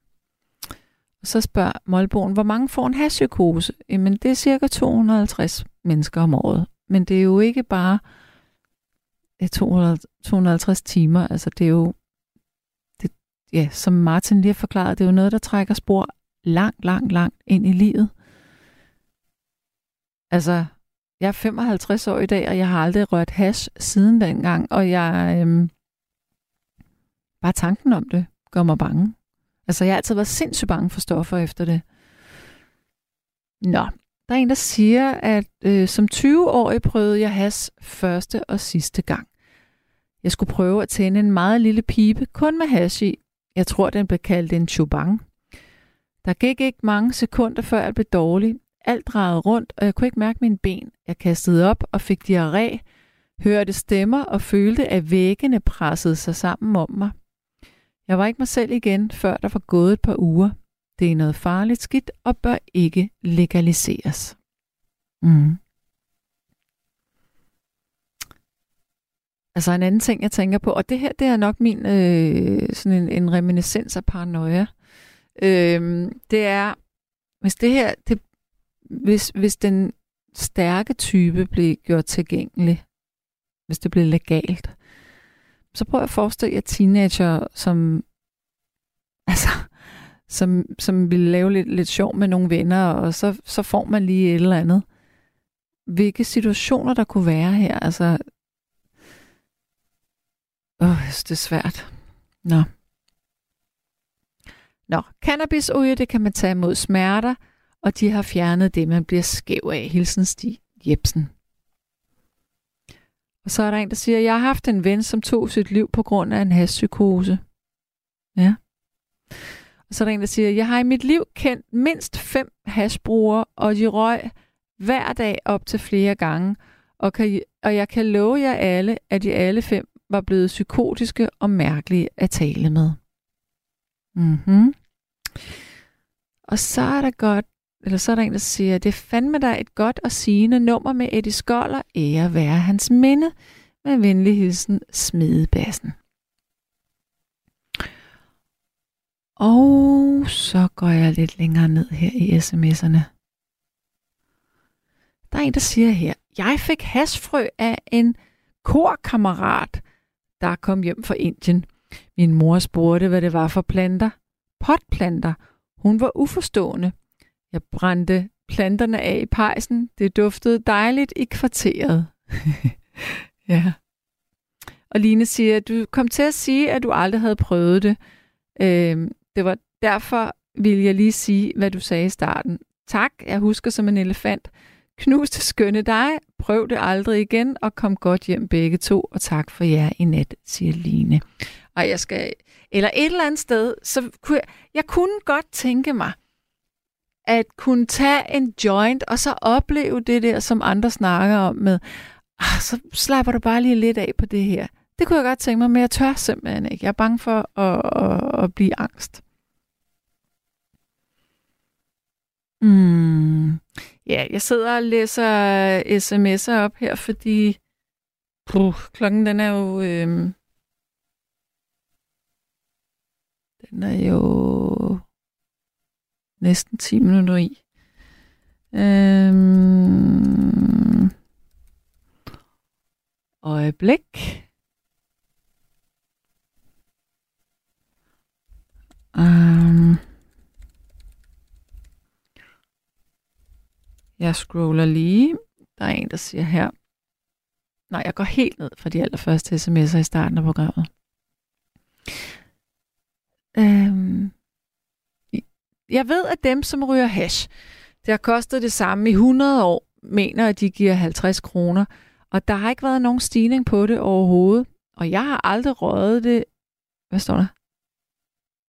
Speaker 4: Og så spørger Målbogen, hvor mange får en hashpsykose? Jamen, det er cirka 250 mennesker om året. Men det er jo ikke bare 200, 250 timer. Altså, det er jo, det, ja, som Martin lige har forklaret, det er jo noget, der trækker spor langt, langt, langt ind i livet. Altså, jeg er 55 år i dag, og jeg har aldrig rørt hash siden dengang, og jeg... Øhm, bare tanken om det gør mig bange. Altså, jeg har altid været sindssygt bange for stoffer efter det. Nå, der er en, der siger, at øh, som 20-årig prøvede jeg has første og sidste gang. Jeg skulle prøve at tænde en meget lille pibe, kun med hash i. Jeg tror, den blev kaldt en chubang. Der gik ikke mange sekunder, før jeg blev dårlig. Alt drejede rundt, og jeg kunne ikke mærke mine ben. Jeg kastede op og fik diarré, hørte stemmer og følte, at væggene pressede sig sammen om mig. Jeg var ikke mig selv igen, før der var gået et par uger. Det er noget farligt skidt og bør ikke legaliseres. Mm. Altså en anden ting, jeg tænker på, og det her, det er nok min øh, sådan en, en reminiscens af paranoia. Øh, det er, hvis det her, det hvis, hvis den stærke type blev gjort tilgængelig, hvis det blev legalt, så prøv at forestille jer teenager, som, (laughs) altså, som, som ville lave lidt, lidt sjov med nogle venner, og så, så får man lige et eller andet. Hvilke situationer der kunne være her, altså... Åh, oh, det er svært. Nå. Nå, cannabisolie, det kan man tage mod smerter, og de har fjernet det, man bliver skæv af. Hilsen Stig Jebsen. Og så er der en, der siger, jeg har haft en ven, som tog sit liv på grund af en hashpsykose. Ja. Og så er der en, der siger, jeg har i mit liv kendt mindst fem hashbrugere, og de røg hver dag op til flere gange. Og, kan, og jeg kan love jer alle, at de alle fem var blevet psykotiske og mærkelige at tale med. Mhm. Og så er der godt, eller så er der en, der siger, det fandme der et godt og sigende nummer med Eddie Skoller, ære være hans minde, med venlig hilsen, Smedebassen. Og så går jeg lidt længere ned her i sms'erne. Der er en, der siger her, jeg fik hasfrø af en korkammerat, der kom hjem fra Indien. Min mor spurgte, hvad det var for planter. Potplanter. Hun var uforstående. Jeg brændte planterne af i pejsen. Det duftede dejligt i kvarteret. (laughs) ja. Og Line siger, du kom til at sige, at du aldrig havde prøvet det. Øh, det var derfor, vil jeg lige sige, hvad du sagde i starten. Tak, jeg husker som en elefant. Knus til skønne dig, prøv det aldrig igen, og kom godt hjem begge to, og tak for jer i nat, siger Line. Og jeg skal, eller et eller andet sted, så kunne jeg, jeg kunne godt tænke mig, at kunne tage en joint, og så opleve det der, som andre snakker om med, ah, så slapper du bare lige lidt af på det her. Det kunne jeg godt tænke mig, men jeg tør simpelthen ikke. Jeg er bange for at, at, at blive angst. Mm. Ja, jeg sidder og læser sms'er op her, fordi puh, klokken den er jo... Øh, den er jo næsten 10 minutter i. Øhm, øjeblik. Um, jeg scroller lige. Der er en, der siger her. Nej, jeg går helt ned fra de allerførste sms'er i starten af programmet. Øhm, jeg ved, at dem, som ryger hash, det har kostet det samme i 100 år, mener, at de giver 50 kroner. Og der har ikke været nogen stigning på det overhovedet. Og jeg har aldrig røget det. Hvad står der?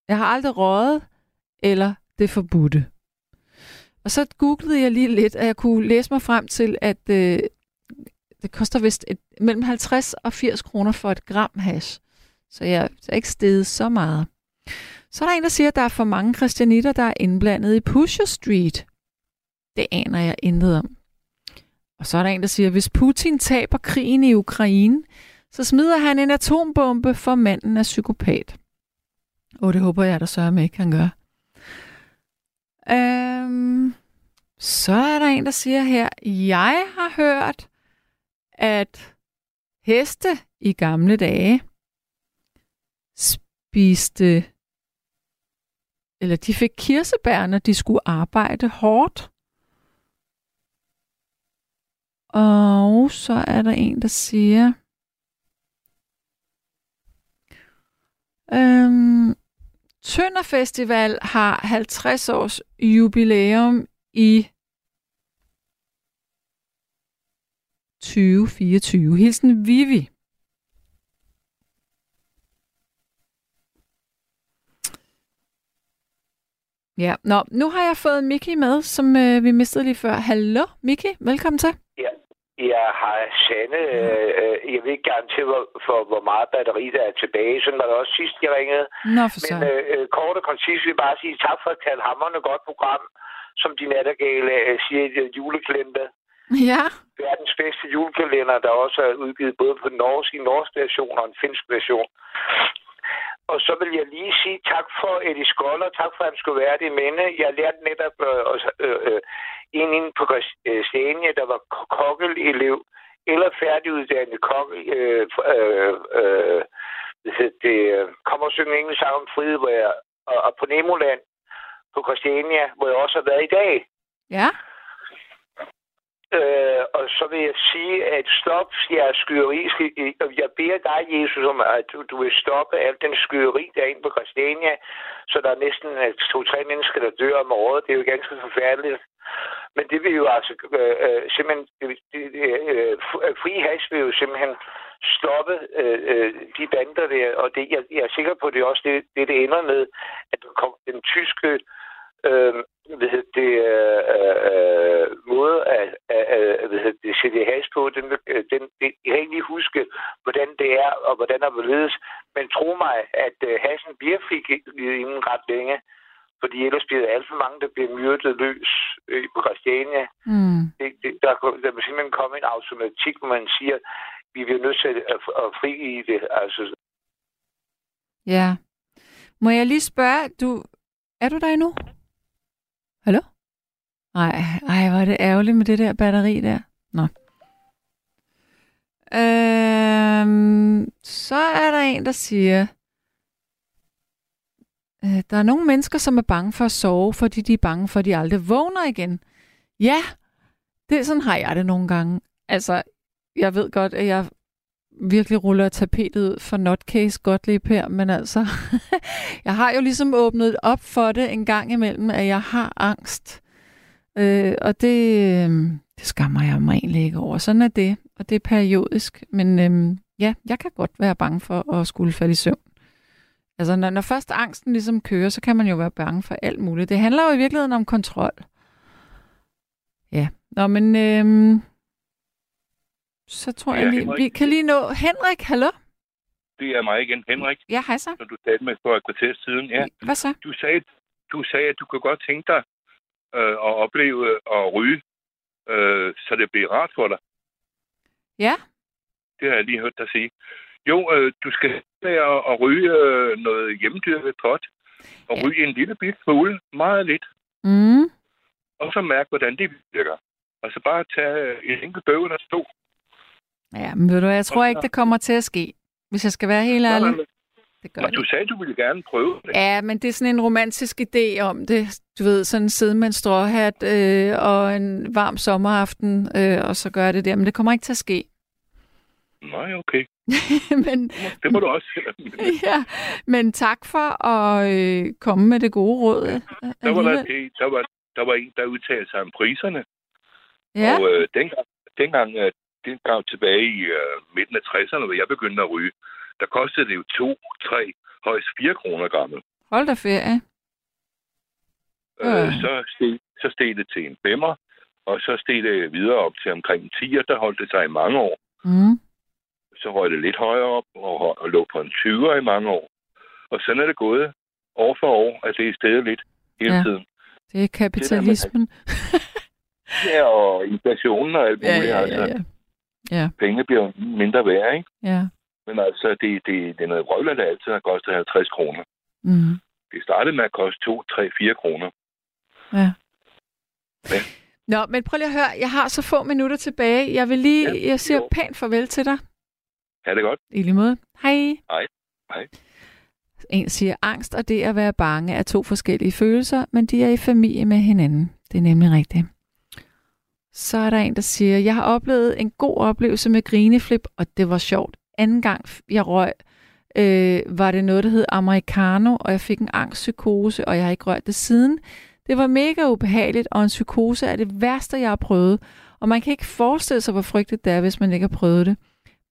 Speaker 4: Jeg har aldrig røget eller det forbudte. Og så googlede jeg lige lidt, at jeg kunne læse mig frem til, at øh, det koster vist et, mellem 50 og 80 kroner for et gram hash. Så jeg er ikke steget så meget. Så er der en, der siger, at der er for mange kristianitter, der er indblandet i Pusher Street. Det aner jeg intet om. Og så er der en, der siger, at hvis Putin taber krigen i Ukraine, så smider han en atombombe, for manden er psykopat. Og det håber jeg, der sørger med ikke han gør. Øhm, så er der en, der siger her, jeg har hørt, at heste i gamle dage spiste, eller de fik kirsebær, når de skulle arbejde hårdt. Og så er der en, der siger, øhm, Tønder Festival har 50 års jubilæum i 2024. Hilsen Vivi. Ja, nå, nu har jeg fået Miki med, som øh, vi mistede lige før. Hallo, Miki, velkommen til.
Speaker 9: Ja, jeg har Sanne. Øh, øh, jeg vil ikke garantere for, for, hvor meget batteri der er tilbage. Sådan var det også sidst, jeg ringede.
Speaker 4: Nå, for
Speaker 9: Men øh, øh, kort og koncis vil jeg bare sige tak for et hammerende godt program, som de nattergale øh, siger i det julekalender.
Speaker 4: Ja.
Speaker 9: Verdens bedste julekalender, der også er udgivet både på den norske, en norsk version og en finsk version. Og så vil jeg lige sige tak for Eddie Skoller. Tak for, at han skulle være det minde. Jeg lærte netop øh, også, øh, øh, en inde på Christiania, øh, der var kokkelelev eller færdiguddannet kok, øh, øh, øh, øh, det øh, kommer og synge en engelsk sang om frihed, hvor jeg, og, og på Nemoland på Christiania, hvor jeg også har været i dag.
Speaker 4: Ja.
Speaker 9: Øh, og så vil jeg sige, at stop jeres skyderi. Jeg beder dig, Jesus, om at du, du vil stoppe alt den skyderi, der er inde på Christiania, så der er næsten øh, to-tre mennesker, der dør om året. Det er jo ganske forfærdeligt. Men det vil jo altså øh, øh, simpelthen... Øh, fri øh, hash vil jo simpelthen stoppe øh, øh, de bander der. Og det, jeg, jeg er sikker på, at det er også det, det, det ender med, at den, kom, den tyske øh, hvad hedder det, øh, øh, måde at, at, at hvad det, sætte has på, den, øh, den, det, jeg kan ikke lige huske, hvordan det er, og hvordan der vil ledes. Men tro mig, at øh, hasen bliver frigivet inden ret længe, fordi ellers bliver der alt for mange, der bliver myrdet løs øh, på Christiania.
Speaker 4: Mm.
Speaker 9: Det, det, der, der vil simpelthen komme en automatik, hvor man siger, vi bliver nødt til at, at frigive det. Altså,
Speaker 4: Ja. Må jeg lige spørge, du, er du der endnu? Hallo? Nej, ej, hvor er det ærgerligt med det der batteri der. Nå. Øhm, så er der en, der siger, øh, der er nogle mennesker, som er bange for at sove, fordi de er bange for, at de aldrig vågner igen. Ja, det sådan har jeg det nogle gange. Altså, jeg ved godt, at jeg virkelig ruller tapetet ud for Notcase Gottlieb her, men altså, (laughs) jeg har jo ligesom åbnet op for det en gang imellem, at jeg har angst. Øh, og det, øh, det skammer jeg mig egentlig ikke over. Sådan er det, og det er periodisk. Men øh, ja, jeg kan godt være bange for at skulle falde i søvn. Altså, når, når først angsten ligesom kører, så kan man jo være bange for alt muligt. Det handler jo i virkeligheden om kontrol. Ja, nå, men øh, så tror jeg lige, vi kan lige nå... Henrik, hallo?
Speaker 10: Det er mig igen, Henrik,
Speaker 4: Ja, hej så.
Speaker 10: som du talte med for et kvarter siden. Ja.
Speaker 4: Hvad så?
Speaker 10: Du sagde, du sagde, at du kunne godt tænke dig øh, at opleve at ryge, øh, så det bliver rart for dig.
Speaker 4: Ja,
Speaker 10: Det har jeg lige hørt dig sige. Jo, øh, du skal lære at, ryge øh, noget hjemmedyrket pot, og
Speaker 4: Ja.
Speaker 10: ryge en lille bit smule, meget lidt,
Speaker 4: mm,
Speaker 10: og så mærke, hvordan det virker. Og så bare tage en enkelt bøv eller to.
Speaker 4: Ja men ved du jeg tror ikke, det kommer til at ske. Hvis jeg skal være helt ærlig. Det gør
Speaker 10: Men du sagde, du ville gerne prøve det.
Speaker 4: Ja, men det er sådan en romantisk idé om det. Du ved, sådan sidde med en stråhat øh, og en varm sommeraften, øh, og så gøre det der. Men det kommer ikke til at ske.
Speaker 10: Nej, okay. (laughs)
Speaker 4: men,
Speaker 10: Det må du også. (laughs)
Speaker 4: ja, men tak for at øh, komme med det gode råd. øh,
Speaker 10: der, var der, der, var, der var en, der udtalte sig om priserne.
Speaker 4: Ja,
Speaker 10: Og øh, dengang, dengang, øh, dengang tilbage i øh, midten af 60'erne, hvor jeg begyndte at ryge, der kostede det jo 2, 3, højst 4 kroner grammet.
Speaker 4: hold da ferie.
Speaker 10: Øh,
Speaker 4: Øh.
Speaker 10: så, steg, så steg det til en femmer, og så steg det videre op til omkring en 10, og der holdt det sig i mange år.
Speaker 4: Mm.
Speaker 10: Så røg det lidt højere op, og, og lå på en 20'er i mange år. Og sådan er det gået år for år, at det er stedet lidt hele
Speaker 4: Ja.
Speaker 10: tiden.
Speaker 4: Det er kapitalismen.
Speaker 10: Ja, og inflationen og alt
Speaker 4: Ja,
Speaker 10: muligt.
Speaker 4: ja,
Speaker 10: altså,
Speaker 4: ja, ja. Ja,
Speaker 10: Pengene bliver mindre værd, ikke?
Speaker 4: ja.
Speaker 10: Men altså, det, det, det er noget vrøvler, der altid har kostet 50 kroner.
Speaker 4: Mm.
Speaker 10: Det startede med at koste 2, 3, 4 kroner.
Speaker 4: Ja.
Speaker 10: Ja.
Speaker 4: Nå, men prøv lige at høre. Jeg har så få minutter tilbage. Jeg vil lige,
Speaker 10: Ja,
Speaker 4: jeg siger
Speaker 10: jo.
Speaker 4: pænt farvel til dig.
Speaker 10: Er det godt?
Speaker 4: I lige måde. Hej.
Speaker 10: Hej. Hej.
Speaker 4: En siger, angst og det at være bange er to forskellige følelser, men de er i familie med hinanden. Det er nemlig rigtigt. Så er der en, der siger, jeg har oplevet en god oplevelse med grineflip, og det var sjovt. Anden gang jeg røg, øh, var det noget, der hed americano, og jeg fik en angstpsykose, og jeg har ikke rørt det siden. Det var mega ubehageligt, og en psykose er det værste, jeg har prøvet. Og man kan ikke forestille sig, hvor frygteligt det er, hvis man ikke har prøvet det.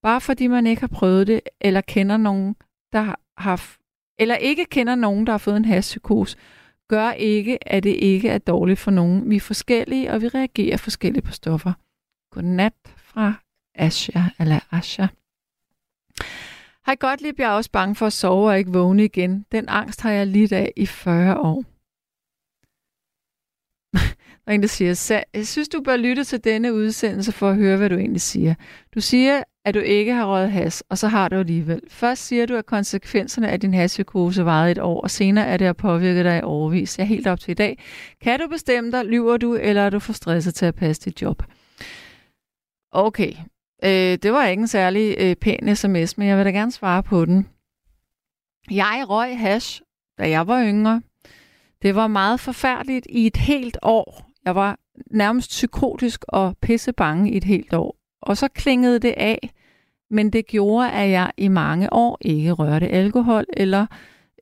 Speaker 4: Bare fordi man ikke har prøvet det, eller kender nogen, der har eller ikke kender nogen, der har fået en hashpsykose, gør ikke, at det ikke er dårligt for nogen. Vi er forskellige, og vi reagerer forskelligt på stoffer. Godnat fra Asha, eller Asha. Hej Gottlieb, jeg er også bange for at sove og ikke vågne igen. Den angst har jeg lidt af i 40 år. (laughs) Der er en, der siger, jeg synes, du bør lytte til denne udsendelse for at høre, hvad du egentlig siger. Du siger, at du ikke har røget has, og så har du alligevel. Først siger du, at konsekvenserne af din haspsykose varede et år, og senere er det at påvirke dig i overvis. Jeg er helt op til i dag. Kan du bestemme dig, lyver du, eller er du for stresset til at passe dit job? Okay, øh, det var ikke en særlig øh, pæn sms, men jeg vil da gerne svare på den. Jeg røg hash, da jeg var yngre. Det var meget forfærdeligt i et helt år. Jeg var nærmest psykotisk og pissebange i et helt år. Og så klingede det af, men det gjorde, at jeg i mange år ikke rørte alkohol eller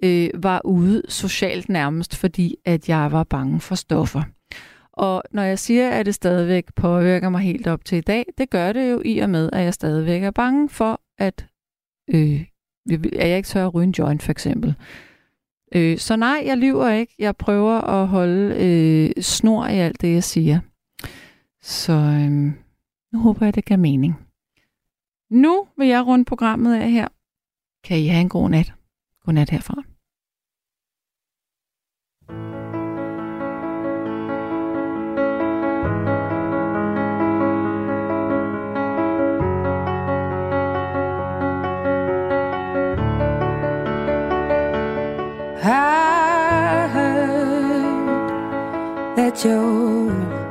Speaker 4: øh, var ude socialt nærmest, fordi at jeg var bange for stoffer. Og når jeg siger, at det stadigvæk påvirker mig helt op til i dag, det gør det jo i og med, at jeg stadigvæk er bange for, at, øh, at jeg ikke tør at ryge en joint for eksempel. Øh, så nej, jeg lyver ikke. Jeg prøver at holde øh, snor i alt det, jeg siger. Så øh, nu håber jeg, det giver mening. Nu vil jeg runde programmet af her. Kan I have en god nat. God nat herfra.
Speaker 5: I heard that you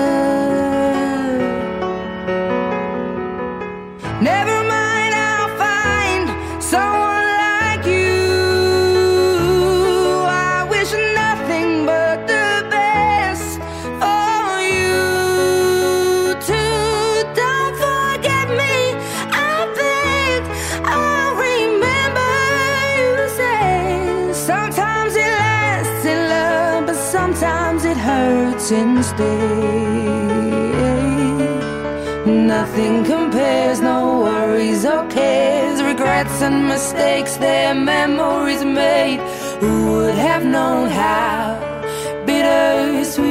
Speaker 5: Instead. Nothing compares, no worries or cares, regrets and mistakes, their memories made. Who would have known how bittersweet